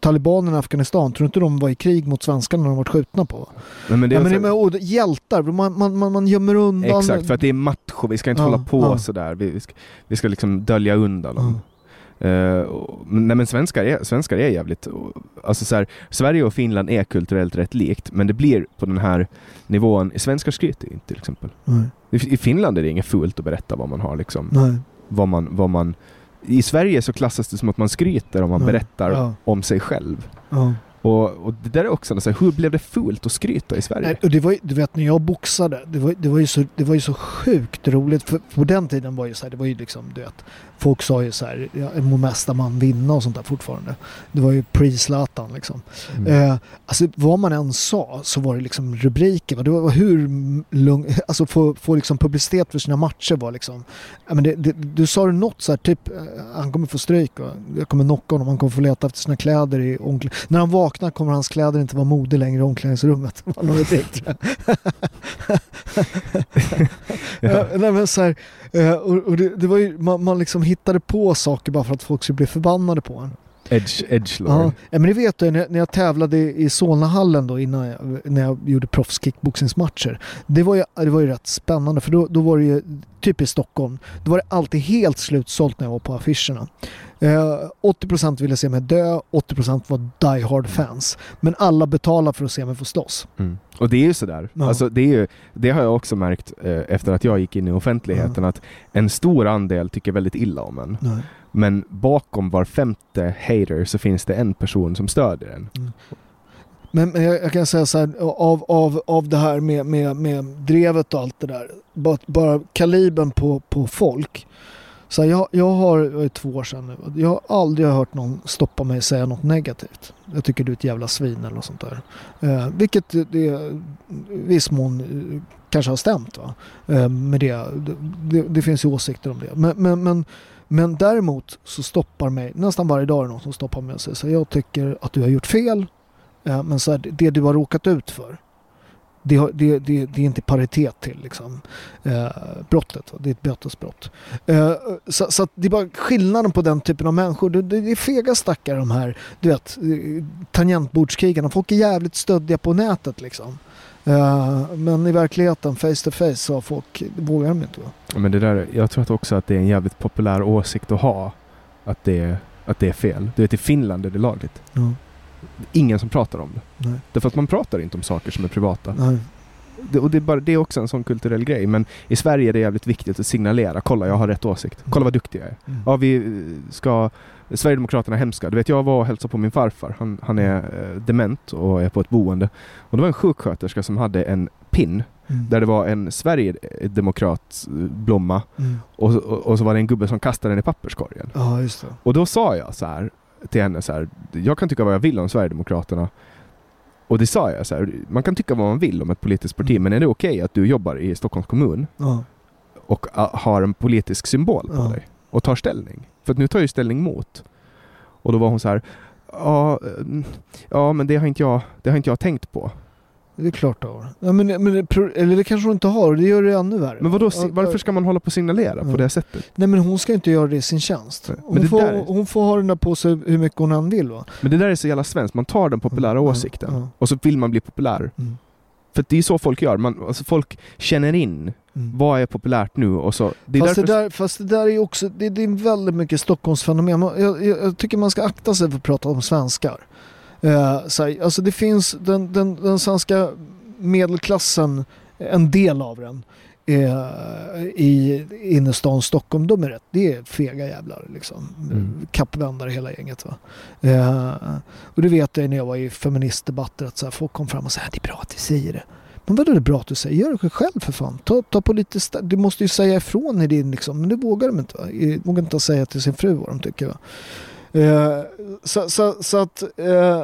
B: talibanerna i Afghanistan, tror du inte de var i krig mot svenskarna när de var skjutna på?
A: Nej, men det
B: Ja,
A: är
B: men det
A: så-
B: är med, och hjältar, man, man, man, man gömmer undan.
A: Exakt, för att det är macho. Vi ska inte
B: Ja,
A: hålla på
B: ja.
A: sådär. Vi, vi, ska, vi ska liksom dölja undan dem. Eh, nej men svenskar är, svenskar är jävligt... Alltså så här, Sverige och Finland är kulturellt rätt likt men det blir på den här nivån... Svenskar skryter inte till exempel.
B: Nej,
A: I, I Finland är det inget fult att berätta vad man har liksom.
B: nej,
A: Vad man, vad man, I Sverige så klassas det som att man skryter om man
B: Ja,
A: berättar
B: ja.
A: om sig själv.
B: ja.
A: Och, och det där är också, så här, hur blev det fult att skryta i Sverige?
B: Nej, och det var, du vet när jag boxade, det var, det var, ju, så, det var ju så sjukt roligt. För på den tiden var ju så här, det var ju liksom, du vet, folk sa ju så här, ja, må mesta man vinna och sånt där fortfarande. Det var ju pre-Zlatan liksom.
A: Mm.
B: Eh, alltså vad man än sa så var det liksom rubriker. Det var hur lugn, alltså få, få liksom publicitet för sina matcher var liksom. Ja, men det, det, du sa det något så här typ, eh, han kommer få stryk och jag kommer knocka honom, han kommer få leta efter sina kläder i omkl- När han vaknar kommer hans kläder inte vara mode längre i omklädningsrummet. Jag. Eh, Nej, men så här, eh, och, och det, det var ju, man, man liksom hittade på saker bara för att folk skulle bli förbannade på en.
A: Edge, edgelord.
B: Ja, ja, men det vet du, när jag, när jag tävlade i Solnahallen då innan jag, när jag gjorde proffskickboxningsmatcher. Det var ju, det var ju rätt spännande för då, då var det ju, typ i Stockholm, då var det alltid helt slutsålt när jag var på affischerna. Eh, 80% ville se mig dö, 80% var die hard fans. Men alla betalade för att se mig få slåss.
A: Mm. Och det är ju sådär.
B: Ja.
A: Alltså, det, är ju, det har jag också märkt eh, efter att jag gick in i offentligheten att en stor andel tycker väldigt illa om en.
B: Nej.
A: Men bakom var femte hater så finns det en person som stödjer en.
B: Men, men jag, jag kan säga så här, av, av, av det här med, med, med drevet och allt det där. Bara, bara kalibern på, på folk. Så här, jag, jag har, jag är två år sedan nu, jag har aldrig hört någon stoppa mig och säga något negativt. Jag tycker du är ett jävla svin eller något sånt där. Eh, vilket det, i viss mån eh, kanske har stämt va? Eh, med det. Det, det finns ju åsikter om det. Men, men, men, men däremot så stoppar mig, nästan varje dag är det någon som stoppar mig och säger så här, jag tycker att du har gjort fel. Eh, men så här, det du har råkat ut för det, det, det, det, är inte paritet till liksom, eh, brottet. Det är ett bötesbrott. Eh, så, så det är bara skillnaden på den typen av människor. Det, det är fega stackare de här du vet, tangentbordskrigarna. Folk är jävligt stöddiga på nätet liksom. Uh, men i verkligheten, face to face, så folk vågar de inte.
A: Va? Men det där, jag tror att också att det är en jävligt populär åsikt att ha. Att det, att det är fel. Du vet i Finland är det lagligt. Mm ingen som pratar om det. Nej. Därför att man pratar inte om saker som är privata. Nej. Det, och det är, bara, det är också en sån kulturell grej. Men i Sverige är det jävligt viktigt att signalera. Kolla, jag har rätt åsikt. Mm. Kolla vad duktig jag är. Mm. Ja, vi ska... Sverigedemokraterna är hemska. Du vet, jag var och hälsade på min farfar. Han, han är eh, dement och är på ett boende. Och det var en sjuksköterska som hade en pin Mm. Där det var en Sverigedemokrat-blomma mm. och, och, och, så var det en gubbe som kastade den i papperskorgen.
B: Ja.
A: Och då sa jag så här, till henne så här, jag kan tycka vad jag vill om Sverigedemokraterna. Och det sa jag så här, man kan tycka vad man vill om ett politiskt parti, mm. men är det okej okay att du jobbar i Stockholms kommun ja. och har en politisk symbol på ja. dig och tar ställning? För att nu tar jag ställning mot. Och då var hon så här, ja, mm, ja men det har inte jag, det har inte jag tänkt på.
B: Det är klart du har. Ja, men, men, eller det kanske hon inte har, det gör det ännu värre.
A: Men vadå, varför ska man hålla på och signalera ja. på det sättet?
B: Nej men hon ska inte göra det i sin tjänst. Hon, får, är... hon får ha den där på sig hur mycket hon än vill va?
A: Men det där är så jävla svenskt, man tar den populära mm. åsikten ja. och så vill man bli populär. Mm. För det är så folk gör, man, alltså folk känner in mm. vad är populärt nu och så.
B: Det fast, därför... det där, fast det där är också, det, det är väldigt mycket Stockholmsfenomen. Jag, jag, jag tycker man ska akta sig för att prata om svenskar. Uh, så här, alltså det finns den, den, den svenska medelklassen, en del av den, eh, i innerstan Stockholm, de är rätt, det är fega jävlar liksom. Mm. Kappvändare hela gänget va. Eh, och det vet jag när jag var i feministdebatter att så här, folk kom fram och sa det är bra att du säger det. Men vadå det är bra att du säger? Gör det själv för fan. Ta, ta på lite du måste ju säga ifrån i din liksom, men det vågar de inte va. Vågar inte säga till sin fru vad de tycker va. Eh, så, så, så, att eh,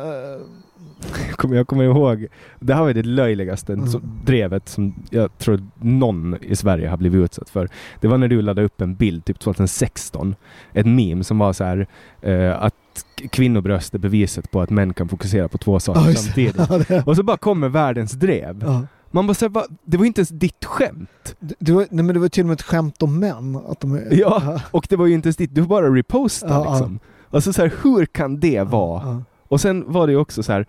A: jag kommer ihåg, det här var det löjligaste mm. drevet som jag tror någon i Sverige har blivit utsatt för. Det var när du laddade upp en bild, typ 2016, ett meme som var så här eh, att kvinnobröst är beviset på att män kan fokusera på två saker oh, samtidigt. Och så bara kommer världens drev. Ja. Man bara säger, det var inte ens ditt skämt.
B: Det, var, nej men det var till och med ett skämt om män. Att de,
A: ja, och det var ju inte ens ditt, du bara repostade ja, liksom. Alltså så här, hur kan det vara? Och sen var det ju också så här,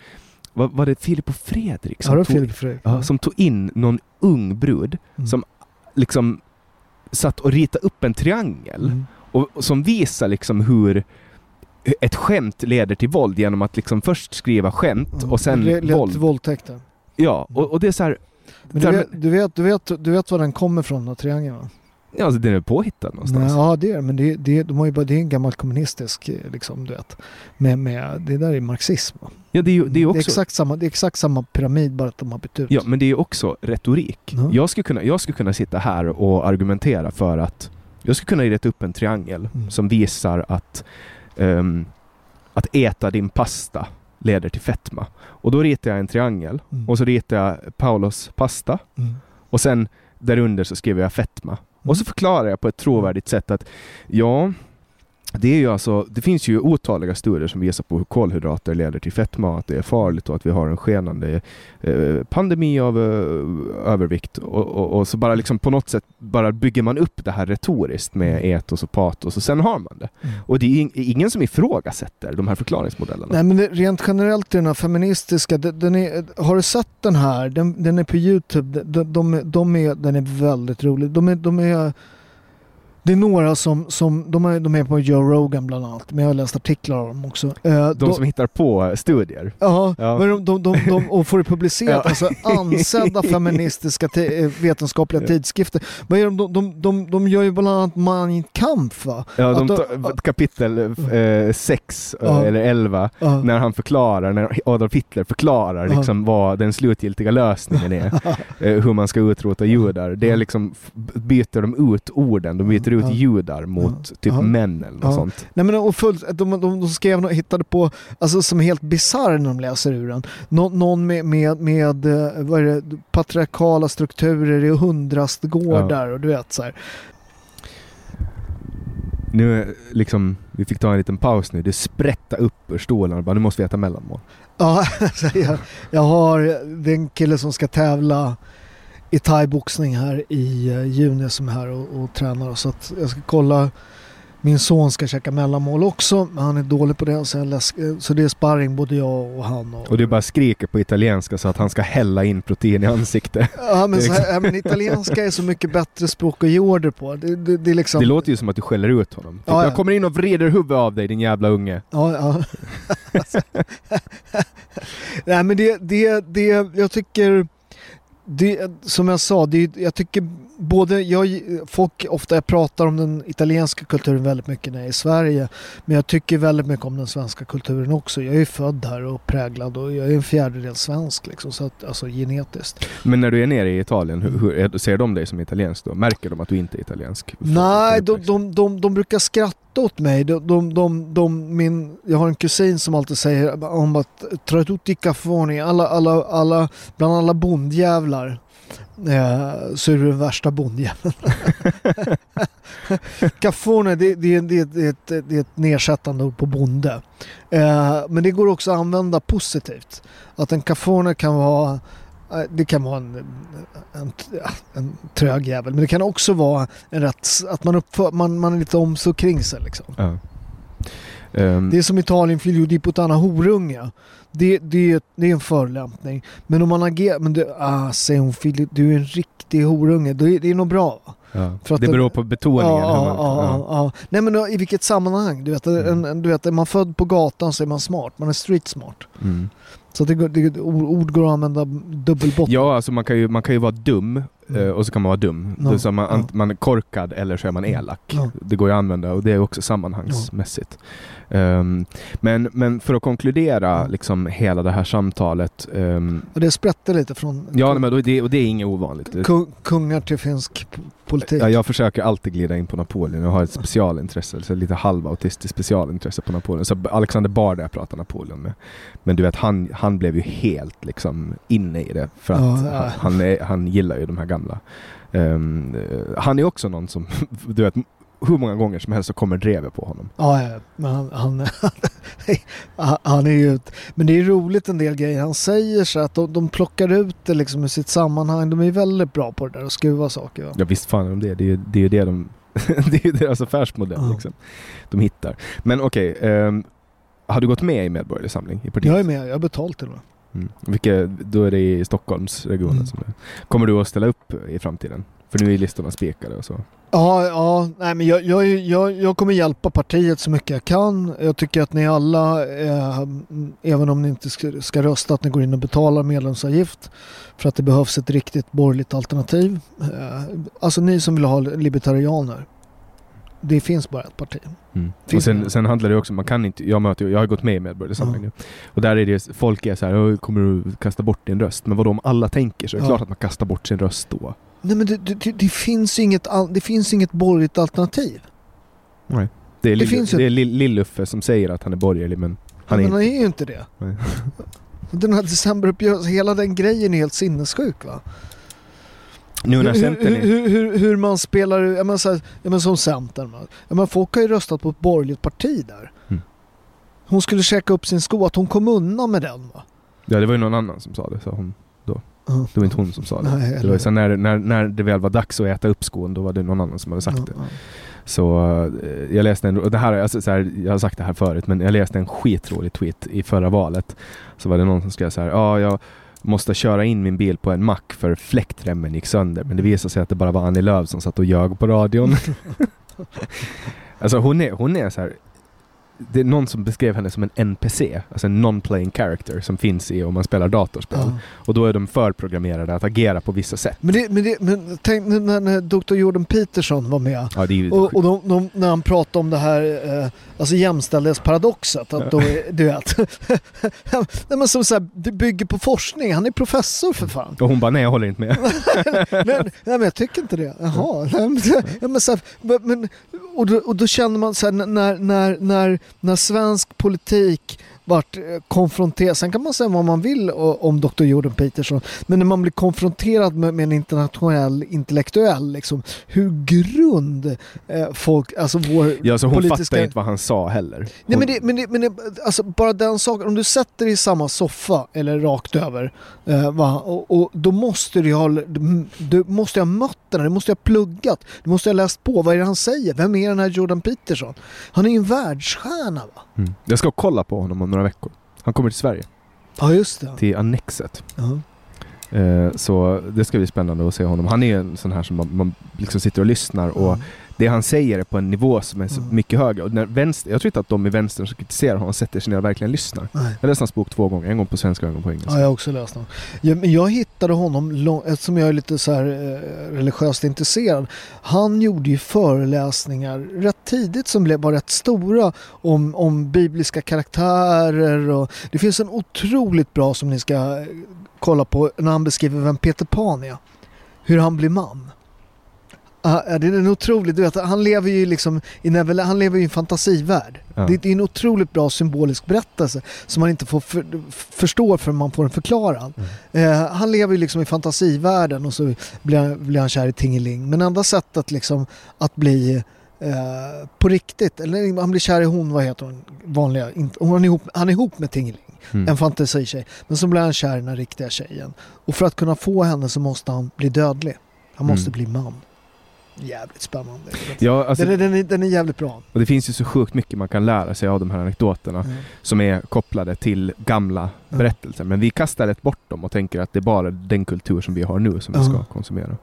A: var, var det Filip och Fredrik
B: som, ja, tog, Filip Fredrik.
A: Ja, som tog in någon ung brud mm. som liksom satt och ritade upp en triangel mm. och, och, som visar liksom hur ett skämt leder till våld genom att liksom först skriva skämt mm. och sen
B: det
A: våld.
B: våldtäkter.
A: Ja, och, och det är så här,
B: Men du vet, du vet, du vet, du vet var den kommer från, den triangeln va?
A: Ja, alltså den är påhittad någonstans.
B: Ja, det är men det. det, de har ju bara, det är en gammal kommunistisk, liksom, du vet. Med, med, det där är marxism.
A: Ja, det är, det är också... Det är,
B: exakt samma, det är exakt samma pyramid, bara att de har bytt ut.
A: Ja, men det är också retorik. Mm. Jag, skulle kunna, jag skulle kunna sitta här och argumentera för att jag skulle kunna rita upp en triangel mm. som visar att um, att äta din pasta leder till fetma. Och då ritar jag en triangel mm. och så ritar jag Paulos pasta mm. och sen därunder så skriver jag fetma. Och så förklarar jag på ett trovärdigt sätt att ja, det, är ju alltså, det finns ju otaliga studier som visar på hur kolhydrater leder till fetma, att det är farligt och att vi har en skenande eh, pandemi av eh, övervikt. Och, och, och, så bara liksom på något sätt bara bygger man upp det här retoriskt med mm. etos och patos och sen har man det. Mm. Och det är ingen som ifrågasätter de här förklaringsmodellerna.
B: Nej men det, rent generellt den här feministiska, den är, har du sett den här? Den, den är på Youtube, de, de, de är, den är väldigt rolig. De är, de är Det är några som, som de, är, de är på Joe Rogan bland annat, men jag har läst artiklar av dem också. Eh,
A: De som hittar på studier.
B: Ja,
A: Ja.
B: Men de, de, de, de, och får det publicerat,
A: Ja.
B: alltså ansedda feministiska eh, vetenskapliga
A: Ja.
B: tidskrifter. Vad är de, de, de, de, de gör ju bland annat Mein Kampf va?
A: Ja, de tar, kapitel 6
B: Ja.
A: eller 11
B: Ja.
A: när han förklarar, när Adolf Hitler förklarar liksom vad den slutgiltiga lösningen är. eh, hur man ska utrota judar. Det är liksom, byter de ut orden, de byter ut
B: Ja.
A: judar mot
B: Ja.
A: typ
B: Ja.
A: män eller något
B: Ja.
A: sånt.
B: Nej men och fullt, de, de, de skrev och hittade på, alltså som är helt bisarr när de läser ur den. Nå, någon med, med, med eh, vad är det, patriarkala strukturer i hundrastgårdar och du vet så här.
A: Nu är liksom, vi fick ta en liten paus nu, det sprätta upp ur och bara nu måste vi äta mellanmål.
B: Ja, alltså jag, jag har den kille som ska tävla i thaiboxning här i eh, juni som är här och, och tränar. Så att jag ska kolla. Min son ska käka mellanmål också, men han är dålig på det. Så, jag läs, så det är sparring både jag och han. Och,
A: Och du bara skriker på italienska så att han ska hälla in protein i ansiktet.
B: ja, men, så här, men italienska är så mycket bättre språk att ge order på. Det, det, det liksom...
A: Det låter ju som att du skäller ut honom. Typ,
B: Ja, ja.
A: Jag kommer in och vrider huvudet av dig din jävla unge.
B: Ja, ja. Nej men det, det, det, jag tycker, det, som jag sa, det, jag tycker både, jag, folk ofta jag pratar om den italienska kulturen väldigt mycket när jag är i Sverige. Men jag tycker väldigt mycket om den svenska kulturen också. Jag är född här och präglad och jag är en fjärdedel svensk liksom, så att, alltså genetiskt.
A: Men när du är nere i Italien, hur, hur, ser de dig som italiensk då? Märker de att du inte är italiensk?
B: Nej, de, de, de, de brukar skratta åt mig. De, de, de, de, min, jag har en kusin som alltid säger om att tra tutti caffoni, alla, alla, alla, bland alla bondjävlar eh, så är du den värsta bondjäveln. Caffone, det, det, det, det, det är ett nedsättande ord på bonde. Eh, men det går också att använda positivt. Att en caffone kan vara eh, det kan vara en, en, en trög jävel, men det kan också vara en rätt, att man, uppför, man, man är lite om så kring sig liksom.
A: Ja. Ehm,
B: Det är som Italien figlio di puttana horunga. Det, det, det är en förolämpning. Men om man agerar, men du, ah, säg hon figlio, du är en riktig horunge. Det är, det är nog bra
A: ja.
B: för att
A: det beror på betoningen.
B: Ja, ja, ja,
A: ja.
B: Nej men i vilket sammanhang? Du vet,
A: Mm.
B: en, du vet, är man född på gatan så är man smart. Man är street smart.
A: Mm.
B: Så det, det, ord går att använda dubbelbotten.
A: Ja, alltså man kan ju, man kan ju vara dum
B: Mm.
A: eh, och så kan man vara dum. Är så man, ant- man är korkad eller så är man elak.
B: Ja.
A: Det går ju att använda och det är också sammanhangsmässigt. Ehm, men, men för att konkludera liksom hela det här samtalet. ehm,
B: Och det sprätter lite från
A: ja, men då- det, och det är inget ovanligt.
B: Kung, kungar till finsk politik.
A: Ja, jag försöker alltid glida in på Napoleon. Jag har ett specialintresse, så lite halvautistiskt specialintresse på Napoleon. Så Alexander Bard jag pratar Napoleon med. Men du vet, han, han blev ju helt liksom inne i det. För att
B: ja.
A: Han, han, är, han gillar ju de här gamla. Ehm, eh, han är också någon som, du vet, hur många gånger som helst så kommer drevet på honom.
B: Ja, men han, han, han är ju... ett- Men det är roligt en del grejer han säger så att de, de plockar ut det liksom ur sitt sammanhang. De är väldigt bra på det där att skruva saker. Va?
A: Ja visst fan är de det. Det är ju det, är det de... det är deras affärsmodell
B: Ja.
A: liksom. De hittar. Men okej, ehm, har du gått med i Medborgerlig Samling? I partiet?
B: Jag är med, jag har betalt till och med.
A: Mm. Vilka, då är det i Stockholmsregionen
B: Mm.
A: som det Kommer du att ställa upp i framtiden? För nu är listorna spikade och så.
B: Ja, ja nej, men jag, jag, jag, jag kommer hjälpa partiet så mycket jag kan. Jag tycker att ni alla, eh, även om ni inte ska, ska rösta, att ni går in och betalar medlemsavgift. För att det behövs ett riktigt borgerligt alternativ. Eh, alltså ni som vill ha libertarianer. Det finns bara ett parti.
A: Mm. Och sen, sen handlar det också, man kan inte, jag möter jag har gått med i Medborgerlig Samling nu. Och där är det, folk är så här, "Åh, kommer du kasta bort din röst? Men vad om alla tänker så är det
B: Ja.
A: klart att man kastar bort sin röst då.
B: Nej men det, det, det, finns inget, det finns inget borgerligt alternativ.
A: Det är,
B: Det
A: Lill- det är Lill- Lill-Uffe som säger att han är borgerlig men han är
B: men han
A: inte.
B: är ju inte det.
A: Nej.
B: Den här decemberuppgörelsen, hela den grejen är helt sinnessjuk va?
A: Nu när
B: hur,
A: Centern är...
B: hur, hur, hur man spelar, jag menar, så här, jag menar som Centern. Jag menar, folk har ju röstat på ett borgerligt parti där.
A: Mm.
B: Hon skulle käka upp sin sko, att hon kom undan med den va?
A: Ja det var ju någon annan som sa det, sa hon.
B: Ja.
A: Det var inte hon som sa det.
B: Nej,
A: det var sen när, när, när det väl var dags att äta upp skon, då var det någon annan som hade sagt
B: Ja,
A: det. Så eh, jag läste en, det här, alltså, så här, jag har sagt det här förut, men jag läste en skitrolig tweet i förra valet. Så var det någon som skrev så här, ja jag måste köra in min bil på en mack för fläktremmen gick sönder. Men det visade sig att det bara var Annie Lööf som satt och ljög på radion. Alltså hon är, hon är så här. Det är någon som beskrev henne som en NPC, alltså en non-playing character som finns i om man spelar datorspel.
B: Ja.
A: Och då är de förprogrammerade att agera på vissa sätt.
B: Men, det, men, det, men tänk nu när, Dr. Jordan Peterson var med
A: Ja, ju
B: och, och de, de, när han pratade om det här eh, alltså jämställdhetsparadoxet. Att då, är- du vet, nej, men som så här, det bygger på forskning. Han är professor för fan.
A: och hon bara, nej jag håller inte med.
B: nej, nej men jag tycker inte det. Jaha. Nej, men, så här, men, och, då, och då känner man så här, när, när, när, när svensk politik vart eh, konfronterad, sen kan man säga vad man vill o- om Dr. Jordan Peterson, men när man blir konfronterad med, med en internationell intellektuell, liksom, hur grund eh, folk, alltså vår
A: Ja, så hon
B: politiska...
A: fattar inte vad han sa heller. Hon,
B: Nej men, det, men, det, men det, alltså bara den saken, om du sätter dig i samma soffa eller rakt över eh, och, och då måste du ha, du måste ha mött den, här, du måste ha pluggat, du måste ha läst på, vad är det han säger? Vem är den här Jordan Peterson? Han är ju en världsstjärna va?
A: Mm. Jag ska kolla på honom om några veckor. Han kommer till Sverige,
B: Ja just det.
A: till Annexet.
B: Ja.
A: Eh, så det ska bli spännande att se honom. Han är en sån här som man, man liksom sitter och lyssnar och det han säger är på en nivå som är så
B: Mm.
A: mycket högre. Och när vänster, jag tror inte att de i vänstern som kritiserar honom sätter sig ner och verkligen lyssnar.
B: Nej.
A: Jag läste hans bok två gånger, en gång på svenska och en gång på engelska.
B: Ja, jag har också läst dem. Ja, men jag hittade honom, lång, eftersom jag är lite så här eh, religiöst intresserad. Han gjorde ju föreläsningar rätt tidigt som blev, var rätt stora om, om bibliska karaktärer. Och, det finns en otroligt bra som ni ska eh, kolla på när han beskriver vem Peter Pan är. Hur han blir man. Ah, ja, det är en otrolig, du vet, han lever ju liksom i Neverland, han lever i en fantasivärld.
A: Ja.
B: Det, är en otroligt bra symbolisk berättelse som man inte får för, förstår förrän man får den förklarad. Eh, han lever ju liksom i fantasivärlden och så blir blir han kär i Tingeling. Men enda sättet liksom att bli eh, på riktigt, eller han blir kär i hon, vad heter hon, vanliga, inte, hon är ihop, han är ihop med Tingeling.
A: Mm.
B: En fantasikej. Men så blir han kär i den riktiga tjejen. Och för att kunna få henne så måste han bli dödlig. Han måste
A: Mm.
B: bli man. Jävligt spännande.
A: Ja, alltså,
B: den, är, den, är, den är jävligt bra.
A: och det finns ju så sjukt mycket man kan lära sig av de här anekdoterna
B: Mm.
A: som är kopplade till gamla
B: Ja.
A: berättelser. Men vi kastar rätt bort dem och tänker att det är bara den kultur som vi har nu som vi ska konsumera.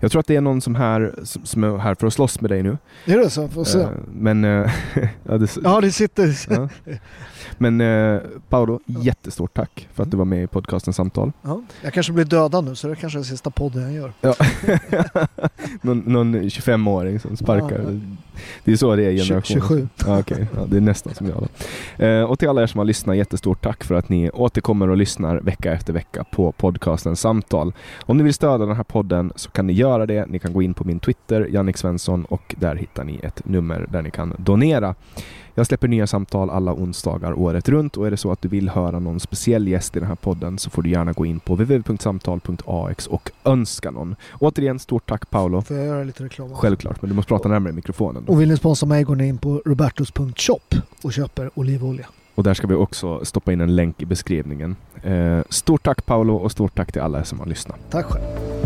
A: Jag tror att det är någon som, här, som är här för att slåss med dig nu.
B: Är det så? Får se.
A: Eh, men... eh, ja, det,
B: ja, det sitter...
A: ja. Men eh, Paolo, jättestort tack för att du var med i podcasten Samtal.
B: Ja, jag kanske blir dödad nu så det kanske är sista podden jag gör.
A: Ja. någon, någon 25-åring som sparkar.
B: Ja.
A: Det är så det är i generationen.
B: 27.
A: Ja, okej. ja, det är nästan som jag då. Och till alla er som har lyssnat, jättestort tack för att ni återkommer och lyssnar vecka efter vecka på podcasten Samtal. Om ni vill stödja den här podden så kan ni göra det. Ni kan gå in på min Twitter, Jannik Svensson, och där hittar ni ett nummer där ni kan donera. Jag släpper nya samtal alla onsdagar året runt och är det så att du vill höra någon speciell gäst i den här podden så får du gärna gå in på www.samtal.ax och önska någon. Återigen, stort tack Paolo.
B: Får jag göra lite reklam?
A: Självklart, men du måste prata närmare mikrofonen. Då.
B: Och vill ni sponsra mig går ni in på robertos.shop och köper olivolja.
A: Och där ska vi också stoppa in en länk i beskrivningen. Eh, stort tack Paolo och stort tack till alla som har lyssnat.
B: Tack själv.